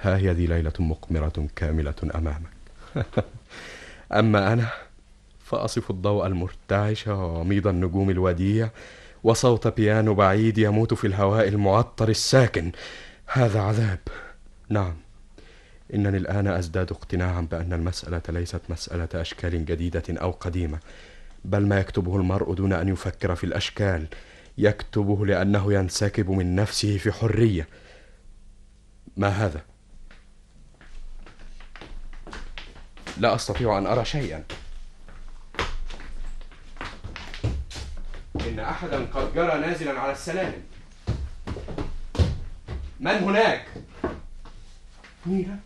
ها هي ذي ليلة مقمرة كاملة أمامك. أما أنا فأصف الضوء المرتعش ووميض النجوم الوديع وصوت بيانو بعيد يموت في الهواء المعطر الساكن. هذا عذاب. نعم. إنني الآن أزداد اقتناعا بأن المسألة ليست مسألة أشكال جديدة أو قديمة. بل ما يكتبه المرء دون أن يفكر في الأشكال يكتبه لأنه ينسكب من نفسه في حرية ما هذا؟ لا أستطيع أن أرى شيئا إن أحدا قد جرى نازلا على السلالم من هناك؟ نينا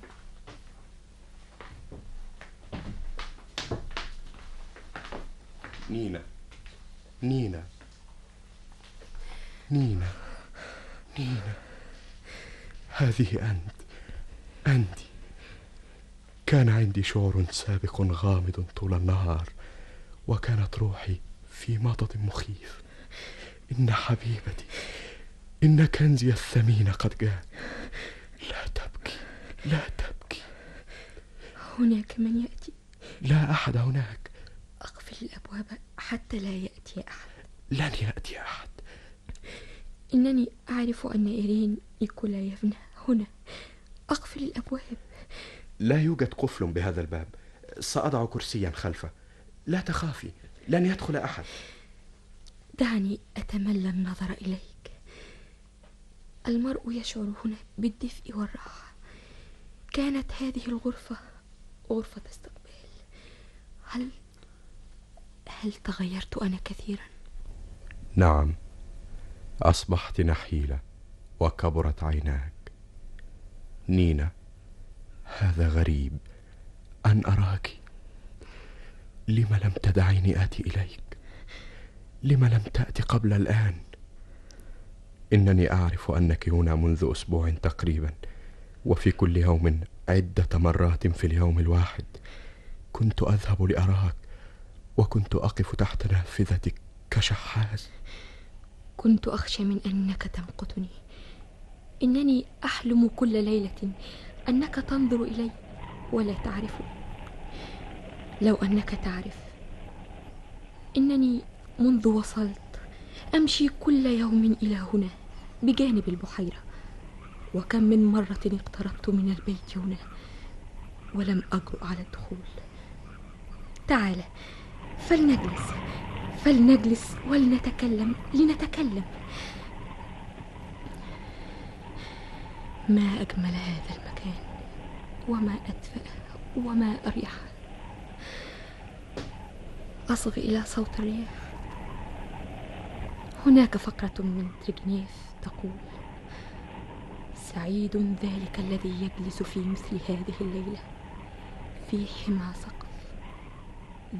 نينا. نينا. نينا. نينا. هذه أنت. أنت. كان عندي شعور سابق غامض طول النهار وكانت روحي في مضض مخيف. إن حبيبتي إن كنزي الثمين قد جاء لا تبكي لا تبكي. هناك من يأتي. لا أحد هناك. أقفل الأبواب حتى لا يأتي أحد. لن يأتي أحد. إنني أعرف أن إيرين نيكولايفنا هنا أقفل الأبواب. لا يوجد قفل بهذا الباب. سأضع كرسيا خلفه. لا تخافي لن يدخل أحد. دعني أتملى النظر إليك. المرء يشعر هنا بالدفء والراحة. كانت هذه الغرفة غرفة استقبال. هل هل تغيرت أنا كثيرا؟ نعم أصبحت نحيلة وكبرت عيناك. نينا هذا غريب. أن أراك. لم لم تدعيني آتي إليك؟ لم لم تأتي قبل الآن؟ إنني أعرف أنك هنا منذ أسبوع تقريبا وفي كل يوم عدة مرات في اليوم الواحد. كنت أذهب لأراك. وكنت أقف تحت نافذتك كشحاذ. كنت أخشى من أنك تمقتني. إنني أحلم كل ليلة أنك تنظر إلي ولا تعرف. لو أنك تعرف إنني منذ وصلت أمشي كل يوم إلى هنا بجانب البحيرة. وكم من مرة اقتربت من البيت هنا ولم أجرؤ على الدخول. تعال فلنجلس فلنجلس ولنتكلم لنتكلم. ما أجمل هذا المكان وما أدفأه وما أريحه. أصغي إلى صوت الرياح. هناك فقرة من تورجينيف تقول سعيد ذلك الذي يجلس في مثل هذه الليلة في حمى سقف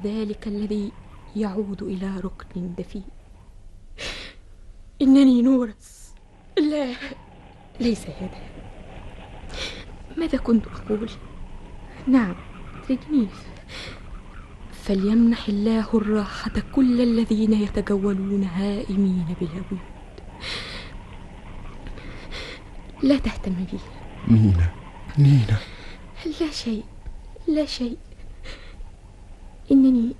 ذلك الذي يعود إلى ركن دفين إنني نورس. لا ليس هذا. ماذا كنت أقول؟ نعم تجنيف فليمنح الله الراحة كل الذين يتجولون هائمين بيوت لا تهتم بي. نينا نينا. لا شيء لا شيء. إنني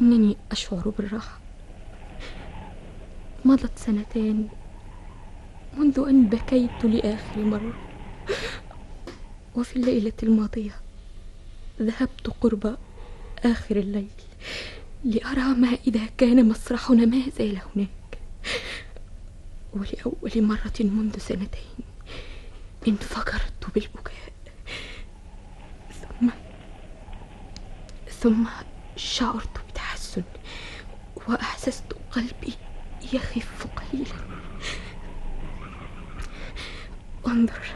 إنني أشعر بالراحة. مضت سنتان منذ أن بكيت لآخر مرة. وفي الليلة الماضية ذهبت قرب آخر الليل لأرى ما إذا كان مسرحنا ما زال هناك. ولأول مرة منذ سنتين انفجرت بالبكاء ثم ثم شعرت بتحسن وأحسست قلبي يخف قليلا. انظر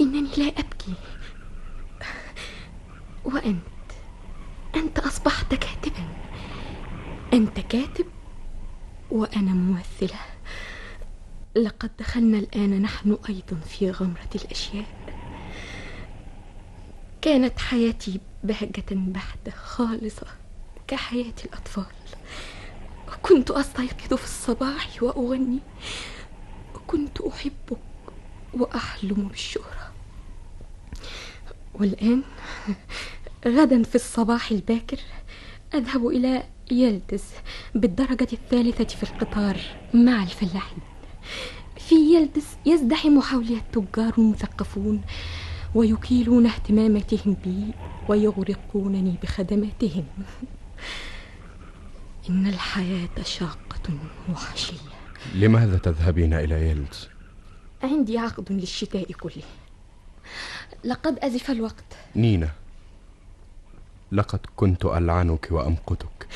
إنني لا أبكي. وأنت أنت أصبحت كاتبا. أنت كاتب وأنا ممثلة. لقد دخلنا الآن نحن أيضا في غمرة الأشياء. كانت حياتي بهجة بحتة خالصة كحياة الأطفال. كنت أستيقظ في الصباح وأغني. كنت أحبك وأحلم بالشهرة. والآن غدا في الصباح الباكر أذهب إلى يلدز بالدرجة الثالثة في القطار مع الفلاحين. في يلدز يزدحم حولي التجار المثقفون. ويكيلون اهتماماتهم بي ويغرقونني بخدماتهم. إن الحياة شاقة وحشية. لماذا تذهبين إلى يلز؟ عندي عقد للشتاء كله. لقد أزف الوقت. نينا لقد كنت ألعنك وأمقتك.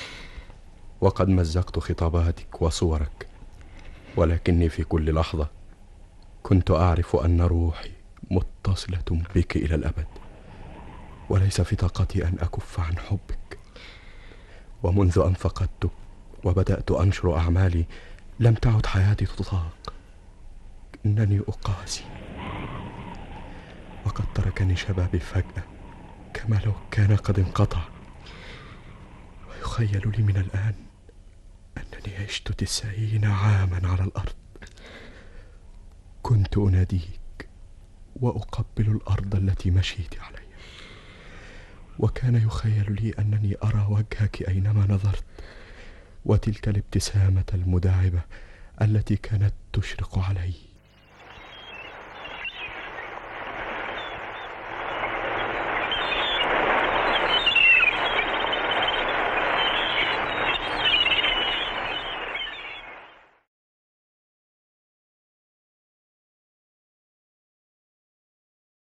وقد مزقت خطاباتك وصورك. ولكني في كل لحظة كنت أعرف أن روحي متصلة بك إلى الأبد. وليس في طاقتي أن أكف عن حبك. ومنذ أن فقدتك وبدأت أنشر أعمالي لم تعد حياتي تطاق. إنني أقاسي. وقد تركني شبابي فجأة كما لو كان قد انقطع. ويخيل لي من الآن أنني عشت تسعين عاما على الأرض. كنت أناديك وأقبل الأرض التي مشيت عليها. وكان يخيل لي أنني أرى وجهك أينما نظرت وتلك الابتسامة المداعبة التي كانت تشرق علي.